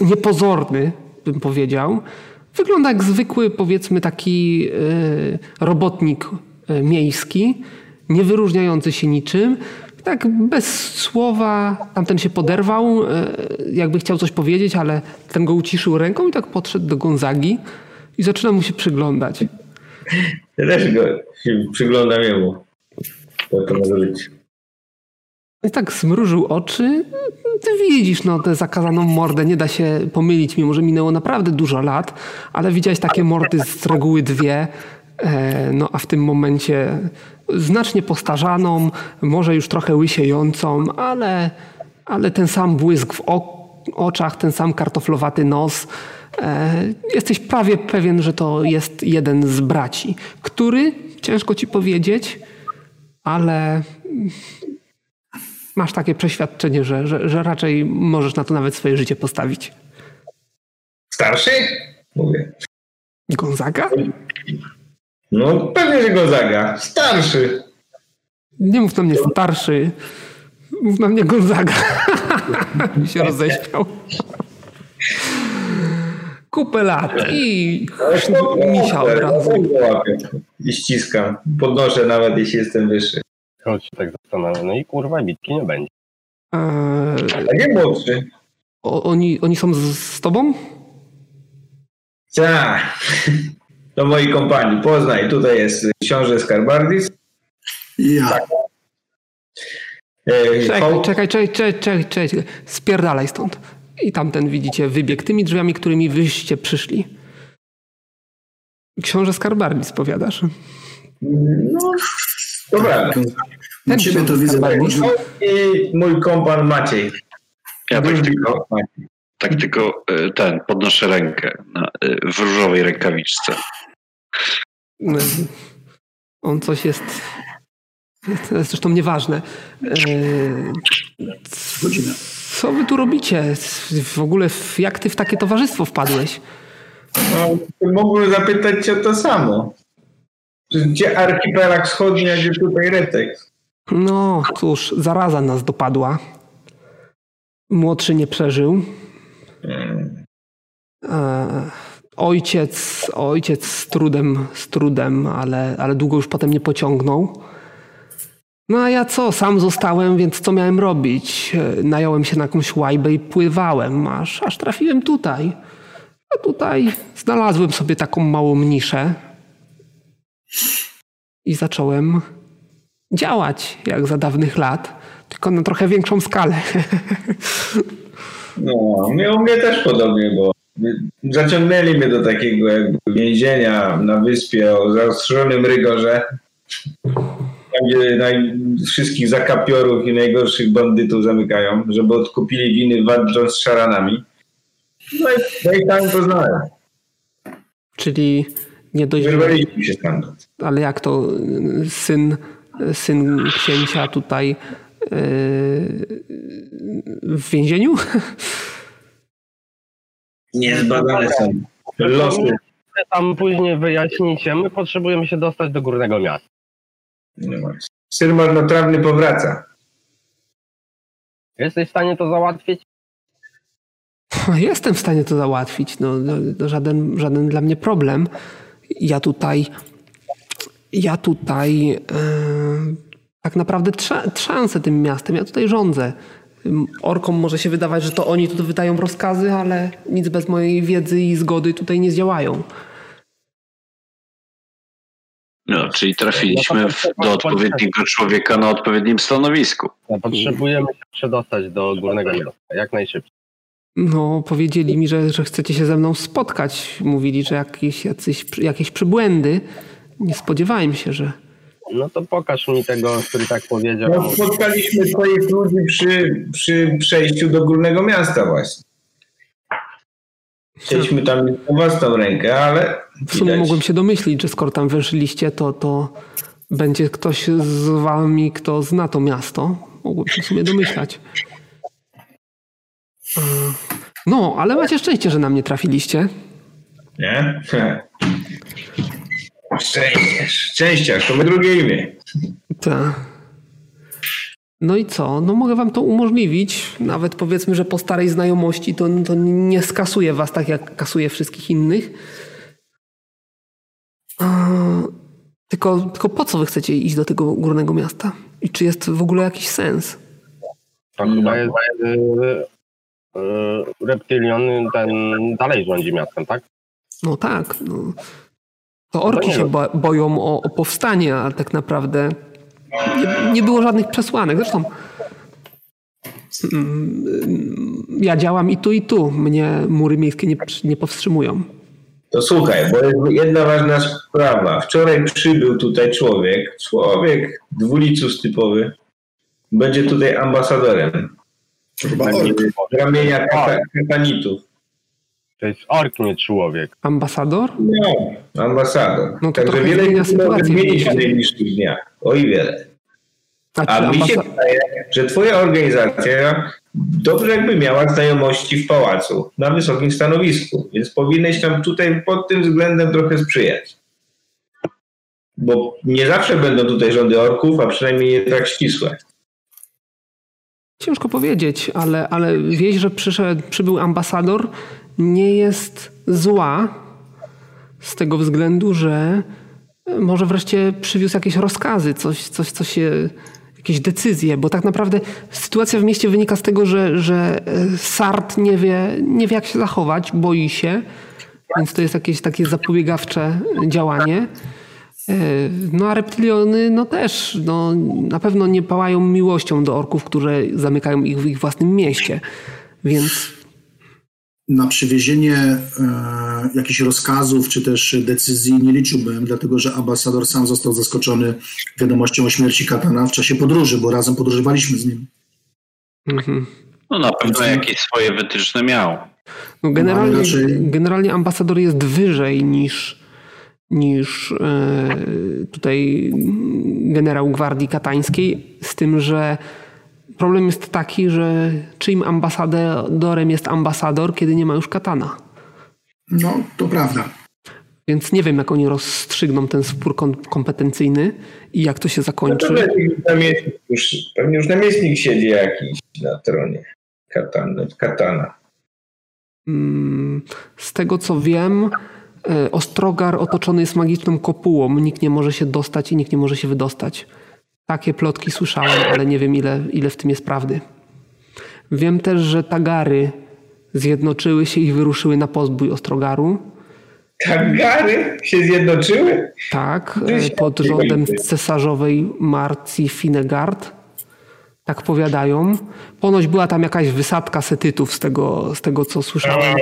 niepozorny, bym powiedział. Wygląda jak zwykły, powiedzmy, taki e, robotnik e, miejski, nie wyróżniający się niczym. Tak bez słowa tamten się poderwał, e, jakby chciał coś powiedzieć, ale ten go uciszył ręką i tak podszedł do Gonzagi i zaczyna mu się przyglądać. Ja też go przyglądam jemu. To, to może być. I tak zmrużył oczy. Ty widzisz, no tę zakazaną mordę nie da się pomylić, mimo że minęło naprawdę dużo lat, ale widziałeś takie mordy z reguły dwie, E, no a w tym momencie znacznie postarzaną, może już trochę łysiejącą, ale, ale ten sam błysk w oczach, ten sam kartoflowaty nos. E, jesteś prawie pewien, że to jest jeden z braci, który, ciężko ci powiedzieć, ale masz takie przeświadczenie, że, że, że raczej możesz na to nawet swoje życie postawić. Starszy? Mówię. Gonzaga? No pewnie, że Gonzaga. Starszy. Nie mów na mnie starszy. Mów na mnie Gonzaga. się roześmiał. Kupę lat i misia od razu. I ściskam. Podnoszę nawet, jeśli jestem wyższy. Chodź tak zastanawiam. No i kurwa, bitki nie będzie. Eee, A nie młodszy. O, oni, oni są z, z tobą? Tak. Do mojej kompanii. Poznaj, tutaj jest książę Skarbardis. Ja. Tak. E, czekaj, czekaj, czekaj, czekaj, czekaj, czekaj. Spierdalaj stąd. I tamten widzicie wybieg tymi drzwiami, którymi wyście przyszli. Książę Skarbardis, powiadasz? No, dobra. Ten ciebie to widzę. I mój kompan Maciej. Ja tak tylko, tak tylko e, ten, podnoszę rękę na, e, w różowej rękawiczce. No, on coś jest. To jest zresztą nieważne. E, co wy tu robicie? W ogóle jak ty w takie towarzystwo wpadłeś? No, mógłbym zapytać cię to samo. Gdzie archipelag wschodni, a gdzie tutaj Retek? No cóż, zaraza nas dopadła. Młodszy nie przeżył. Hmm. E, ojciec, ojciec z trudem, z trudem, ale, ale długo już potem nie pociągnął. No a ja co, sam zostałem, więc co miałem robić? Nająłem się na jakąś łajbę i pływałem, aż, aż trafiłem tutaj. A tutaj znalazłem sobie taką małą niszę i zacząłem działać jak za dawnych lat, tylko na trochę większą skalę. No, u mnie też podobnie, bo zaciągnęli mnie do takiego jakby więzienia na wyspie o zaostrzonym rygorze, tam gdzie naj, wszystkich zakapiorów i najgorszych bandytów zamykają, żeby odkupili winy walcząc z szaranami. No i, no i tam. Czyli nie dość... Wyrwaliśmy się stamtąd. Ale jak to syn, syn księcia tutaj yy, w więzieniu? Niezbadane są losy. Tam później wyjaśnicie. My potrzebujemy się dostać do górnego miasta. Syn marnotrawny powraca. Jesteś w stanie to załatwić? Jestem w stanie to załatwić. No, no, żaden, żaden dla mnie problem. Ja tutaj, ja tutaj yy, tak naprawdę trzęsę tym miastem. Ja tutaj rządzę. Orkom może się wydawać, że to oni tu wydają rozkazy, ale nic bez mojej wiedzy i zgody tutaj nie zdziałają. No, czyli trafiliśmy w, do odpowiedniego człowieka na odpowiednim stanowisku. No, potrzebujemy się przedostać do górnego miasta, jak najszybciej. No, powiedzieli mi, że, że chcecie się ze mną spotkać. Mówili, że jakieś, jacyś, jakieś przybłędy. Nie spodziewałem się, że, no to pokaż mi tego, który tak powiedział. No, spotkaliśmy twoich ludzi przy, przy przejściu do górnego miasta właśnie. Chcieliśmy tam na własną rękę, ale... W sumie mogłem się domyślić, że skoro tam weszliście, to, to będzie ktoś z wami, kto zna to miasto. Mogłem się w sumie domyślać. No, ale macie szczęście, że na mnie trafiliście. Nie? Szczęściarz, szczęściarz, to my drugie imię. Tak. No i co? No mogę wam to umożliwić. Nawet powiedzmy, że po starej znajomości to, to nie skasuje was tak, jak kasuje wszystkich innych. Tylko, tylko po co wy chcecie iść do tego górnego miasta? I czy jest w ogóle jakiś sens? To chyba jest yy, reptylion ten dalej rządzi miastem, tak? No tak. No. To orki się boją o, o powstanie, a tak naprawdę nie, nie, było żadnych przesłanek. Zresztą mm, ja działam i tu, i tu. Mnie mury miejskie nie, nie powstrzymują. To słuchaj, bo jest jedna ważna sprawa. Wczoraj przybył tutaj człowiek, człowiek dwulicus typowy, będzie tutaj ambasadorem. Chyba ork. Ramienia katanitów. To jest ork, nie człowiek. Ambasador? No, ambasador. No to Także wiele zmienia się może zmienić w najbliższych dniach. O i wiele. A, A mi się wydaje, że twoja organizacja dobrze jakby miała znajomości w pałacu, na wysokim stanowisku, więc powinieneś nam tutaj pod tym względem trochę sprzyjać. Bo nie zawsze będą tutaj rządy orków, a przynajmniej nie tak ścisłe. Ciężko powiedzieć, ale, ale wieść, że przyszedł, przybył ambasador, nie jest zła z tego względu, że może wreszcie przywiózł jakieś rozkazy, coś, coś co się, jakieś decyzje, bo tak naprawdę sytuacja w mieście wynika z tego, że, że e, Sart nie wie, nie wie jak się zachować, boi się, więc to jest jakieś takie zapobiegawcze działanie. E, No a reptiliony no też no, na pewno nie pałają miłością do orków, które zamykają ich w ich własnym mieście. Więc Na przywiezienie e, jakichś rozkazów czy też decyzji nie liczyłbym, dlatego że ambasador sam został zaskoczony wiadomością o śmierci Katana w czasie podróży, bo razem podróżowaliśmy z nim. mhm. No na pewno jakieś swoje wytyczne miał. no, generalnie, ale raczej- generalnie ambasador jest wyżej niż, niż e, tutaj generał Gwardii Katańskiej, z tym, że problem jest taki, że czyim ambasadorem jest ambasador, kiedy nie ma już katana. No, to prawda. Więc nie wiem, jak oni rozstrzygną ten spór kom- kompetencyjny i jak to się No zakończy. to pewnie już pewnie już namiestnik siedzi jakiś na tronie katana. katana. Mm, Z tego co wiem, e, Ostrogar otoczony jest magiczną kopułą. Nikt nie może się dostać i nikt nie może się wydostać. Takie plotki słyszałem, ale nie wiem ile, ile w tym jest prawdy. Wiem też, że Tagary zjednoczyły się i wyruszyły na pozbój Ostrogaru. Tagary się zjednoczyły? Tak, e, pod rządem cesarzowej Marcji Finegard. Tak powiadają. Ponoć była tam jakaś wysadka setytów z tego, z tego co słyszałem.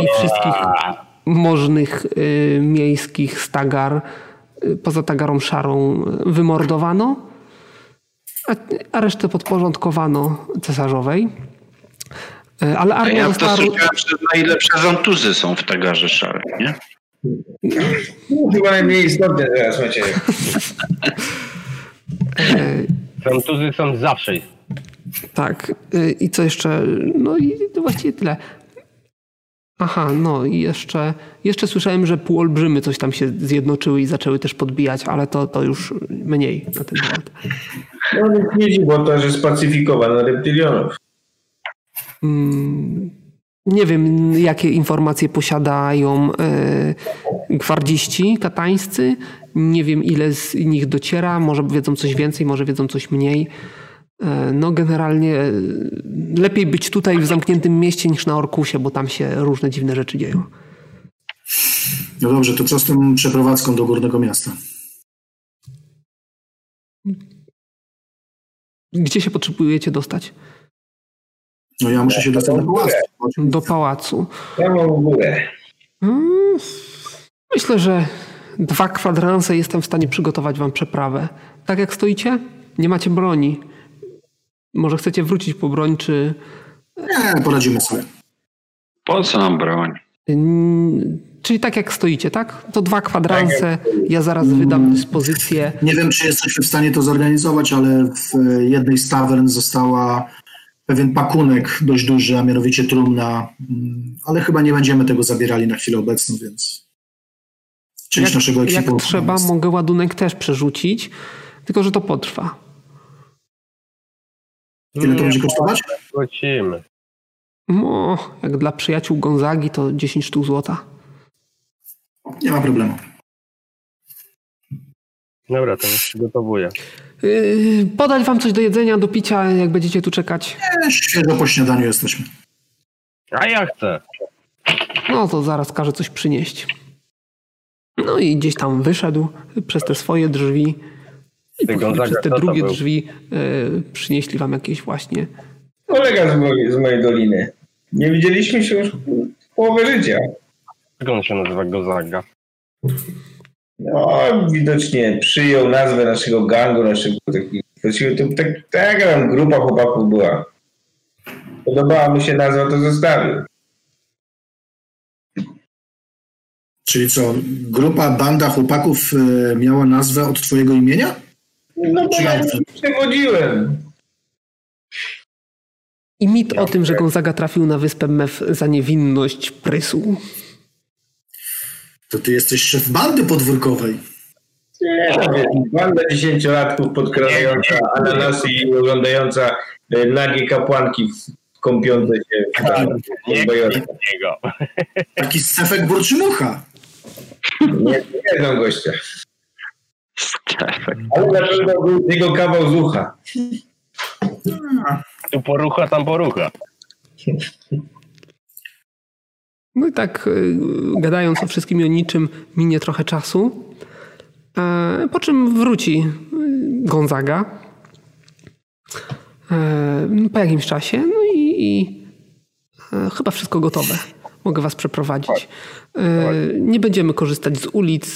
I, i wszystkich możnych y, miejskich stagar, poza tagarą szarą, y, wymordowano, a, a resztę podporządkowano cesarzowej. Y, Ale armia ja to została... słyszałem, że najlepsze zantuzy są w tagarze szarym, nie? No, chyba najmniej istotne teraz macie. y, Frantuzy są zawsze Tak. y, I co jeszcze? No i właściwie tyle. Aha, no i jeszcze, jeszcze słyszałem, że półolbrzymy coś tam się zjednoczyły i zaczęły też podbijać, ale to, to już mniej na ten temat. No nic nie dziwi, bo to, że spacyfikowano reptilionów. Mm, Nie wiem, jakie informacje posiadają e, gwardziści katańscy. Nie wiem, ile z nich dociera. Może wiedzą coś więcej, może wiedzą coś mniej. E, No, generalnie e, lepiej być tutaj w zamkniętym mieście niż na Orkusie, bo tam się różne dziwne rzeczy dzieją. No dobrze, to co z tą przeprowadzką do Górnego Miasta? Gdzie się potrzebujecie dostać? No ja muszę się dostać do pałacu. Do pałacu. W górę. Mm, Myślę, że dwa kwadranse jestem w stanie przygotować wam przeprawę. Tak jak stoicie, nie macie broni. Może chcecie wrócić po broń, czy... Nie, poradzimy sobie. Po co nam broń? Mm, Czyli tak jak stoicie, tak? To dwa kwadranse, ja zaraz wydam dyspozycję. Nie wiem, czy jesteśmy w stanie to zorganizować, ale w jednej z tawern została pewien pakunek dość duży, a mianowicie trumna, Mm, ale chyba nie będziemy tego zabierali na chwilę obecną, więc część Jak, naszego jak ekwipunku trzeba, jest. mogę ładunek też przerzucić, tylko że to potrwa. Ile to będzie kosztować? Wrócimy. No, jak dla przyjaciół Gonzagi to 10 sztuk złota. Nie ma problemu. Dobra, to już przygotowuję. Yy, podać wam coś do jedzenia, do picia, jak będziecie tu czekać. E, Świeżo po śniadaniu jesteśmy. A ja chcę. No to zaraz każę coś przynieść. No i gdzieś tam wyszedł przez te swoje drzwi. I Gonzaga, przez te drugie był? drzwi yy, przynieśli wam jakieś właśnie. Kolega z mojej, z mojej doliny. Nie widzieliśmy się już połowę życia. Jak on się nazywa Gozaga? No, widocznie przyjął nazwę naszego gangu, naszego takiego. To tak, taka tam grupa chłopaków była. Podobała mu się nazwa, to zostawił. Czyli co, grupa, banda chłopaków e, miała nazwę od twojego imienia? No bo ja przewodziłem. I mit o tym, że Gonzaga trafił na wyspę Mef za niewinność prysu. To ty jesteś szef bandy podwórkowej. Nie, banda dziesięciolatków podkradająca ananasy i oglądająca e, nagie kapłanki kąpiące się w niego. Taki Stefek Burczymucha. Nie, nie znam gościa. Ale na pewno był z niego kawał z ucha. Tu porucha, tam porucha. No i tak y, gadając o wszystkim i o niczym minie trochę czasu. E, po czym wróci y, Gonzaga e, po jakimś czasie. No i, i e, chyba wszystko gotowe. Mogę was przeprowadzić. Nie będziemy korzystać z ulic.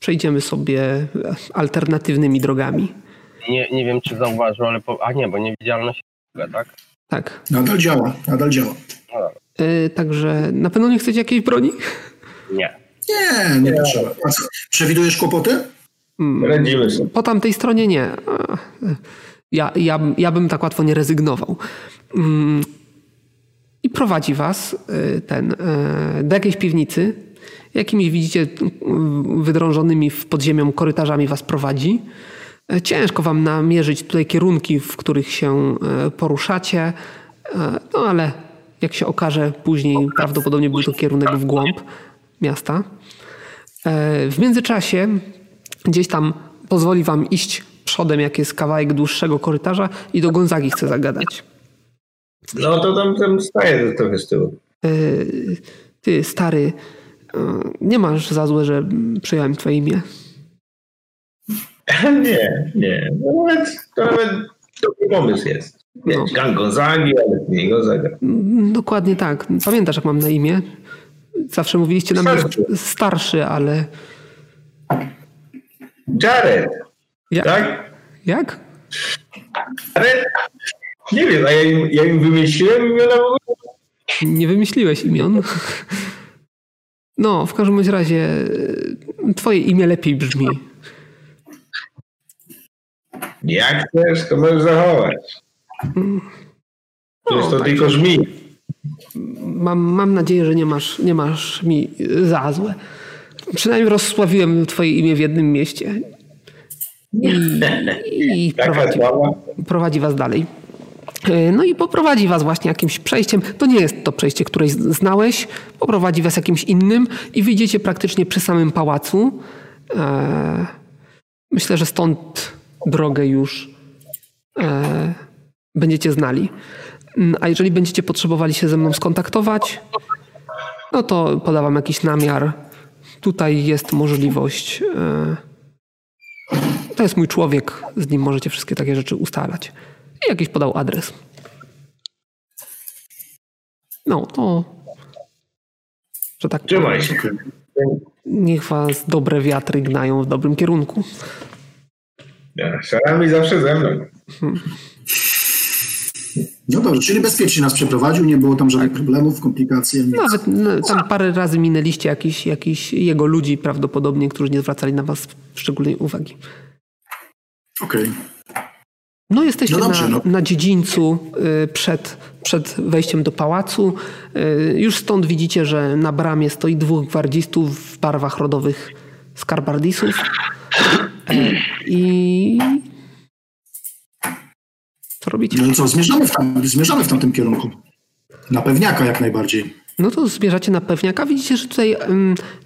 Przejdziemy sobie alternatywnymi drogami. Nie, nie wiem, czy zauważył, ale... Po... A nie, bo niewidzialność tak? Tak. Nadal działa, nadal działa. Yy, także na pewno nie chcecie jakiejś broni? Nie. Nie, nie potrzeba. Przewidujesz kłopoty? Hmm. Radzimy sobie. Po tamtej stronie nie. Ja, ja, ja bym tak łatwo nie rezygnował. Mm. I prowadzi was y, ten do jakiejś piwnicy. Jakimiś widzicie y, wydrążonymi w podziemią korytarzami was prowadzi. Ciężko wam namierzyć tutaj kierunki, w których się poruszacie, no ale jak się okaże później, prawdopodobnie był to kierunek w głąb miasta. W międzyczasie gdzieś tam pozwoli wam iść przodem, jak jest kawałek dłuższego korytarza i do Gonzagi chce zagadać. No to tam, tam staje trochę z tyłu. Ty, stary, nie masz za złe, że przyjąłem twoje imię. Nie, nie. No nawet, to nawet dobry pomysł jest. No. Gonzagi, ale nie Gonzaga. Mm, dokładnie tak. Pamiętasz, jak mam na imię? Zawsze mówiliście na mnie starszy, ale... Jared. Ja... Tak? Jak? Jared? Nie wiem, a ja im, ja im wymyśliłem imiona w ogóle? Nie wymyśliłeś imion. No, w każdym razie twoje imię lepiej brzmi. Jak chcesz, to możesz zachować. Jest to tak tylko żmi. Mam, mam nadzieję, że nie masz, nie masz mi za złe. Przynajmniej rozsławiłem twoje imię w jednym mieście. I, i prowadzi, prowadzi was dalej. E, no i poprowadzi was właśnie jakimś przejściem. To nie jest to przejście, które znałeś. Poprowadzi was jakimś innym i wyjdziecie praktycznie przy samym pałacu. E, myślę, że stąd drogę już e, będziecie znali. Mm, a jeżeli będziecie potrzebowali się ze mną skontaktować, no to podawam jakiś namiar. Tutaj jest możliwość. E, to jest mój człowiek, z nim możecie wszystkie takie rzeczy ustalać. I jakiś podał adres. No to. Że tak Trzymaj się. Niech was dobre wiatry gnają w dobrym kierunku. Ja, szarami zawsze ze mną. Hmm. No dobrze, czyli bezpiecznie nas przeprowadził, nie było tam żadnych problemów, komplikacji. Nic. Nawet no, tam parę razy minęliście jakiś, jakiś jego ludzi prawdopodobnie, którzy nie zwracali na was szczególnej uwagi. Okej. Okay. No jesteście no dobrze, na, no. na dziedzińcu y, przed, przed wejściem do pałacu. Y, już stąd widzicie, że na bramie stoi dwóch gwardzistów w barwach rodowych skarbardisów. Y, I co robicie? No co, zmierzamy w, tam, zmierzamy w tamtym kierunku. Na pewniaka jak najbardziej. No to zmierzacie na pewniaka. Widzicie, że tutaj,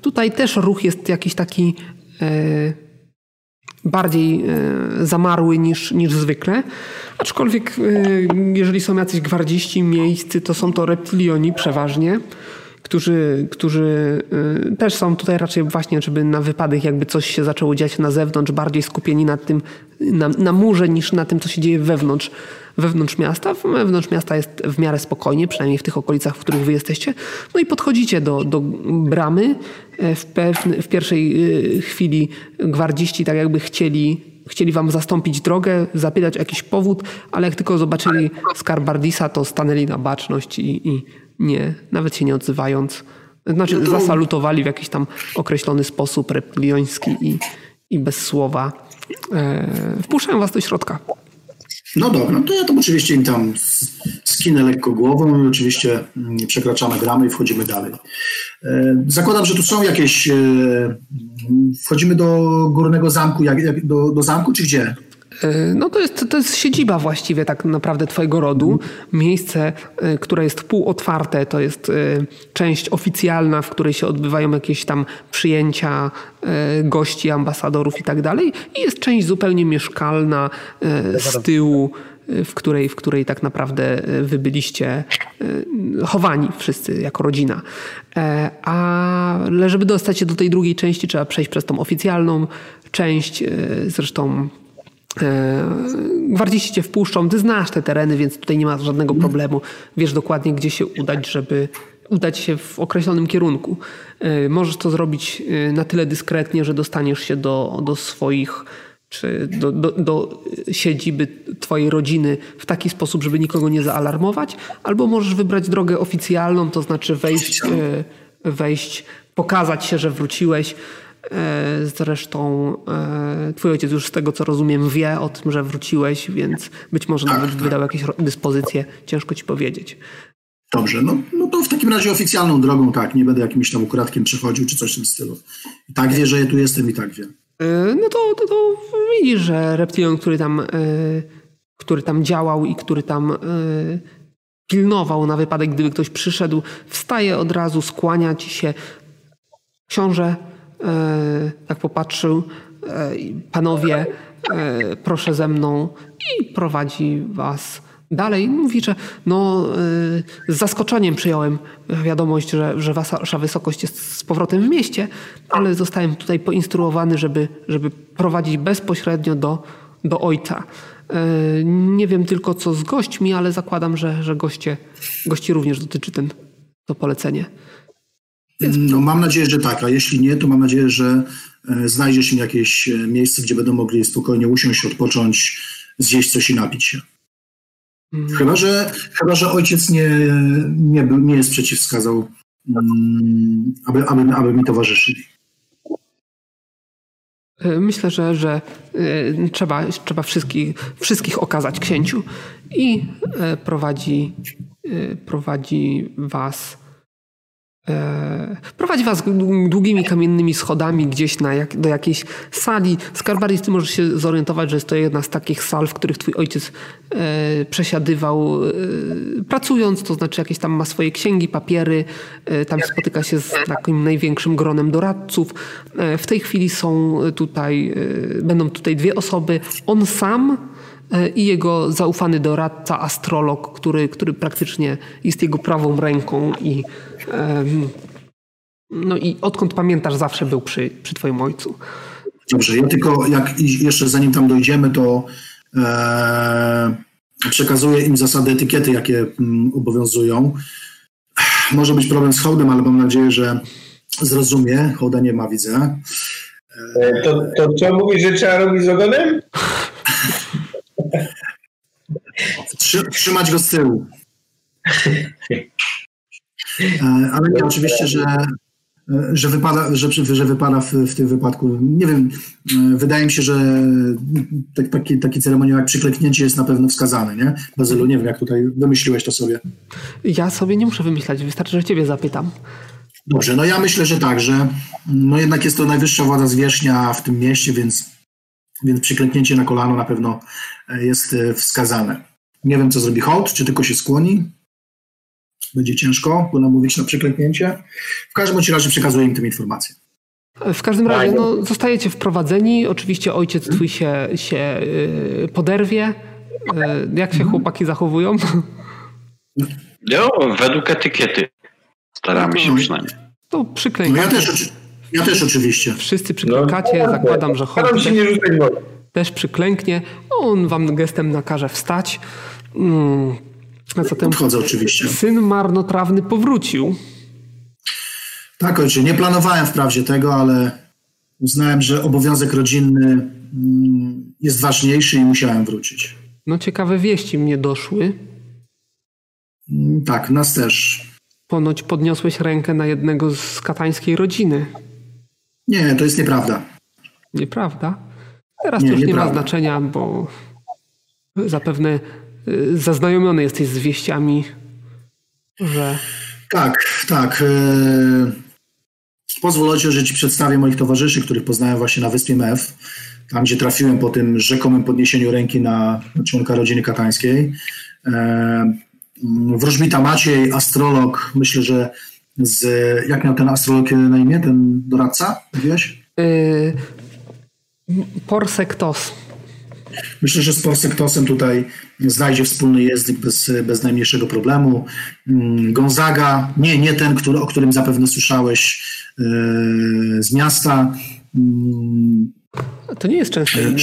tutaj też ruch jest jakiś taki e, bardziej e, zamarły niż, niż zwykle. Aczkolwiek, e, jeżeli są jacyś gwardziści miejscy, to są to reptilioni przeważnie którzy, którzy y, też są tutaj raczej właśnie, żeby na wypadek jakby coś się zaczęło dziać na zewnątrz, bardziej skupieni na tym, na, na murze niż na tym, co się dzieje wewnątrz, wewnątrz miasta. Wewnątrz miasta jest w miarę spokojnie, przynajmniej w tych okolicach, w których wy jesteście. No i podchodzicie do, do bramy. E, w, pewne, w pierwszej y, chwili gwardziści tak jakby chcieli chcieli wam zastąpić drogę, zapytać o jakiś powód, ale jak tylko zobaczyli Skarbardisa, to stanęli na baczność i, i nie, nawet się nie odzywając. Znaczy no to... zasalutowali w jakiś tam określony sposób reptilioński i, i bez słowa e, wpuszczają was do środka. No dobra, to ja tam oczywiście im tam skinę lekko głową i oczywiście mm, przekraczamy gramy i wchodzimy dalej. E, zakładam, że tu są jakieś... E, wchodzimy do górnego zamku, jak, do, do zamku czy gdzie? E, no to jest, to jest siedziba właściwie tak naprawdę twojego rodu. Miejsce, które jest półotwarte, to jest część oficjalna, w której się odbywają jakieś tam przyjęcia gości, ambasadorów i tak dalej. I jest część zupełnie mieszkalna z tyłu w której, w której tak naprawdę e, wy byliście e, chowani wszyscy jako rodzina. E, ale żeby dostać się do tej drugiej części, trzeba przejść przez tą oficjalną część. Zresztą gwardziści cię wpuszczą. Ty znasz te tereny, więc tutaj nie ma żadnego problemu. Wiesz dokładnie, gdzie się udać, żeby udać się w określonym kierunku. Możesz to zrobić na tyle dyskretnie, że dostaniesz się do, do swoich czy do, do, do, siedziby twojej rodziny w taki sposób, żeby nikogo nie zaalarmować, albo możesz wybrać drogę oficjalną, to znaczy wejść, e, wejść pokazać się, że wróciłeś. E, zresztą e, twój ojciec już z tego, co rozumiem, wie o tym, że wróciłeś, więc być może nawet tak, wydał jakieś dyspozycje. Ciężko ci powiedzieć. Dobrze, no, no to w takim razie oficjalną drogą tak, nie będę jakimś tam ukradkiem przechodził czy coś w tym stylu. I tak wie, że ja tu jestem i tak wiem. E, no to, to, to widzisz, że reptilion, który tam, który tam działał i który tam pilnował na wypadek, gdyby ktoś przyszedł, wstaje od razu, skłania ci się. Książę tak popatrzył, panowie, proszę ze mną i prowadzi was dalej. Mówi, że no, z zaskoczeniem przyjąłem wiadomość, że, że wasza wysokość jest z powrotem w mieście, ale zostałem tutaj poinstruowany, żeby, żeby prowadzić bezpośrednio do, do ojca. Nie wiem tylko co z gośćmi, ale zakładam, że, że goście, gości również dotyczy ten, to polecenie. No, mam nadzieję, że tak, a jeśli nie, to mam nadzieję, że e, znajdziesz im jakieś e, miejsce, gdzie będą mogli spokojnie usiąść, odpocząć, zjeść coś i napić się. Mhm. Chyba, że, chyba, że ojciec nie, nie, był, nie jest przeciwwskazał, um, aby, aby, aby mi towarzyszyli. E, myślę, że, że trzeba, trzeba wszystkich, wszystkich okazać księciu i prowadzi, prowadzi was prowadzi was długimi kamiennymi schodami gdzieś na jak, do jakiejś sali. Skarbaris, ty możesz się zorientować, że jest to jedna z takich sal, w których twój ojciec e, przesiadywał e, pracując, to znaczy jakieś tam ma swoje księgi, papiery, e, tam spotyka się z takim największym gronem doradców. E, w tej chwili są tutaj, e, będą tutaj dwie osoby. On sam i jego zaufany doradca, astrolog, który, który praktycznie jest jego prawą ręką i no i odkąd pamiętasz, zawsze był przy, przy twoim ojcu. Dobrze, ja tylko jak jeszcze zanim tam dojdziemy, to e, przekazuję im zasady etykiety, jakie m, mm, obowiązują. Może być problem z hołdem, ale mam nadzieję, że zrozumie. Hołda nie ma, widzę. E, to, to co mówisz, że trzeba robić z ogonem? Trzymać go z tyłu. E, ale nie, oczywiście, że, e, że wypada, że, że wypada w, w tym wypadku. Nie wiem, e, wydaje mi się, że tak, taki, taki ceremoniał jak przykleknięcie jest na pewno wskazany, nie? Bazylu, nie wiem, jak tutaj wymyśliłeś to sobie. Ja sobie nie muszę wymyślać, wystarczy, że ciebie zapytam. Dobrze, no ja myślę, że tak, że no jednak jest to najwyższa władza zwierzchnia w tym mieście, więc, więc przyklęknięcie na kolano na pewno jest wskazane. Nie wiem, co zrobi hołd, czy tylko się skłoni, będzie ciężko go namówić na przeklęknięcie. W każdym razie przekazuję im tę informację. W każdym razie no, zostajecie wprowadzeni. Oczywiście ojciec twój się, się yy, poderwie. Yy, jak się chłopaki zachowują? No, według etykiety. Staramy się przynajmniej. To przyklejkacie. No ja, też, ja też oczywiście. Wszyscy przyklękacie, no, zakładam, że Staram się nie rzucać też przyklęknie. On wam gestem nakaże wstać. Hmm. A zatem Podchodzę oczywiście. Syn marnotrawny powrócił. Tak, ojcze. Nie planowałem wprawdzie tego, ale uznałem, że obowiązek rodzinny mm, jest ważniejszy i musiałem wrócić. No ciekawe wieści mnie doszły. Mm, tak, nas też. Ponoć podniosłeś rękę na jednego z katańskiej rodziny. Nie, to jest nieprawda. Nieprawda? Teraz nie, to już nie ma znaczenia, bo zapewne y, zaznajomiony jesteś z wieściami, że... Tak, tak. Y, pozwól ojcze, że ci przedstawię moich towarzyszy, których poznałem właśnie na wyspie Mew, tam gdzie trafiłem po tym rzekomym podniesieniu ręki na członka rodziny katańskiej. Y, wróżbita Maciej, astrolog, myślę, że z... Jak miał ten astrolog na imię, ten doradca? Wiesz? Yy, Porsektos. Myślę, że z Porsektosem tutaj znajdzie wspólny język bez, bez najmniejszego problemu. Mm, Gonzaga, nie, nie ten, który, o którym zapewne słyszałeś yy, z miasta. Yy, to nie jest często imię.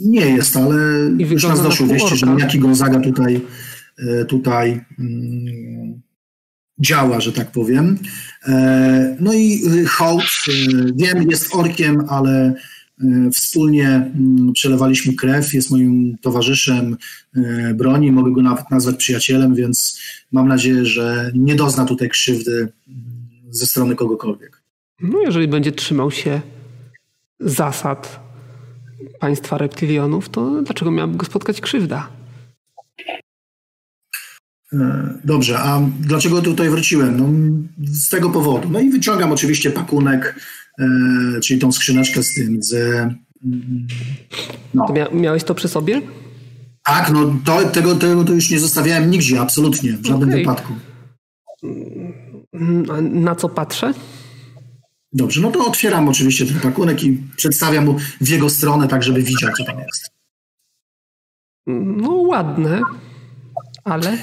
Nie jest, ale już nas doszło wieści, że niejaki Gonzaga tutaj, yy, tutaj yy, działa, że tak powiem. E, no i y, hołd, y, wiem, jest orkiem, ale y, wspólnie mm, przelewaliśmy krew, jest moim towarzyszem broni, mogę go nawet nazwać przyjacielem, więc mam nadzieję, że nie dozna tutaj krzywdy mm, ze strony kogokolwiek. No jeżeli będzie trzymał się zasad państwa reptilionów, to dlaczego miałaby go spotkać krzywda? E, dobrze, a dlaczego tutaj wróciłem? No, z tego powodu. No i wyciągam oczywiście pakunek, e, czyli tą skrzyneczkę z tym, z... Mm, no. To mia miałeś to przy sobie? Tak, no to, tego, tego to już nie zostawiałem nigdzie, absolutnie, w żadnym okay. wypadku. Na co patrzę? Dobrze, no to otwieram oczywiście ten pakunek i przedstawiam mu w jego stronę, tak żeby widział, co tam jest. No ładne, ale...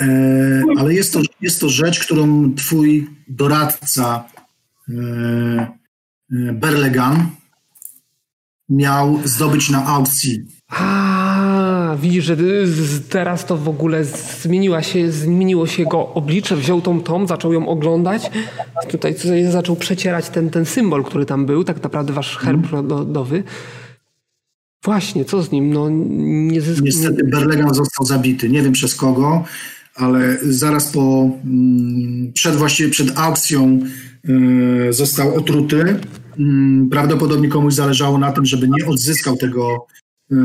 E, ale jest to, jest to rzecz, którą twój doradca e, e, Berlegan miał zdobyć na aukcji. A, widzisz, że teraz to w ogóle zmieniła się, zmieniło się jego oblicze, wziął tą tom, zaczął ją oglądać. Tutaj, tutaj zaczął przecierać ten, ten symbol, który tam był, tak naprawdę wasz herb mm. rodowy. Właśnie, co z nim? No, nie zysk... Niestety Berlegan został zabity. Nie wiem przez kogo ale zaraz po, mm, przed właściwie przed aukcją e, został otruty. Mm, prawdopodobnie komuś zależało na tym, żeby nie odzyskał tego e,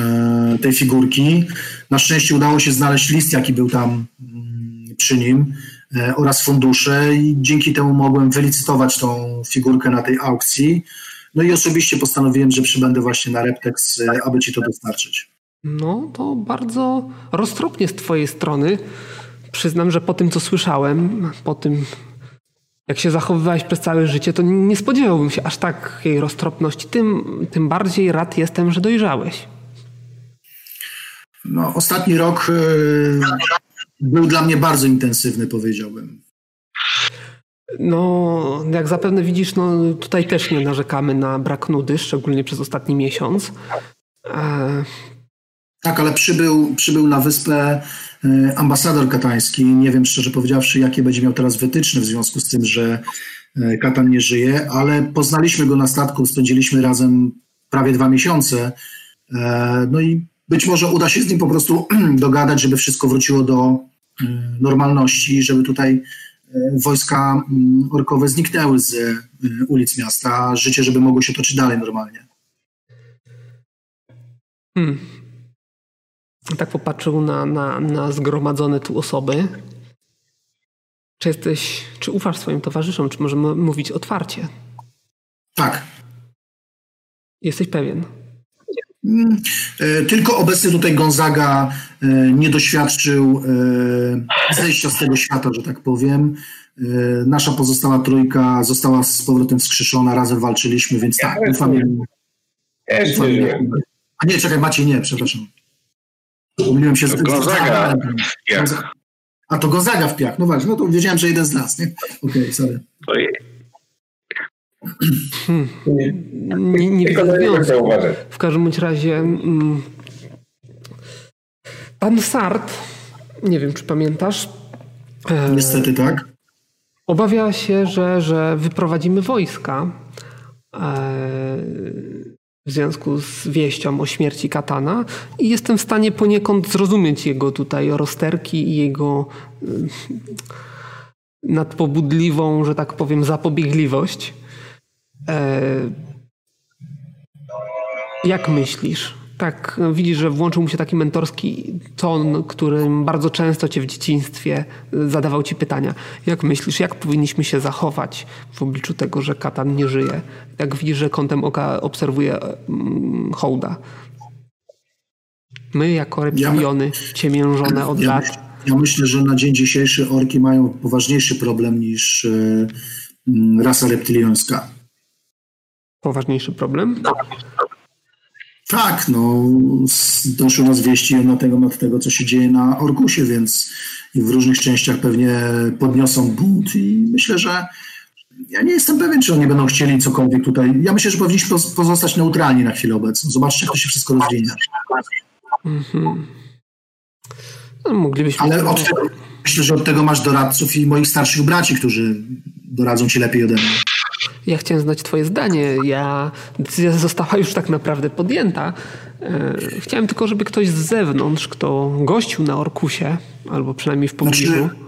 e, tej figurki. Na szczęście udało się znaleźć list, jaki był tam mm, przy nim oraz fundusze i dzięki temu mogłem wylicytować tą figurkę na tej aukcji. No i osobiście postanowiłem, że przybędę właśnie na Reptex, aby ci to dostarczyć. No, to bardzo roztropnie z Twojej strony. Przyznam, że po tym, co słyszałem, po tym, jak się zachowywałeś przez całe życie, to nie spodziewałbym się aż takiej roztropności. Tym, tym bardziej rad jestem, że dojrzałeś. No, ostatni rok yy, był dla mnie bardzo intensywny, powiedziałbym. No, jak zapewne widzisz, no, tutaj też nie narzekamy na brak nudy, szczególnie przez ostatni miesiąc. E, tak, ale przybył, przybył na wyspę e, ambasador katański. Nie wiem szczerze powiedziawszy, jakie będzie miał teraz wytyczne w związku z tym, że e, Katan nie żyje, ale poznaliśmy go na statku, spędziliśmy razem prawie dwa miesiące. E, no i być może uda się z nim po prostu dogadać, żeby wszystko wróciło do normalności, żeby tutaj wojska mm, orkowe zniknęły z ulic miasta, życie, żeby mogło się toczyć dalej normalnie. Hmm tak popatrzył na, na, na zgromadzone tu osoby. Czy jesteś, czy ufasz swoim towarzyszom, czy możemy mówić otwarcie? Tak. Jesteś pewien? Mm, e, tylko obecny tutaj Gonzaga e, nie doświadczył e, zejścia z tego świata, że tak powiem. Nasza pozostała trójka została z powrotem wskrzeszona, razem walczyliśmy, więc tak, ufam. Ufam, A nie, czekaj, Maciej, nie, przepraszam. Pomyliłem się z... Gonzaga. A to Gonzaga w piach. No właśnie, no to wiedziałem, że jeden z nas, nie? Okej, okay, sorry. Hmm. Nie, nie widzę W każdym bądź razie mm, pan Sart, nie wiem czy pamiętasz. E, Niestety tak. Obawia się, że, że wyprowadzimy wojska e, w związku z wieścią o śmierci Katana i jestem w stanie poniekąd zrozumieć jego tutaj rozterki i jego e, nadpobudliwą, że tak powiem, zapobiegliwość. Jak myślisz? Tak, widzisz, że włączył mu się taki mentorski ton, którym bardzo często cię w dzieciństwie zadawał ci pytania. Jak myślisz, jak powinniśmy się zachować w obliczu tego, że katan nie żyje? Jak widzisz, że kątem oka obserwuje mm, hołda? My, jako reptiliony, ja, ciemiężone od ja lat. Myśl, ja myślę, że na dzień dzisiejszy orki mają poważniejszy problem niż e, rasa reptiliańska. Poważniejszy problem? Tak, no doszło nas wieści na temat tego, co się dzieje na Orkusie, więc w różnych częściach pewnie podniosą bunt i myślę, że ja nie jestem pewien, czy oni będą chcieli cokolwiek tutaj. Ja myślę, że powinniśmy pozostać neutralni na chwilę obecną. Zobaczcie, jak to się wszystko rozwinie. Mhm. No, moglibyśmy... Ale od tego, myślę, że od tego masz doradców i moich starszych braci, którzy doradzą ci lepiej ode mnie. Ja chciałem znać Twoje zdanie. Ja, decyzja została już tak naprawdę podjęta. E, chciałem tylko, żeby ktoś z zewnątrz, kto gościł na Orkusie, albo przynajmniej w pobliżu. Znaczy,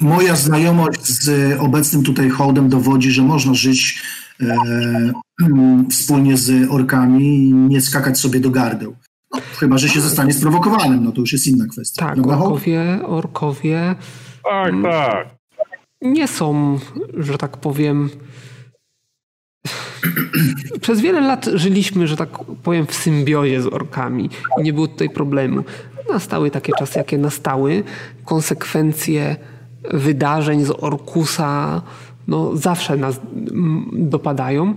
moja znajomość z obecnym tutaj hołdem dowodzi, że można żyć e, wspólnie z orkami i nie skakać sobie do gardeł. No, chyba, że się zostanie sprowokowanym, no to już jest inna kwestia. Tak, orkowie, orkowie. Tak, tak. Nie są, że tak powiem, przez wiele lat żyliśmy, że tak powiem, w symbiozie z orkami i nie było tutaj problemu. Nastały takie czasy, jakie nastały. Konsekwencje wydarzeń z Orkusa no, zawsze nas dopadają.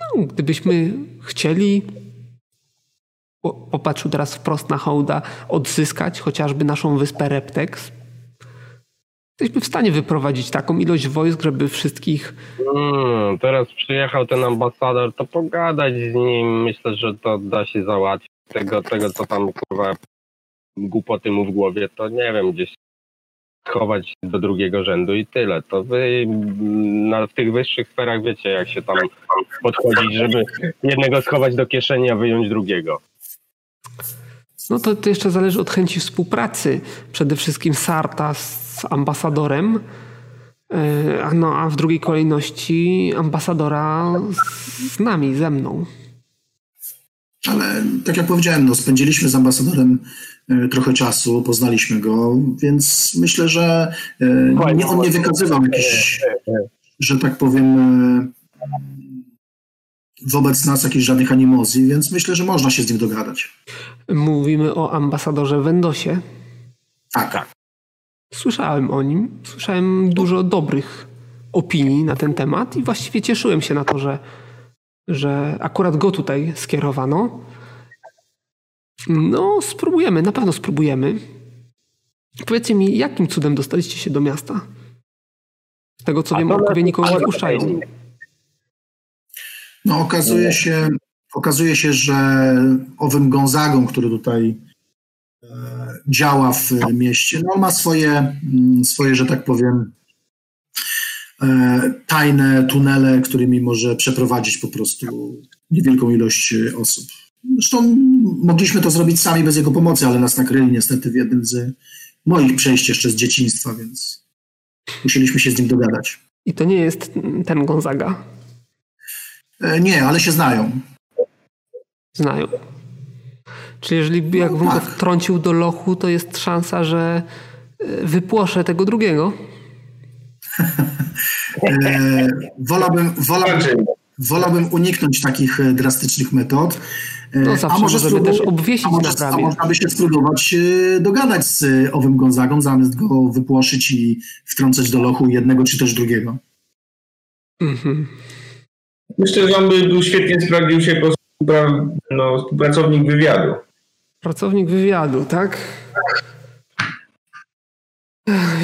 No, gdybyśmy chcieli, popatrzył teraz wprost na hołda, odzyskać chociażby naszą wyspę Reptex, jesteśmy w stanie wyprowadzić taką ilość wojsk, żeby wszystkich. Hmm, teraz przyjechał ten ambasador, to pogadać z nim. Myślę, że to da się załatwić. Tego, tego co tam kurwa głupoty mu w głowie, to nie wiem, gdzieś chować do drugiego rzędu i tyle. To wy na, w tych wyższych sferach wiecie, jak się tam podchodzić, żeby jednego schować do kieszeni, a wyjąć drugiego. No to, to jeszcze zależy od chęci współpracy. Przede wszystkim Sarta z ambasadorem, e, no, a w drugiej kolejności ambasadora z nami, ze mną. Ale tak jak powiedziałem, no, spędziliśmy z ambasadorem e, trochę czasu, poznaliśmy go, więc myślę, że e, nie, on nie wykazywał jakichś, że tak powiem, wobec nas jakichś żadnych animozji, więc myślę, że można się z nim dogadać. Mówimy o ambasadorze Wendosie. Tak. tak. Słyszałem o nim, słyszałem dużo dobrych opinii na ten temat i właściwie cieszyłem się na to, że, że akurat go tutaj skierowano. No, spróbujemy, na pewno spróbujemy. Powiedzcie mi, jakim cudem dostaliście się do miasta? Z tego co wiem, orkowie nikogo nie wpuszczają. No, okazuje się, okazuje się, że owym Gonzagą, który tutaj e, działa w mieście, no, ma swoje, mm, swoje, że tak powiem, e, tajne tunele, którymi może przeprowadzić po prostu niewielką ilość osób. Zresztą mogliśmy to zrobić sami bez jego pomocy, ale nas nakryli niestety w jednym z moich przejść jeszcze z dzieciństwa, więc musieliśmy się z nim dogadać. I to nie jest ten Gonzaga. E, nie, ale się znają. Znają. Czyli jeżeli jakbym no, tak. go wtrącił do lochu, to jest szansa, że e, wypłoszę tego drugiego? e, wolałbym, wolałbym, wolałbym uniknąć takich drastycznych metod. No zawsze a może żeby też obwiesić a może. A można by się spróbować dogadać z owym Gonzagą, zamiast go wypłoszyć i wtrącać do lochu jednego czy też drugiego. Mhm. Myślę, że on by był świetnie sprawdził się jako no, pracownik wywiadu. Pracownik wywiadu, tak?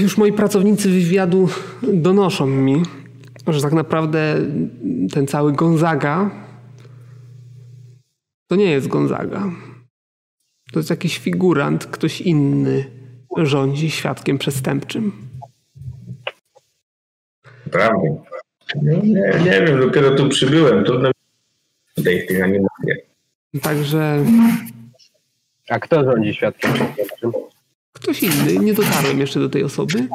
Już moi pracownicy wywiadu donoszą mi, że tak naprawdę ten cały Gonzaga to nie jest Gonzaga. To jest jakiś figurant, ktoś inny rządzi świadkiem przestępczym. Prawda. Nie, nie, nie wiem, dopiero tu przybyłem. Trudno tutaj tych animacjach. Także. A kto rządzi świadkiem przestępczym? Ktoś inny. Nie dotarłem jeszcze do tej osoby,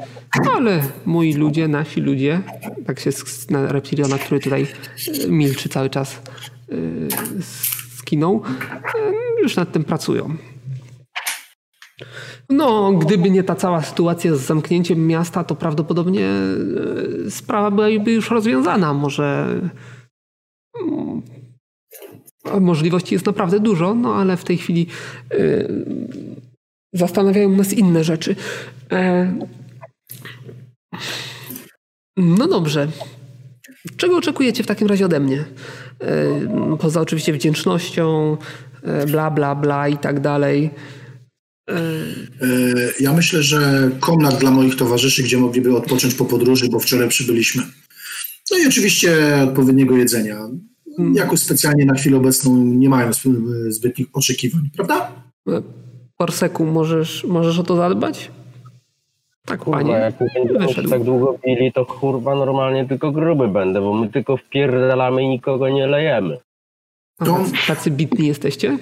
ale moi ludzie, nasi ludzie, tak się na Reptiliona, który tutaj e, milczy cały czas, e, skinął, e, już nad tym pracują. No, gdyby nie ta cała sytuacja z zamknięciem miasta, to prawdopodobnie sprawa byłaby już rozwiązana. Może mm, możliwości jest naprawdę dużo, no ale w tej chwili zastanawiają nas inne rzeczy. E, no dobrze. Czego oczekujecie w takim razie ode mnie? E, poza oczywiście wdzięcznością, e, bla, bla, bla i tak dalej. Ja myślę, że komnat dla moich towarzyszy, gdzie mogliby odpocząć po podróży, bo wczoraj przybyliśmy. No i oczywiście odpowiedniego jedzenia. Hmm. Jakoś specjalnie na chwilę obecną nie mają zbytnich oczekiwań, prawda? Porseku, możesz, możesz o to zadbać? Tak, kurwa, panie. jak będziemy tak długo pili, to kurwa normalnie tylko gruby będę, bo my tylko wpierdalamy i nikogo nie lejemy. A tacy bitni jesteście?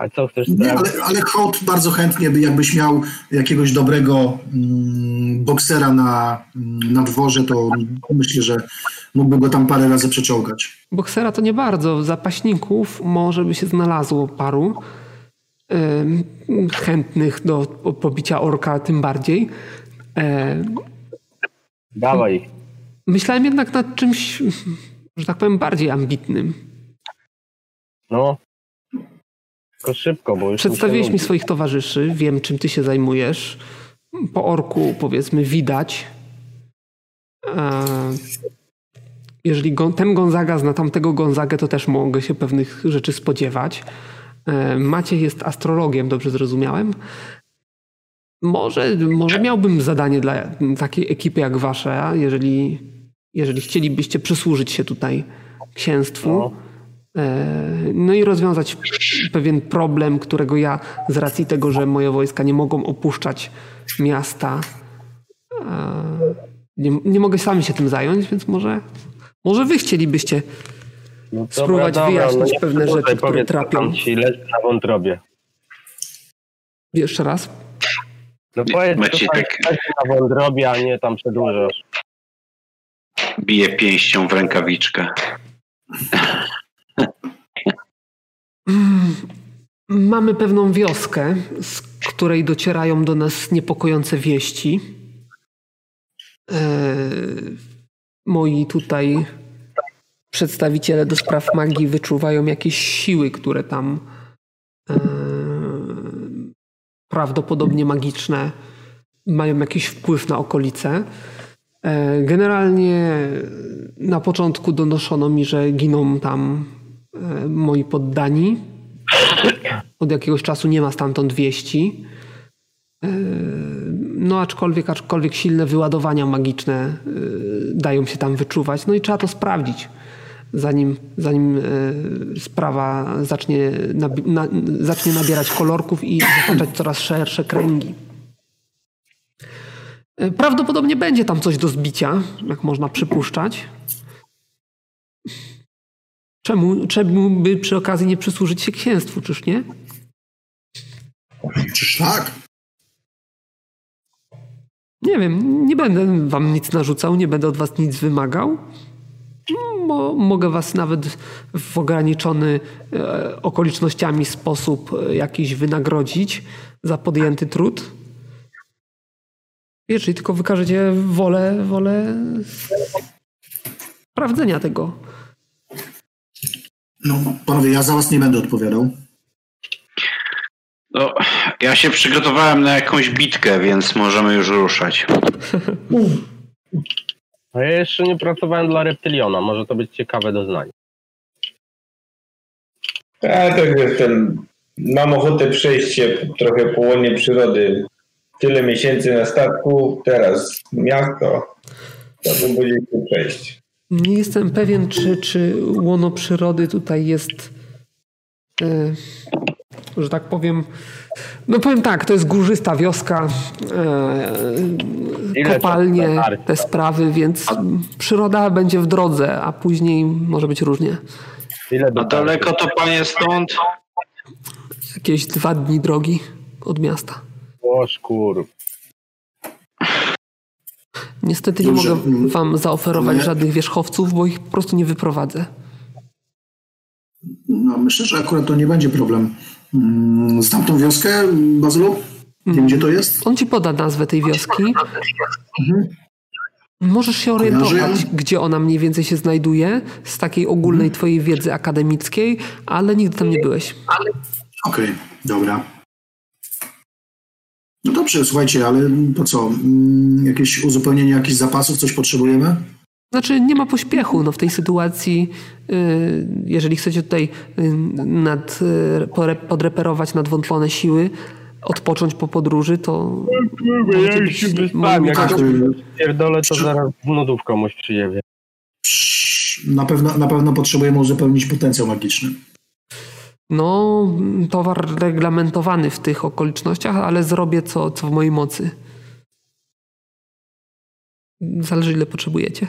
A co chcesz Nie, ale, ale hołd bardzo chętnie by, jakbyś miał jakiegoś dobrego mm, boksera na, mm, na dworze, to myślę, że mógłby go tam parę razy przeczołgać. Boksera to nie bardzo. Zapaśników może by się znalazło paru chętnych do pobicia orka tym bardziej. Dawaj. Myślałem jednak nad czymś, że tak powiem, bardziej ambitnym. No. Tylko szybko, bo już. Przedstawiłeś mi swoich towarzyszy, wiem czym ty się zajmujesz. Po orku powiedzmy widać. Jeżeli ten Gonzaga zna tamtego Gonzagę, to też mogę się pewnych rzeczy spodziewać. E, Maciej jest astrologiem, dobrze zrozumiałem. Może, może miałbym zadanie dla takiej ekipy jak wasza, jeżeli, jeżeli chcielibyście przysłużyć się tutaj księstwu. No. E, no i rozwiązać pewien problem, którego ja z racji tego, że moje wojska nie mogą opuszczać miasta, e, nie, nie mogę sami się tym zająć, więc może, może wy chcielibyście no spróbować dobra, wyjaśnić no pewne rzeczy, które trapią. ci leży na wątrobie. Jeszcze raz? No powiedz, Macie tak... na wątrobie, a nie tam przedłużasz. Bije pięścią w rękawiczkę. Mamy pewną wioskę, z której docierają do nas niepokojące wieści. Eee, moi tutaj przedstawiciele do spraw magii wyczuwają jakieś siły, które tam e, prawdopodobnie magiczne mają jakiś wpływ na okolice. E, generalnie na początku donoszono mi, że giną tam e, moi poddani. Od jakiegoś czasu nie ma stamtąd wieści. E, no aczkolwiek, aczkolwiek silne wyładowania magiczne e, dają się tam wyczuwać. No i trzeba to sprawdzić zanim, zanim e, sprawa zacznie, nabi na, zacznie nabierać kolorków i zataczać coraz szersze kręgi. E, prawdopodobnie będzie tam coś do zbicia, jak można przypuszczać. Czemu, czemu by przy okazji nie przysłużyć się księstwu, czyż nie? Czyż tak? Nie wiem, nie będę wam nic narzucał, nie będę od was nic wymagał. Mo, mogę was nawet w ograniczony e, okolicznościami sposób e, jakiś wynagrodzić za podjęty trud. Jeżeli tylko wykażecie wolę, wolę sprawdzenia tego. No, panowie, ja za was nie będę odpowiadał. No, ja się przygotowałem na jakąś bitkę, więc możemy już ruszać. A ja jeszcze nie pracowałem dla Reptyliona, może to być ciekawe doznanie. Ja tak jestem mam ochotę przejść się trochę po łonie przyrody. Tyle miesięcy na statku, teraz miasto, to bym będzie przejść. Nie jestem pewien, czy, czy łono przyrody tutaj jest, e, że tak powiem, no powiem tak, to jest górzysta wioska, e, kopalnie, te sprawy, więc przyroda będzie w drodze, a później może być różnie. Ile a daleko to panie stąd? Jakieś dwa dni drogi od miasta. O szkur. Niestety nie mogę wam zaoferować żadnych wierzchowców, bo ich po prostu nie wyprowadzę. No, myślę, że akurat to nie będzie problem. Mm, znam tą wioskę, Bazylu? Wiem, mm. gdzie to jest? On ci poda nazwę tej wioski. Mhm. Możesz się orientować, gdzie ona mniej więcej się znajduje z takiej ogólnej mhm. twojej wiedzy akademickiej, ale nigdy tam nie byłeś. Okej, okay, dobra. No dobrze, słuchajcie, ale to co? Mm, jakieś uzupełnienie jakichś zapasów, coś potrzebujemy? Znaczy nie ma pośpiechu no, w tej sytuacji. Y, jeżeli chcecie tutaj y, nad, y, podreperować nadwątlone siły, odpocząć po podróży, to... Ja już się wyspałem, jak pierdolę, to zaraz nudów komuś przyjedzie. Na pewno, na pewno potrzebujemy uzupełnić potencjał magiczny. No, towar reglamentowany w tych okolicznościach, ale zrobię co, co w mojej mocy. Zależy, ile potrzebujecie.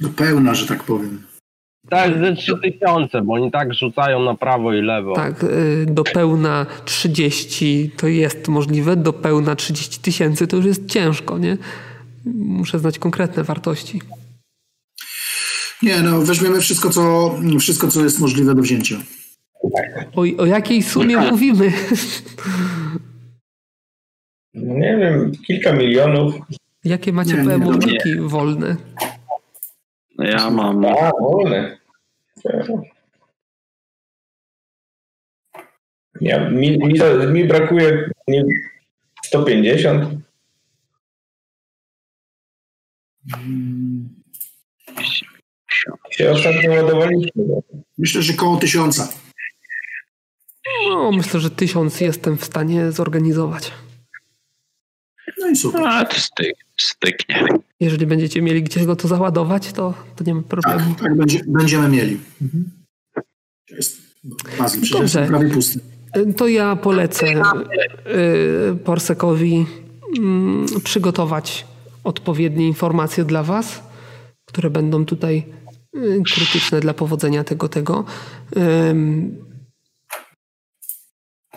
Do pełna, że tak powiem. Tak, ze 3000, bo oni tak rzucają na prawo i lewo. Tak, y, do pełna 30 to jest możliwe, do pełna 30 tysięcy to już jest ciężko, nie? Muszę znać konkretne wartości. Nie, no weźmiemy wszystko, co, wszystko, co jest możliwe do wzięcia. O, o jakiej sumie mówimy? No nie wiem, kilka milionów. Jakie macie PMU-ki wolne? No ja mam. A, wolne. Ja, mi, mi, mi brakuje 150. Się ostatnio ładowaliśmy. Myślę, że koło tysiąca. No, myślę, że tysiąc jestem w stanie zorganizować. No i super. A, to styk, styknie. Jeżeli będziecie mieli gdzie go to załadować, to, to nie ma problemu. Tak, tak będzie, będziemy mieli. Mhm. Jest Dobrze. prawie pusty. To ja polecę y, Porsekowi mm, przygotować odpowiednie informacje dla Was, które będą tutaj krytyczne dla powodzenia tego, tego.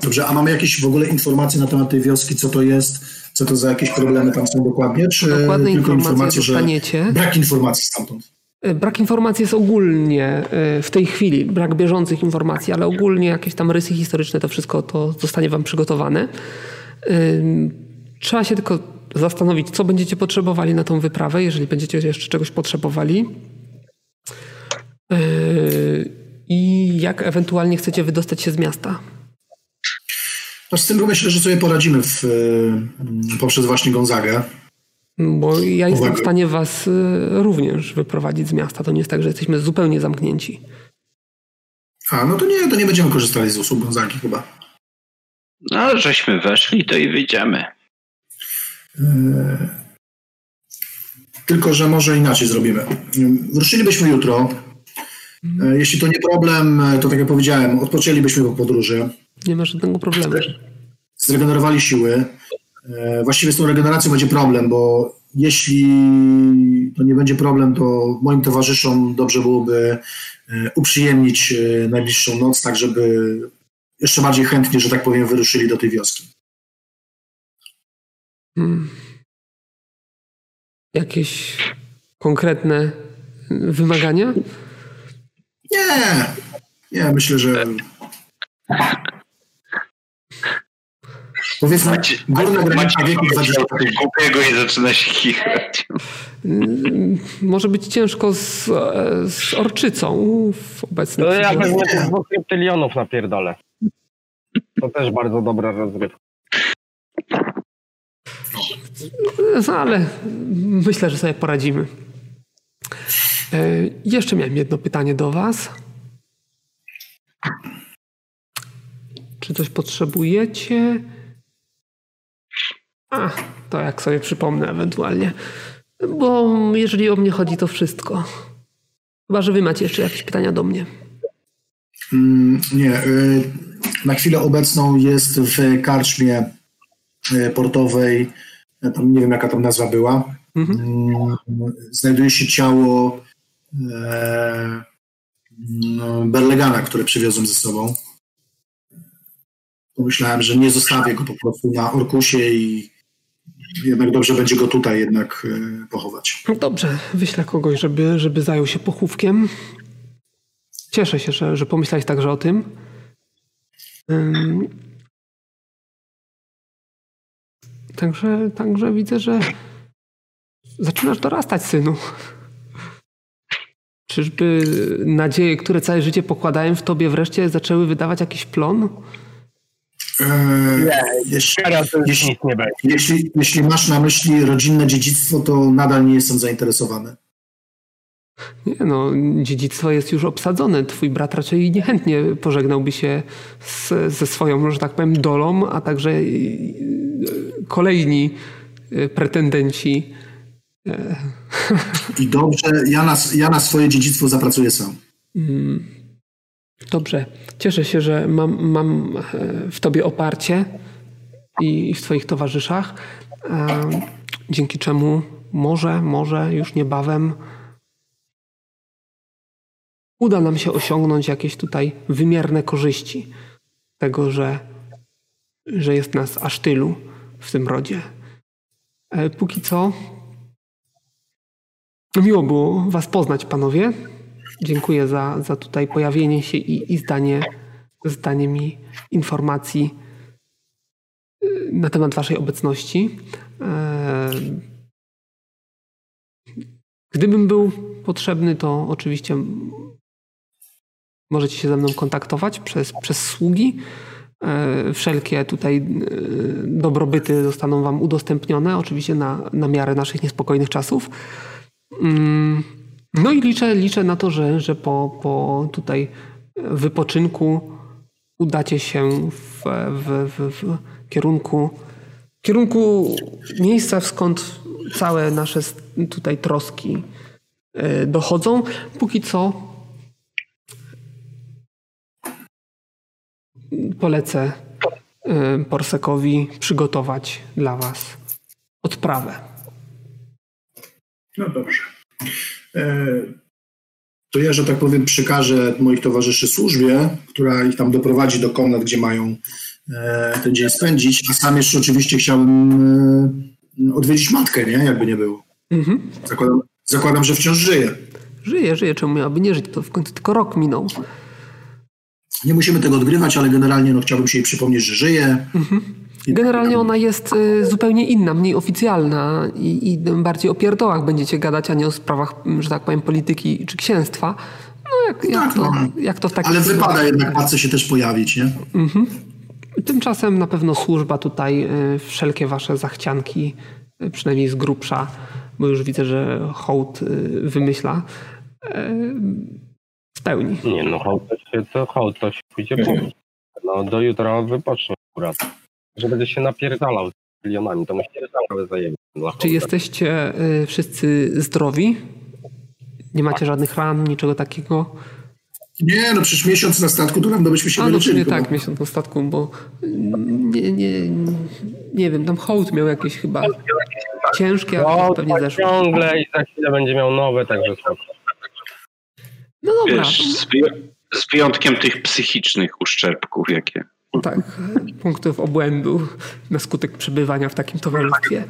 Dobrze, a mamy jakieś w ogóle informacje na temat tej wioski, co to jest, co to za jakieś problemy tam są dokładnie, czy Dokładne tylko informacje, dostaniecie. że brak informacji stamtąd? E, brak informacji jest ogólnie e, w tej chwili, brak bieżących informacji, ale ogólnie jakieś tam rysy historyczne, to wszystko to zostanie wam przygotowane. Trzeba się tylko zastanowić, co będziecie potrzebowali na tą wyprawę, jeżeli będziecie jeszcze czegoś potrzebowali. E, I jak ewentualnie chcecie wydostać się z miasta. No z tym myślę, że sobie poradzimy w, poprzez właśnie Gonzagę. Bo ja jestem w stanie was również wyprowadzić z miasta. To nie jest tak, że jesteśmy zupełnie zamknięci. A, no to nie, to nie będziemy korzystali z usług Gonzagi chyba. No, żeśmy weszli, to i wyjdziemy. Tylko, że może inaczej zrobimy. Ruszylibyśmy jutro. E, jeśli to nie problem, to tak jak powiedziałem, odpoczęlibyśmy po podróży. Nie ma żadnego problemu. Zregenerowali siły. E, właściwie z tą regeneracją będzie problem, bo jeśli to nie będzie problem, to moim towarzyszom dobrze byłoby uprzyjemnić najbliższą noc, tak żeby jeszcze bardziej chętnie, że tak powiem, wyruszyli do tej wioski. Hmm. Jakieś konkretne wymagania? Nie. Nie, myślę, że. Powiedzmy, macie, górna granica wieku 20 głupiego i zaczyna się chichać. Hmm, może być ciężko z, z orczycą w obecnym To ja pewnie dwóch kryptylionów na pierdolę. To też bardzo dobra rozgrywka. No, ale myślę, że sobie poradzimy. E, jeszcze miałem jedno pytanie do Was. czy coś potrzebujecie? A, to jak sobie przypomnę ewentualnie. Bo jeżeli o mnie chodzi, to wszystko. Chyba, że wy macie jeszcze jakieś pytania do mnie. Mm, nie. Y, na chwilę obecną jest w karczmie y, portowej, tam nie wiem jaka tam nazwa była, mhm. Mm, znajduje się ciało e, no, Berlegana, które przywiozłem ze sobą. Pomyślałem, że nie zostawię go po prostu na Orkusie i jednak dobrze będzie go tutaj jednak e, pochować. No dobrze, wyślę kogoś, żeby, żeby zajął się pochówkiem. Cieszę się, że, że pomyślałeś także o tym. Także, także widzę, że zaczynasz dorastać, synu. Czyżby nadzieje, które całe życie pokładałem w tobie, wreszcie zaczęły wydawać jakiś plon? Eee, nie, jeśli, jeśli, jeśli, jeśli, masz na myśli rodzinne dziedzictwo, to nadal nie jestem zainteresowany. Nie no, dziedzictwo jest już obsadzone. Twój brat raczej niechętnie pożegnałby się z, ze swoją, że tak powiem, dolą, a także e, kolejni e, pretendenci. E. I dobrze, ja na, ja na swoje dziedzictwo zapracuję sam. Mm. Dobrze. Cieszę się, że mam, mam w tobie oparcie i w twoich towarzyszach, dzięki czemu może, może już niebawem uda nam się osiągnąć jakieś tutaj wymierne korzyści tego, że, że jest nas aż tylu w tym rodzie. E, póki co, miło było Was poznać, panowie. Dziękuję za, za tutaj pojawienie się i, i zdanie, zdanie mi informacji e, na temat Waszej obecności. E, gdybym był potrzebny, to oczywiście Możecie się ze mną kontaktować przez, przez sługi. E, wszelkie tutaj e, dobrobyty zostaną Wam udostępnione, oczywiście na, na miarę naszych niespokojnych czasów. Mm, no i liczę, liczę na to, że, że po, po tutaj wypoczynku udacie się w, w, w, w kierunku, kierunku miejsca, skąd całe nasze tutaj troski e, dochodzą. Póki co polecę y, Porsekowi przygotować dla Was odprawę. No dobrze. E, to ja, że tak powiem, przekażę moich towarzyszy służbie, która ich tam doprowadzi do komnat, gdzie mają e, ten dzień spędzić, a sam jeszcze oczywiście chciałbym e, odwiedzić matkę, nie? Jakby nie było. Mhm. Zakładam, zakładam, że wciąż żyje. Żyje, żyje. Czemu miałaby nie żyć? To w końcu tylko rok minął. Nie musimy tego odgrywać, ale generalnie no, chciałbym się jej przypomnieć, że żyje. Mhm. Generalnie ona jest y, zupełnie inna, mniej oficjalna i, i bardziej o pierdołach będziecie gadać, a nie o sprawach, że tak powiem, polityki czy księstwa. No jak, jak, tak, to, no. jak to w takim Ale wypada jednak matce się też pojawić, nie? Mhm. Tymczasem na pewno służba tutaj y, wszelkie wasze zachcianki, y, przynajmniej z grubsza, bo już widzę, że hołd wymyśla, spełni. Nie, no hołd to się, to, hołd to się pójdzie pomóc. No do jutra wypocznie akurat. Że będę się napierdalał z milionami, to musi całe zajęcie. Czy jesteście y, wszyscy zdrowi? Nie macie tak. żadnych ran, niczego takiego? Nie, no przecież miesiąc na statku, to nam byśmy się A, no nie tak, miesiąc na statku, bo nie, nie, nie wiem, tam hołd miał jakieś chyba ciężkie, a pewnie zeszło. ciągle i za chwilę będzie miał nowe, także spoko. No dobra. Wiesz, z, z wyjątkiem tych psychicznych uszczerbków, jakie. Tak, punktów obłędu na skutek przebywania w takim towarzystwie.